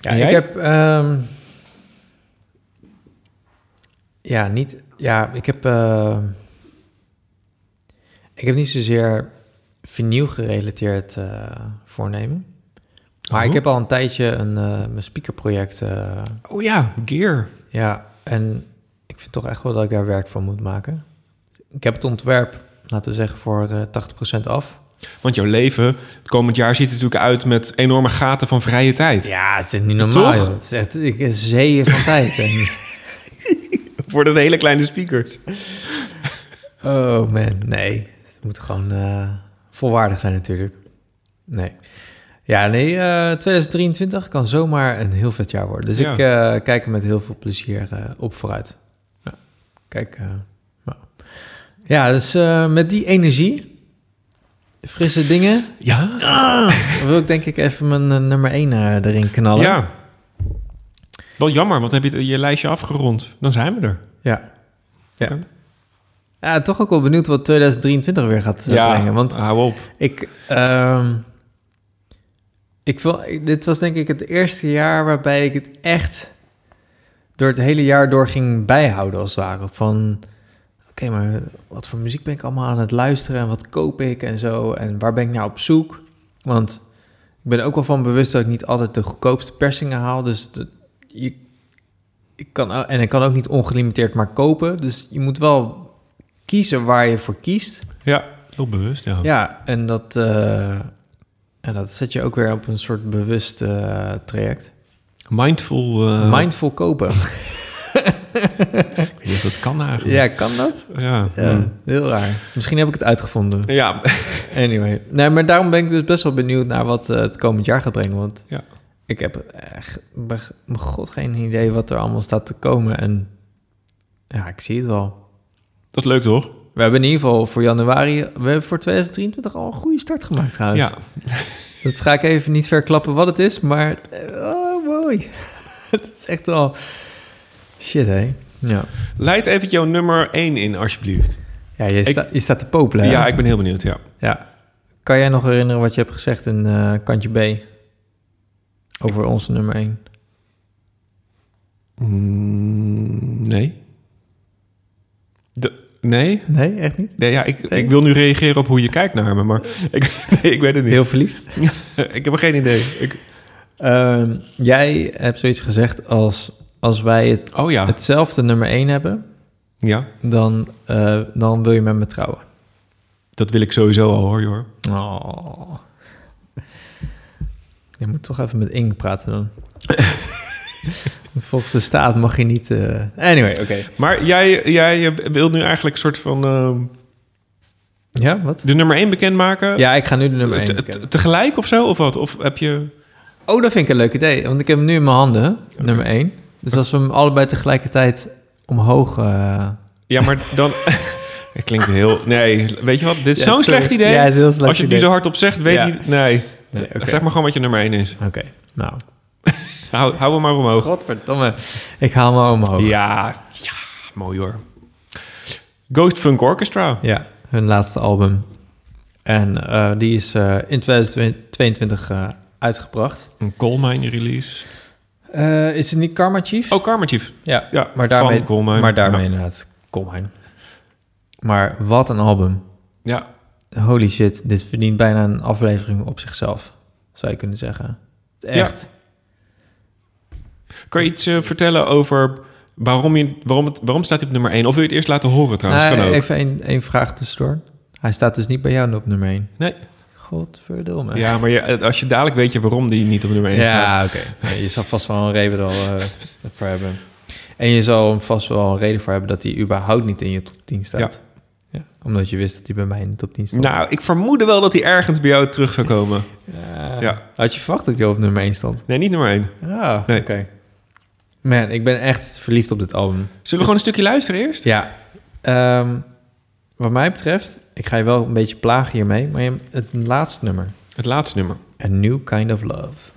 S2: Ja,
S1: En
S2: ik
S1: jij?
S2: heb... ehm, ja, niet... Ja, ik heb... ik heb niet zozeer vinyl gerelateerd eh, voornemen. Maar
S1: Oh.
S2: ik heb al een tijdje een eh, mijn speakerproject. eh,
S1: Oh ja, Gear.
S2: ja, en ik vind toch echt wel dat ik daar werk van moet maken. Ik heb het ontwerp, laten we zeggen, voor eh 80% af.
S1: Want jouw leven het komend jaar ziet er natuurlijk uit met enorme gaten van vrije tijd.
S2: Ja, het is niet normaal. Het is echt ik, een zeeën van tijd. En,
S1: Voor dat hele kleine speakers.
S2: oh man, nee. Moet gewoon eh, volwaardig zijn natuurlijk. Nee. Ja, nee, eh 2023 kan zomaar een heel vet jaar worden. Dus
S1: Ja.
S2: ik eh, kijk er met heel veel plezier eh, op vooruit. Ja, kijk, eh, nou. ja, dus eh, met die energie, frisse dingen,
S1: Ja?
S2: wil ik denk ik even mijn eh, nummer 1 erin knallen.
S1: Ja. Wel jammer, want heb je je lijstje afgerond. Dan zijn we er.
S2: Ja. Ja. Ja, toch ook wel benieuwd wat 2023 weer gaat eh, brengen. Want
S1: hou op.
S2: ik, ehm, ik wil, dit was denk ik het eerste jaar waarbij ik het echt door het hele jaar door ging bijhouden als het ware. Van, oké, maar wat voor muziek ben ik allemaal aan het luisteren en wat koop ik en zo en waar ben ik nou op zoek? Want Ik ben ook wel van bewust dat ik niet altijd de goedkoopste persingen haal. Dus de- je, ik kan, en ik kan ook niet ongelimiteerd maar kopen. Dus je moet wel kiezen waar je voor kiest.
S1: Ja, heel bewust, ja.
S2: Ja, en dat, eh, en dat zet je ook weer op een soort bewust eh, traject.
S1: Mindful. eh,
S2: Mindful kopen.
S1: Ik weet niet of dat kan eigenlijk.
S2: ja, kan dat?
S1: Ja.
S2: Ja, heel raar. Misschien heb ik het uitgevonden.
S1: Ja.
S2: Anyway. Nee, maar daarom ben ik dus best wel benieuwd naar wat het komend jaar gaat brengen. Want
S1: Ja.
S2: ik heb echt, mijn god, geen idee wat er allemaal staat te komen. En ja, ik zie het wel.
S1: Dat is leuk, toch?
S2: We hebben in ieder geval voor januari, we hebben voor 2023 al een goede start gemaakt trouwens.
S1: Ja.
S2: Dat ga ik even niet verklappen wat het is, maar eh, oh, mooi. het is echt wel shit, hè? Ja.
S1: Leid even jouw nummer 1 in, alsjeblieft.
S2: Ja, je,
S1: Ik-
S2: je staat te popelen, hè?
S1: Ja, ik ben heel benieuwd, ja.
S2: Ja. Kan jij nog herinneren wat je hebt gezegd in eh, kantje B? Over onze nummer 1.
S1: Mm, nee. Nee?
S2: Nee, echt niet?
S1: Nee, ja, ik,
S2: Nee?
S1: ik wil nu reageren op hoe je kijkt naar me, maar ik, nee, ik weet het niet.
S2: Heel verliefd.
S1: ik heb geen idee. Ik,
S2: Ehm, jij hebt zoiets gezegd als... als wij het,
S1: oh ja.
S2: hetzelfde nummer 1 hebben...
S1: ja,
S2: Dan, eh, dan wil je met me trouwen.
S1: dat wil ik sowieso al hoor, hoor.
S2: Oh. Je moet toch even met Ing praten dan. Volgens de staat mag je niet... eh, Anyway, oké.
S1: Maar jij, jij wilt nu eigenlijk een soort van ehm,
S2: Ja, wat?
S1: de nummer 1 bekendmaken?
S2: Ja, ik ga nu de nummer 1
S1: Te- te- tegelijk of zo? Of wat? Of heb je...
S2: Oh, dat vind ik een leuk idee. Want ik heb hem nu in mijn handen, nummer 1. Dus als we hem allebei tegelijkertijd omhoog... eh,
S1: Ja, maar dan... Het klinkt heel... Nee, weet je wat? Dit is
S2: Ja,
S1: zo'n slecht idee.
S2: Ja, het is heel slecht
S1: Als je het nu zo hardop zegt, weet
S2: Ja.
S1: hij... Nee.
S2: Nee.
S1: Zeg maar gewoon wat je nummer 1 is.
S2: Oké, nou.
S1: Hou, hou hem maar omhoog.
S2: Godverdomme. Ik haal hem omhoog.
S1: Ja, ja, mooi hoor. Ghost Funk Orchestra.
S2: Ja, hun laatste album. En eh, die is eh, in 2022 eh, uitgebracht.
S1: Een Coal Mine release.
S2: Eh, is het niet Karma Chief?
S1: Oh, Karma Chief.
S2: ja,
S1: Ja,
S2: maar daarmee,
S1: van
S2: maar daarmee
S1: Ja.
S2: inderdaad Coal Mine. Maar wat een album.
S1: Ja.
S2: Holy shit, dit verdient bijna een aflevering op zichzelf, zou je kunnen zeggen. Echt.
S1: Kan je iets eh, vertellen over waarom, je, waarom, het, waarom staat hij op nummer 1? Of wil je het eerst laten horen trouwens?
S2: Nou,
S1: kan ook.
S2: even één vraag tussendoor. Hij staat dus niet bij jou op nummer 1.
S1: Nee.
S2: Godverdomme.
S1: Ja, maar je, eh, als je dadelijk weet je waarom die niet op nummer 1 staat.
S2: Ja, oké. Je zal vast wel een reden eh, voor hebben. En je zal hem vast wel een reden voor hebben dat hij überhaupt niet in je top 10 staat. Ja. Omdat je wist dat hij bij mij in de top 10 stond.
S1: Nou, ik vermoedde wel dat hij ergens bij jou terug zou komen.
S2: Ja.
S1: Ja.
S2: Had je verwacht dat hij op nummer 1 stond?
S1: Nee, niet nummer 1.
S2: Ja,
S1: Nee.
S2: oké. Man, ik ben echt verliefd op dit album.
S1: Zullen we gewoon een stukje luisteren eerst?
S2: Ja. Ehm, wat mij betreft, ik ga je wel een beetje plagen hiermee, maar het laatste nummer.
S1: Het laatste nummer.
S2: A New Kind of Love.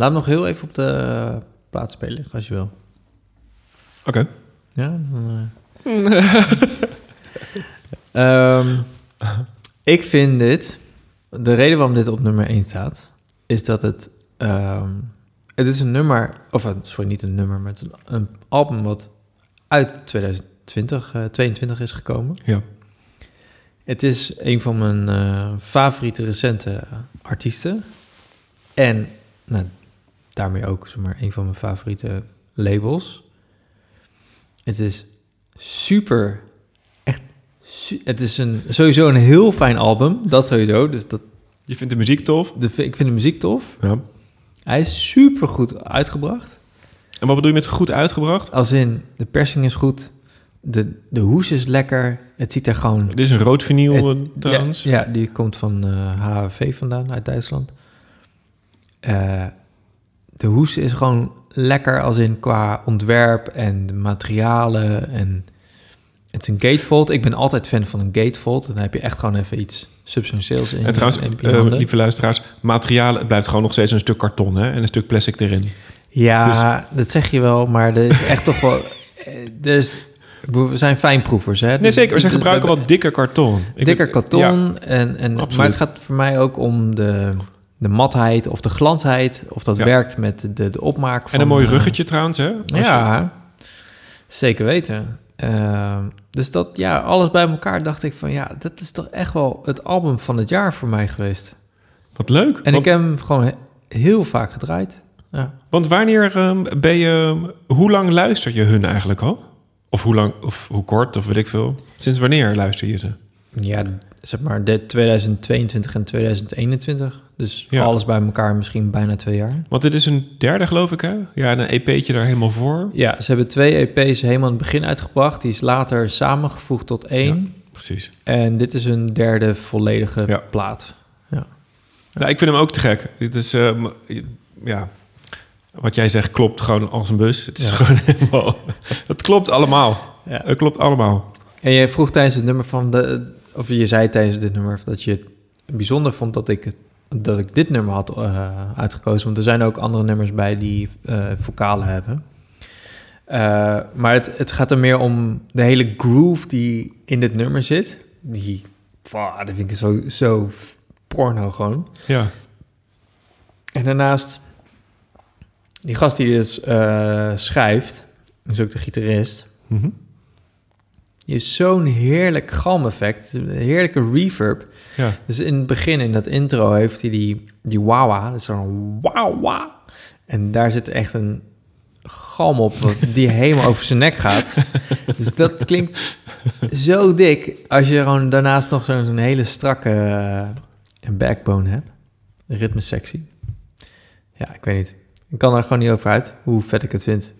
S2: Laat hem nog heel even op de uh, plaat spelen, als je wil.
S1: Oké.
S2: Ja, dan, eh. Ehm, ik vind dit... De reden waarom dit op nummer 1 staat... is dat het... ehm, het is een nummer... Of, eh, sorry, niet een nummer... maar het is een, een album wat uit 2020, eh 22 is gekomen.
S1: Ja.
S2: Het is een van mijn eh, favoriete recente artiesten. En nou, daarmee ook zeg maar, een van mijn favoriete labels. Het is super, echt, su- het is een, sowieso een heel fijn album, dat sowieso. Dus dat,
S1: Je vindt de muziek tof?
S2: de, ik vind de muziek tof.
S1: Ja.
S2: Hij is super goed uitgebracht.
S1: En wat bedoel je met goed uitgebracht?
S2: Als in, de persing is goed, de, de hoes is lekker. Het ziet er gewoon
S1: Dit is een rood vinyl
S2: Het-
S1: eh, trouwens.
S2: Ja, ja, die komt van eh HHV vandaan, uit Duitsland. Eh, de hoes is gewoon lekker als in qua ontwerp en de materialen. En het is een gatefold. Ik ben altijd fan van een gatefold. Dan heb je echt gewoon even iets substantieels in.
S1: En trouwens,
S2: in
S1: eh, lieve luisteraars, materialen, het blijft gewoon nog steeds een stuk karton hè? en een stuk plastic erin.
S2: Ja, dat zeg je wel, maar er is echt toch wel... is, we zijn fijnproevers, hè?
S1: Nee,
S2: Dus-
S1: zeker. Ze
S2: dus
S1: gebruiken wel dikker karton. Ik
S2: dikker
S1: ben-
S2: karton.
S1: Ja,
S2: en, en, maar het gaat voor mij ook om de, de matheid of de glansheid. Of dat
S1: Ja.
S2: werkt met de, de opmaak van...
S1: en een mooi
S2: eh,
S1: ruggetje trouwens, hè? Als je-
S2: ja, zeker weten. Ehm, dus dat, ja, alles bij elkaar dacht ik van... Ja, dat is toch echt wel het album van het jaar voor mij geweest.
S1: Wat leuk.
S2: En
S1: want,
S2: ik heb hem gewoon he- heel vaak gedraaid. Ja.
S1: want wanneer ehm, ben je... Hoe lang luister je hun eigenlijk al? Of hoe lang, of hoe kort, of weet ik veel. Sinds wanneer luister je ze?
S2: Ja, zeg maar de 2022 en 2021. Dus
S1: Ja.
S2: alles bij elkaar misschien bijna twee jaar.
S1: Want dit is een derde, geloof ik, hè? Ja, en een EP'tje daar helemaal voor.
S2: Ja, ze hebben twee EP's helemaal in het begin uitgebracht. Die is later samengevoegd tot één.
S1: Precies.
S2: En dit is een derde volledige
S1: Ja.
S2: plaat.
S1: Nou, ik vind hem ook te gek. Het is, ehm, ja... Wat jij zegt klopt gewoon als een bus. Het is
S2: Ja.
S1: gewoon helemaal... Het klopt allemaal.
S2: Ja.
S1: Het klopt allemaal.
S2: En jij vroeg tijdens het nummer van de... Of je zei tijdens dit nummer dat je het bijzonder vond dat ik, dat ik dit nummer had eh, uitgekozen. Want er zijn ook andere nummers bij die eh vocalen hebben. Eh, maar het, het gaat er meer om de hele groove die in dit nummer zit. Die, wow, dat vind ik zo, zo porno gewoon.
S1: Ja.
S2: En daarnaast, die gast die eh, schrijft, is ook de gitarist.
S1: Mhm.
S2: Heeft zo'n heerlijk galmeffect, een heerlijke reverb.
S1: Ja.
S2: Dus in het begin, in dat intro, heeft hij die, die wawa, dat is zo'n wawa. En daar zit echt een galm op, die helemaal over zijn nek gaat. Dus dat klinkt zo dik, als je gewoon daarnaast nog zo'n hele strakke een backbone hebt. Ritmesectie. Ja, ik weet niet. Ik kan er gewoon niet over uit, hoe vet ik het vind.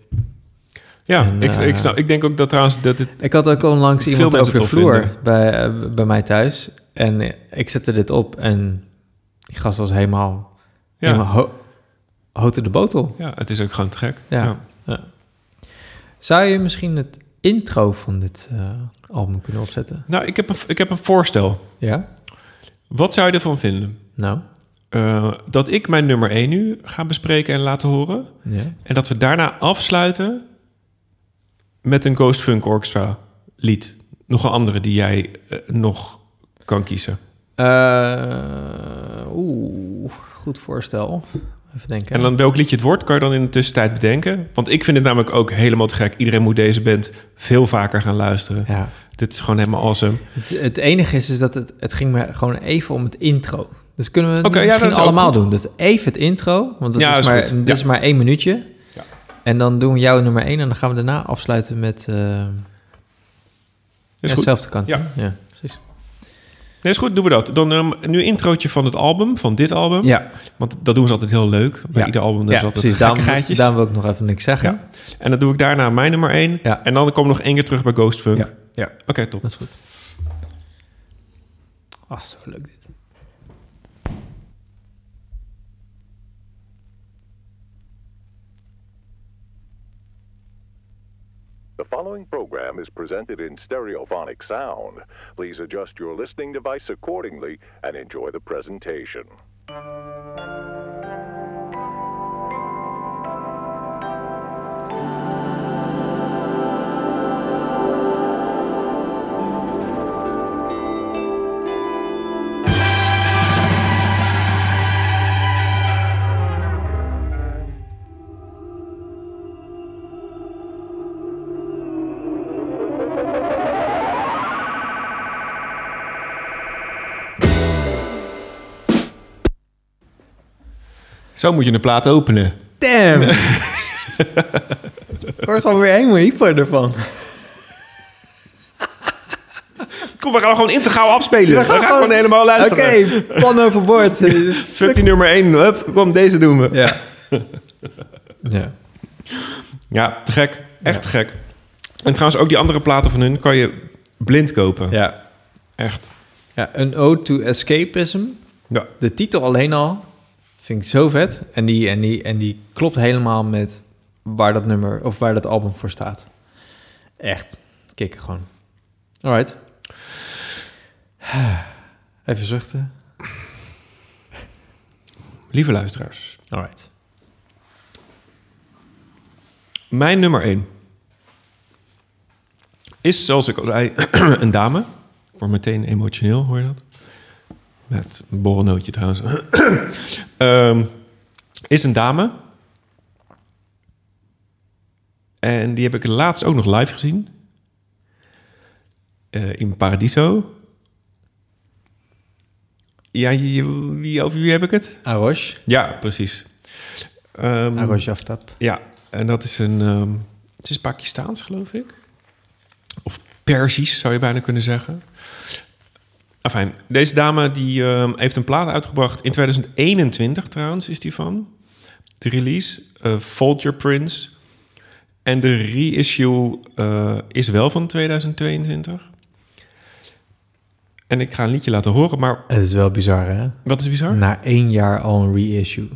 S1: Ja,
S2: En,
S1: ik,
S2: eh,
S1: ik, snap, ik denk ook dat trouwens dat het...
S2: Ik had ook onlangs iemand over de vloer
S1: vinden.
S2: bij, eh, bij mij thuis. En ik zette dit op en die gast was helemaal,
S1: Ja.
S2: helemaal ho houten de botel.
S1: Ja, het is ook gewoon te gek.
S2: Ja. Ja. Zou je misschien het intro van dit eh, album kunnen opzetten?
S1: Nou, ik heb, een, ik heb een voorstel.
S2: Ja?
S1: Wat zou je ervan vinden?
S2: Nou?
S1: Eh, dat ik mijn nummer 1 nu ga bespreken en laten horen.
S2: Ja.
S1: En dat we daarna afsluiten met een Ghost Funk Orchestra lied. Nog een andere die jij eh, nog kan kiezen.
S2: Eh, Oeh, goed voorstel. Even denken.
S1: En dan welk liedje het wordt, kan je dan in de tussentijd bedenken. Want ik vind het namelijk ook helemaal te gek. Iedereen moet deze band veel vaker gaan luisteren.
S2: Ja.
S1: Dit is gewoon helemaal awesome.
S2: Het, het enige is, is dat het, het ging me gewoon even om het intro. Dus kunnen we het
S1: ja,
S2: misschien
S1: ook
S2: allemaal doen. Dus even het intro, want dat
S1: Ja,
S2: is,
S1: is
S2: maar, dit
S1: Ja.
S2: is maar één minuutje. En dan doen we jouw nummer één en dan gaan we daarna afsluiten met uh,
S1: Is
S2: hetzelfde kant.
S1: Ja.
S2: ja, precies.
S1: Nee, is goed, doen we dat. Dan ehm, nu een introotje van het album, van dit album.
S2: Ja,
S1: Want dat doen ze altijd heel leuk. Bij
S2: Ja.
S1: ieder album
S2: ja
S1: altijd
S2: precies. Daarom, daarom wil ik nog even niks zeggen.
S1: Ja. En dan doe ik daarna mijn nummer 1.
S2: Ja.
S1: En dan kom ik nog één keer terug bij Ghost Funk.
S2: Ja, ja.
S1: Oké, top.
S2: dat is goed. Ach, zo leuk dit.
S7: Following program is presented in stereophonic sound. Please adjust your listening device accordingly and enjoy the presentation.
S1: Zo moet je een plaat openen.
S2: Damn! Ik word gewoon weer helemaal hyper ervan.
S1: Kom, we gaan gewoon integraal afspelen. We gaan,
S2: gaan
S1: gewoon helemaal
S2: Oké,
S1: luisteren.
S2: pan overboord.
S1: Fuck die nummer 1. Hup, kom, deze doen we.
S2: ja. ja.
S1: Ja, te gek. Echt te gek. En trouwens, ook die andere platen van hun kan je blind kopen.
S2: Ja.
S1: Echt.
S2: ja. Een ode to escapism.
S1: Ja.
S2: De titel alleen al vind ik zo vet. En die, en, die, en die klopt helemaal met waar dat nummer of waar dat album voor staat. Echt. Kikken gewoon. Alright. Even zuchten.
S1: Lieve luisteraars.
S2: Alright.
S1: Mijn nummer 1 is, zoals ik al zei, een dame. Ik word meteen emotioneel, hoor je dat? Met een borrelnootje trouwens. Ehm, is een dame. En die heb ik laatst ook nog live gezien. Eh, in Paradiso. Ja, je- wie, over wie heb ik het?
S2: Arosh.
S1: Ja, precies. Ehm,
S2: Arosh Aftab.
S1: ja, en dat is een... ehm, het is Pakistaans, geloof ik. Of Persisch, zou je bijna kunnen zeggen. Enfin, deze dame die ehm, heeft een plaat uitgebracht. In 2021 trouwens is die van. De release, eh Vulture Prince. En de reissue eh, is wel van 2022. En ik ga een liedje laten horen, maar
S2: Het is wel bizar, hè?
S1: wat is bizar?
S2: Na één jaar al een reissue.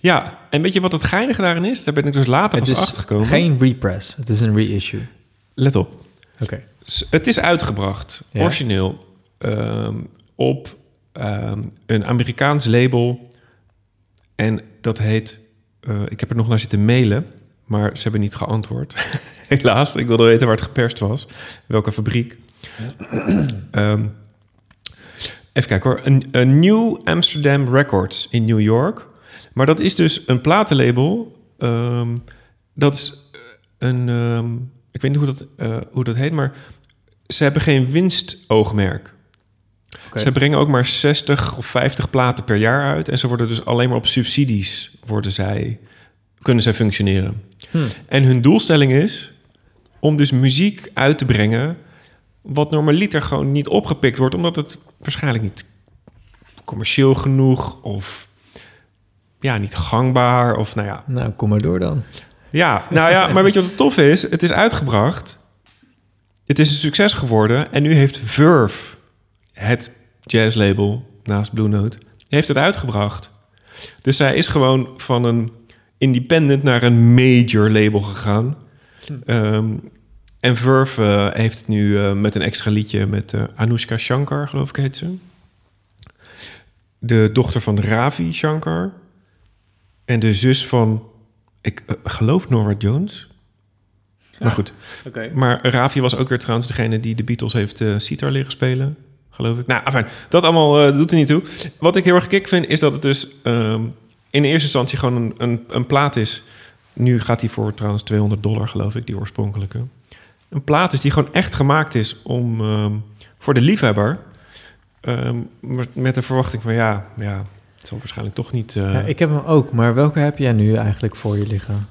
S1: Ja, en weet je wat het geinige daarin is? Daar ben ik dus later
S2: Het
S1: pas
S2: is
S1: achtergekomen.
S2: geen repress. Het is een reissue.
S1: Let op.
S2: Oké.
S1: Het is uitgebracht,
S2: Ja.
S1: origineel, ehm, op ehm, een Amerikaans label. En dat heet... eh, ik heb er nog naar zitten mailen, maar ze hebben niet geantwoord. Helaas, ik wilde weten waar het geperst was. Welke fabriek. Ehm, even kijken hoor. Een, een New Amsterdam Records in New York. Maar dat is dus een platenlabel. dat is een... ehm, ik weet niet hoe dat, eh, hoe dat heet, maar ze hebben geen winstoogmerk.
S2: Oké.
S1: Ze brengen ook maar 60 of 50 platen per jaar uit. En ze worden dus alleen maar op subsidies worden zij, kunnen zij functioneren.
S2: Hmm.
S1: En hun doelstelling is om dus muziek uit te brengen... wat normaliter gewoon niet opgepikt wordt... omdat het waarschijnlijk niet commercieel genoeg... of ja, niet gangbaar of nou ja...
S2: Nou, kom maar door dan.
S1: Ja, nou ja, maar weet je wat het tof is? Het is uitgebracht. Het is een succes geworden. En nu heeft Verve, het jazzlabel naast Blue Note, heeft het uitgebracht. Dus zij is gewoon van een independent naar een major label gegaan. Ehm, en Verve eh, heeft het nu eh, met een extra liedje met eh Anushka Shankar, geloof ik heet ze. De dochter van Ravi Shankar. En de zus van, ik geloof Nora Jones. Maar goed. Maar Ravi was ook weer trouwens degene die de Beatles heeft sitar leren spelen, geloof ik. Nou, dat allemaal eh, doet er niet toe. Wat ik heel erg kick vind, is dat het dus ehm, in eerste instantie gewoon een, een, een plaat is. Nu gaat die voor trouwens 200 dollar, geloof ik, die oorspronkelijke. Een plaat is die gewoon echt gemaakt is om ehm, voor de liefhebber. ehm, met- met de verwachting van ja, ja, het zal waarschijnlijk toch niet eh,
S2: Ja, ik heb hem ook, maar welke heb jij nu eigenlijk voor je liggen?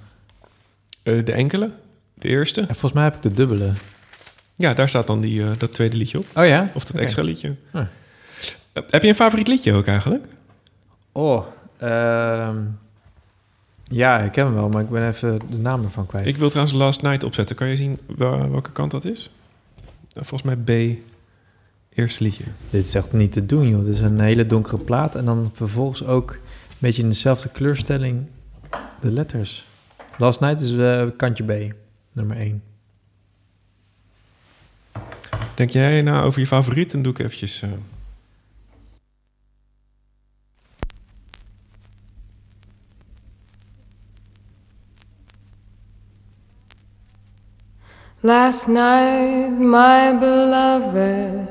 S1: eh, de enkele, de eerste.
S2: En volgens mij heb ik de dubbele.
S1: Ja, daar staat dan die, eh, dat tweede liedje op.
S2: Oh ja?
S1: Of dat extra liedje.
S2: Ah.
S1: Eh, Heb je een favoriet liedje ook eigenlijk?
S2: Oh, ehm, ja, ik heb hem wel, maar ik ben even de naam ervan kwijt.
S1: Ik wil trouwens Last Night opzetten. Kan je zien wel- welke kant dat is? Eh, Volgens mij B, eerste liedje.
S2: Dit is echt niet te doen, joh. Dit is een hele donkere plaat en dan vervolgens ook een beetje in dezelfde kleurstelling de letters. Last Night is eh, kantje B, nummer 1.
S1: Denk jij nou over je favoriet? Dan doe ik eventjes... eh,
S8: Last night, my beloved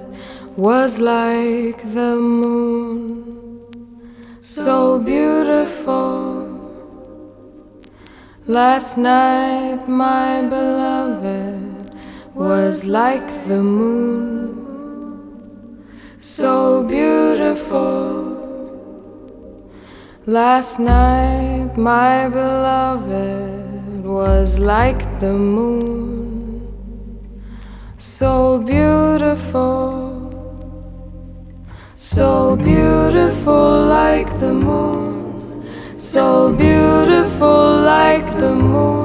S8: was like the moon, so beautiful. Last night, my beloved was like the moon, so beautiful. Last night, my beloved was like the moon, so beautiful. So beautiful like the moon, so beautiful like the moon.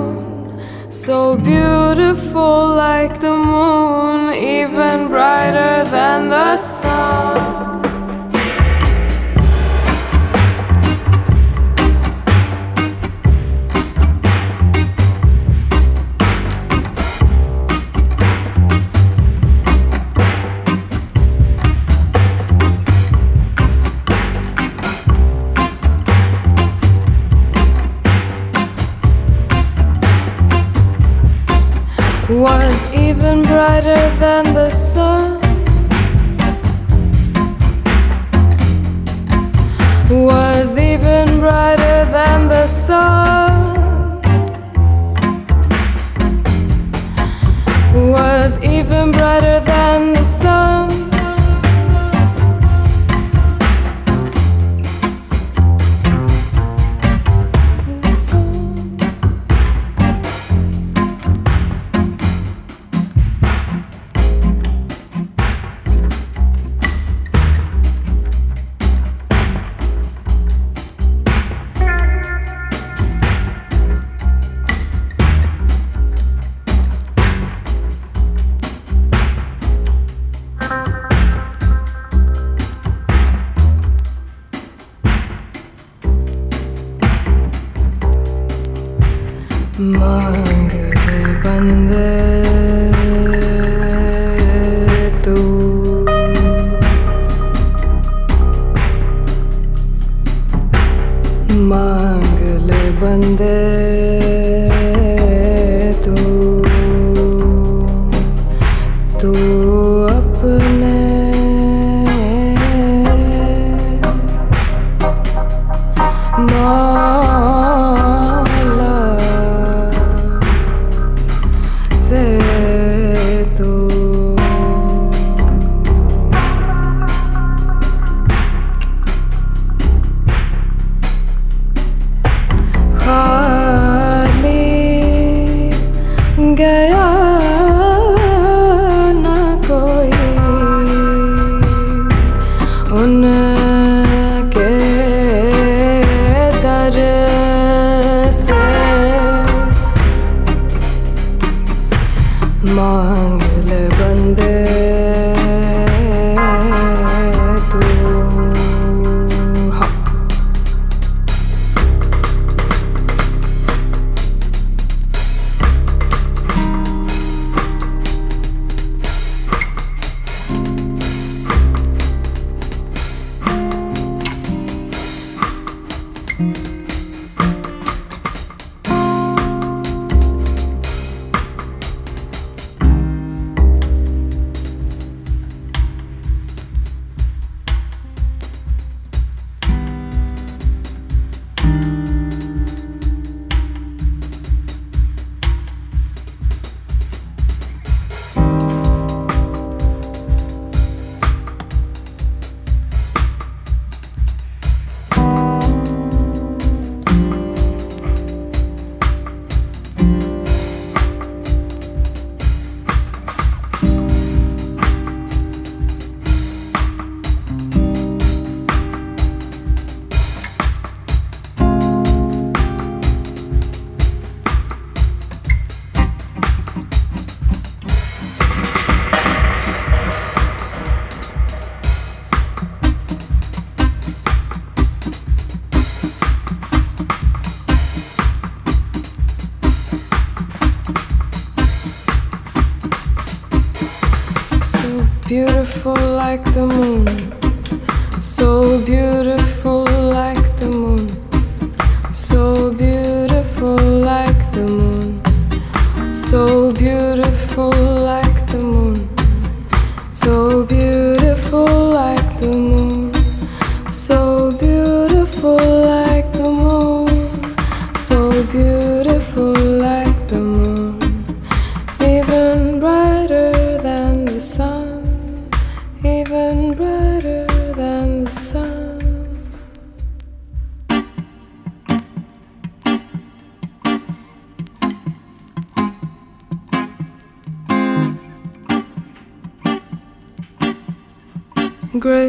S8: So beautiful like the moon, even brighter than the sun. than the sun.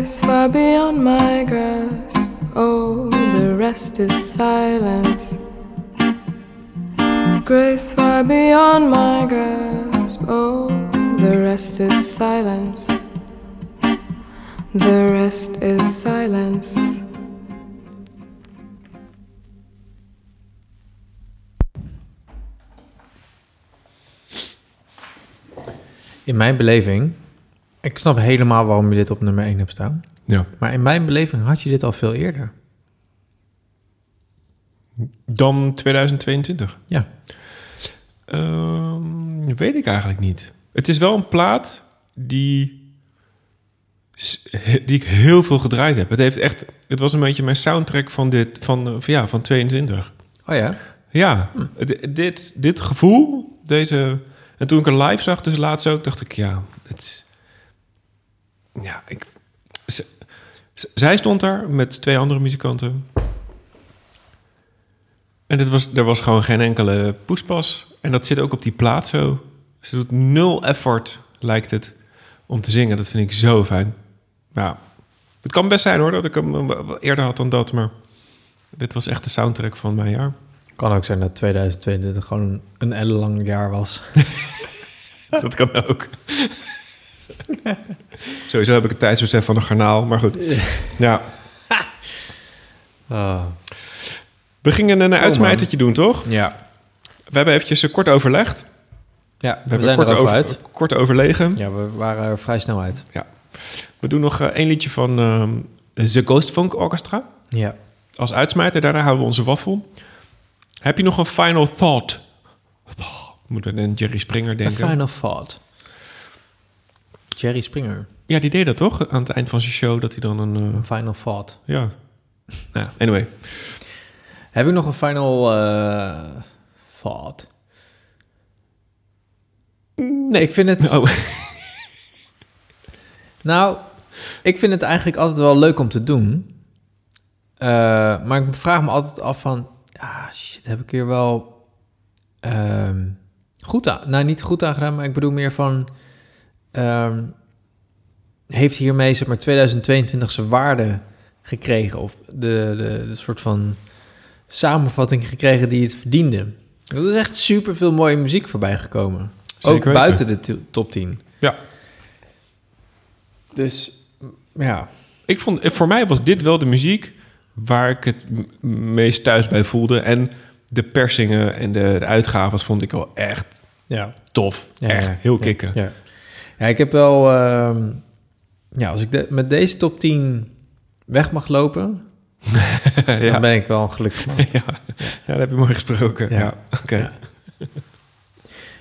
S8: Grace far beyond my grasp. Oh, the rest is silence. Grace far beyond my grasp. Oh, the rest is silence. The rest is silence.
S2: In mijn beleving, ik snap helemaal waarom je dit op nummer 1 hebt staan.
S1: Ja.
S2: Maar in mijn beleving had je dit al veel eerder.
S1: Dan 2022.
S2: Ja.
S1: Ehm, weet ik eigenlijk niet. Het is wel een plaat die, die ik heel veel gedraaid heb. Het, heeft echt, het was een beetje mijn soundtrack van, dit, van, van, ja, van 22.
S2: Oh ja?
S1: Ja, d- dit, dit gevoel, deze... En toen ik er live zag, dus laatst ook, dacht ik, ja, het is... Ja, ik... zij stond daar met twee andere muzikanten. En dit was, er was gewoon geen enkele poespas. En dat zit ook op die plaat zo. Ze doet nul effort, lijkt het, om te zingen. Dat vind ik zo fijn. Ja, het kan best zijn hoor, dat ik hem eerder had dan dat. Maar dit was echt de soundtrack van mijn jaar.
S2: Kan ook zijn dat 2022 gewoon een ellenlang jaar was.
S1: Dat kan ook. Sowieso heb ik het tijdsbesef van een garnaal, maar goed. Ja. We gingen een uitsmijtertje doen, toch?
S2: Ja.
S1: We hebben eventjes eh, kort overlegd.
S2: Ja, we, zijn
S1: kort,
S2: er over uit.
S1: kort overlegen.
S2: Ja, we waren er vrij snel uit.
S1: Ja. We doen nog eh, één liedje van ehm The Ghost Funk Orchestra.
S2: Ja.
S1: Als uitsmijter, daarna houden we onze waffel. Heb je nog een final thought? Thought. Moeten we aan Jerry Springer denken.
S2: final thought. Jerry Springer.
S1: Ja, die deed dat toch? Aan het eind van zijn show, dat hij dan een... eh,
S2: Final thought.
S1: ja. Nou, anyway.
S2: Heb ik nog een final eh, thought? Nee, ik vind het...
S1: Oh.
S2: Nou, ik vind het eigenlijk altijd wel leuk om te doen. Eh, maar ik vraag me altijd af van... Ah, shit, heb ik hier wel ehm, goed aan... Nou, niet goed aan gedaan, maar ik bedoel meer van... ehm, heeft hiermee, zeg maar, 2022 zijn waarde gekregen? Of de, de, de soort van samenvatting gekregen die het verdiende? Er is echt super veel mooie muziek voorbij gekomen.
S1: Zeker
S2: Ook
S1: weten.
S2: buiten de to- top 10.
S1: Ja.
S2: Dus ja,
S1: Ik vond, voor mij was dit wel de muziek waar ik het meest thuis bij voelde. En de persingen en de, de uitgaves vond ik wel echt
S2: ja.
S1: tof.
S2: Ja,
S1: echt
S2: ja,
S1: heel
S2: ja,
S1: kicken.
S2: Ja, ik heb wel... ehm, ja, als ik de- met deze top 10 weg mag lopen...
S1: Ja.
S2: dan ben ik wel een gelukkig man.
S1: ja. ja, dat heb je mooi gesproken. Ja,
S2: Ja.
S1: oké.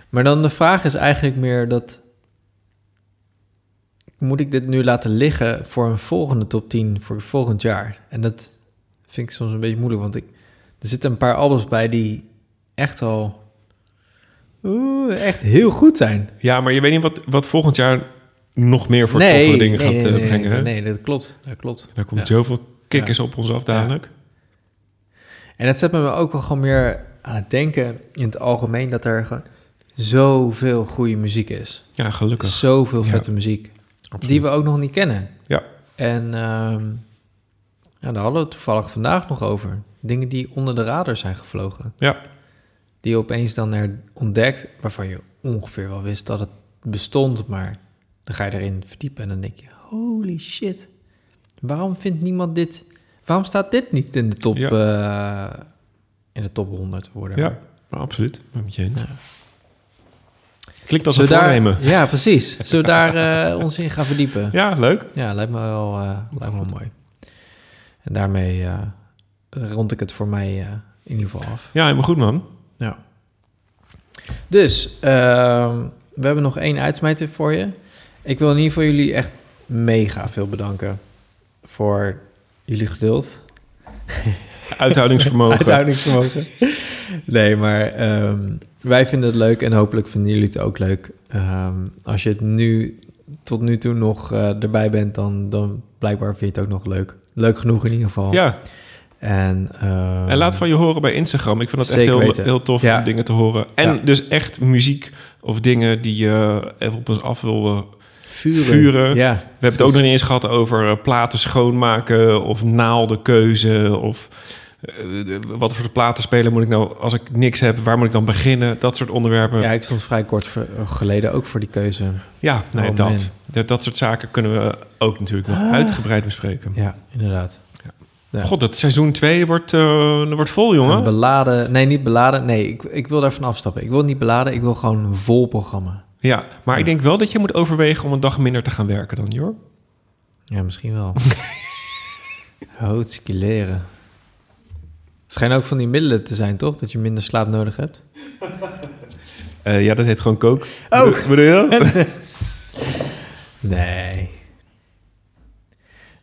S2: Maar dan de vraag is eigenlijk meer dat... Moet ik dit nu laten liggen voor een volgende top 10 voor volgend jaar? En dat vind ik soms een beetje moeilijk, want ik, er zitten een paar albums bij die echt al... Oeh, echt heel goed zijn.
S1: Ja, maar je weet niet wat, wat volgend jaar nog meer voor toffe dingen
S2: nee,
S1: gaat
S2: nee,
S1: eh,
S2: nee,
S1: brengen. hè?
S2: Nee, nee, dat klopt. Dat klopt.
S1: Er komt
S2: Ja.
S1: zoveel kikkers op ons af dadelijk.
S2: En dat zet me ook wel gewoon meer aan het denken in het algemeen dat er gewoon zoveel goede muziek is.
S1: Ja, gelukkig.
S2: Zoveel vette muziek.
S1: Absoluut.
S2: Die we ook nog niet kennen.
S1: Ja.
S2: En ehm, ja, daar hadden we het toevallig vandaag nog over. Dingen die onder de radar zijn gevlogen.
S1: Ja.
S2: Die je opeens dan er ontdekt, waarvan je ongeveer wel wist dat het bestond. Maar dan ga je erin verdiepen en dan denk je, holy shit. Waarom vindt niemand dit... Waarom staat dit niet in de top, eh, in de top 100 worden?
S1: Ja, maar absoluut. Het met je eens. Klinkt als een
S2: we daar-
S1: voornemen.
S2: Ja, precies. Zullen we daar eh, ons in gaan verdiepen?
S1: Ja, leuk.
S2: Ja, lijkt me wel, eh, lijkt me wel mooi. En daarmee rond ik het voor mij in ieder geval af.
S1: Ja, helemaal goed, man.
S2: Ja. Dus, ehm, we hebben nog één uitsmijter voor je. Ik wil in ieder geval jullie echt mega veel bedanken voor jullie geduld.
S1: Uithoudingsvermogen.
S2: Uithoudingsvermogen. nee, maar ehm, wij vinden het leuk en hopelijk vinden jullie het ook leuk. Ehm, als je het nu tot nu toe nog eh, erbij bent, dan, dan blijkbaar vind je het ook nog leuk. Leuk genoeg in ieder geval.
S1: Ja.
S2: En, ehm,
S1: En laat van je horen bij Instagram. Ik vind dat echt heel,
S2: weten.
S1: heel tof
S2: Ja.
S1: om dingen te horen. En
S2: Ja.
S1: dus echt muziek of dingen die je even op ons af wil eh,
S2: Vuren.
S1: vuren.
S2: Ja.
S1: We hebben het ook nog niet eens gehad over eh, platen schoonmaken of naaldenkeuze of eh, wat voor platen moet ik nou als ik niks heb, waar moet ik dan beginnen? Dat soort onderwerpen.
S2: Ja,
S1: Ja,
S2: ik stond vrij kort voor- geleden ook voor die keuze.
S1: nee,
S2: Oh, man.
S1: dat. dat. Dat soort zaken kunnen we ook natuurlijk nog uitgebreid bespreken.
S2: Ja, inderdaad. Ja.
S1: God, dat seizoen 2 wordt, eh, wordt vol, jongen.
S2: Beladen... Nee, niet beladen. Nee, ik, ik wil daarvan afstappen. Ik wil niet beladen. Ik wil gewoon een vol programma.
S1: Ja, maar ik denk wel dat je moet overwegen om een dag minder te gaan werken dan, joh.
S2: Ja, misschien wel. Hootski leren. Het schijnt ook van die middelen te zijn, toch? Dat je minder slaap nodig hebt.
S1: Eh, ja, dat heet gewoon kook.
S2: Oh.
S1: Bedoel- Bedoel je dat?
S2: Nee.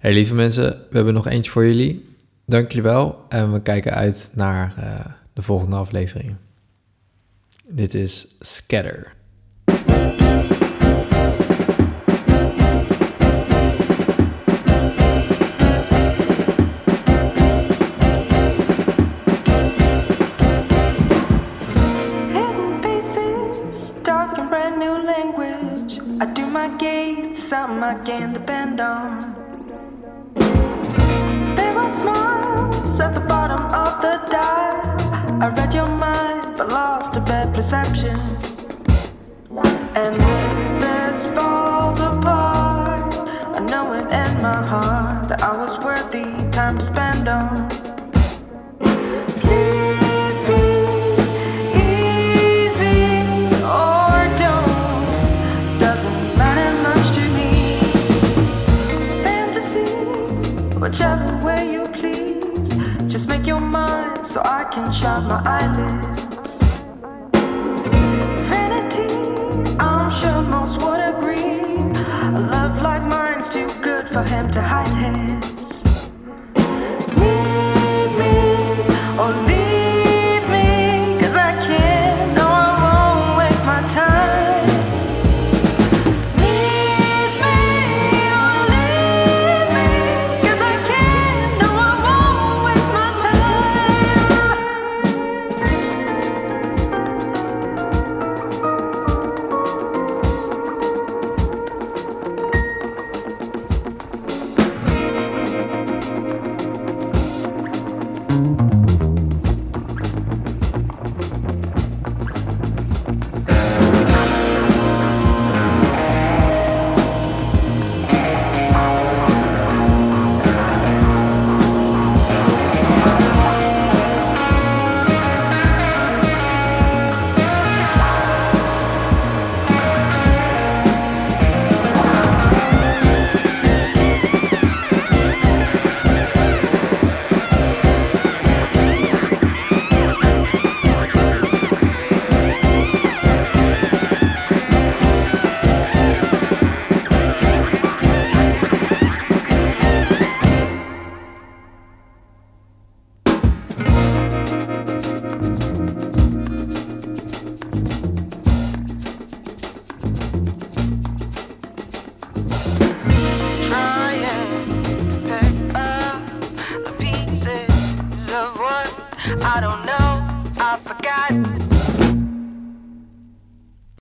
S2: Hey, lieve mensen, we hebben nog eentje voor jullie. Dank jullie wel. En we kijken uit naar eh, de volgende aflevering. Dit is Scatter.
S9: I read your mind, but lost a bad perception. And this falls apart, I know it in my heart that I was worthy time to spend on. Please so I can shut my eyelids. Vanity, I'm sure most would agree. A love like mine's too good for him to hide his. Meet me or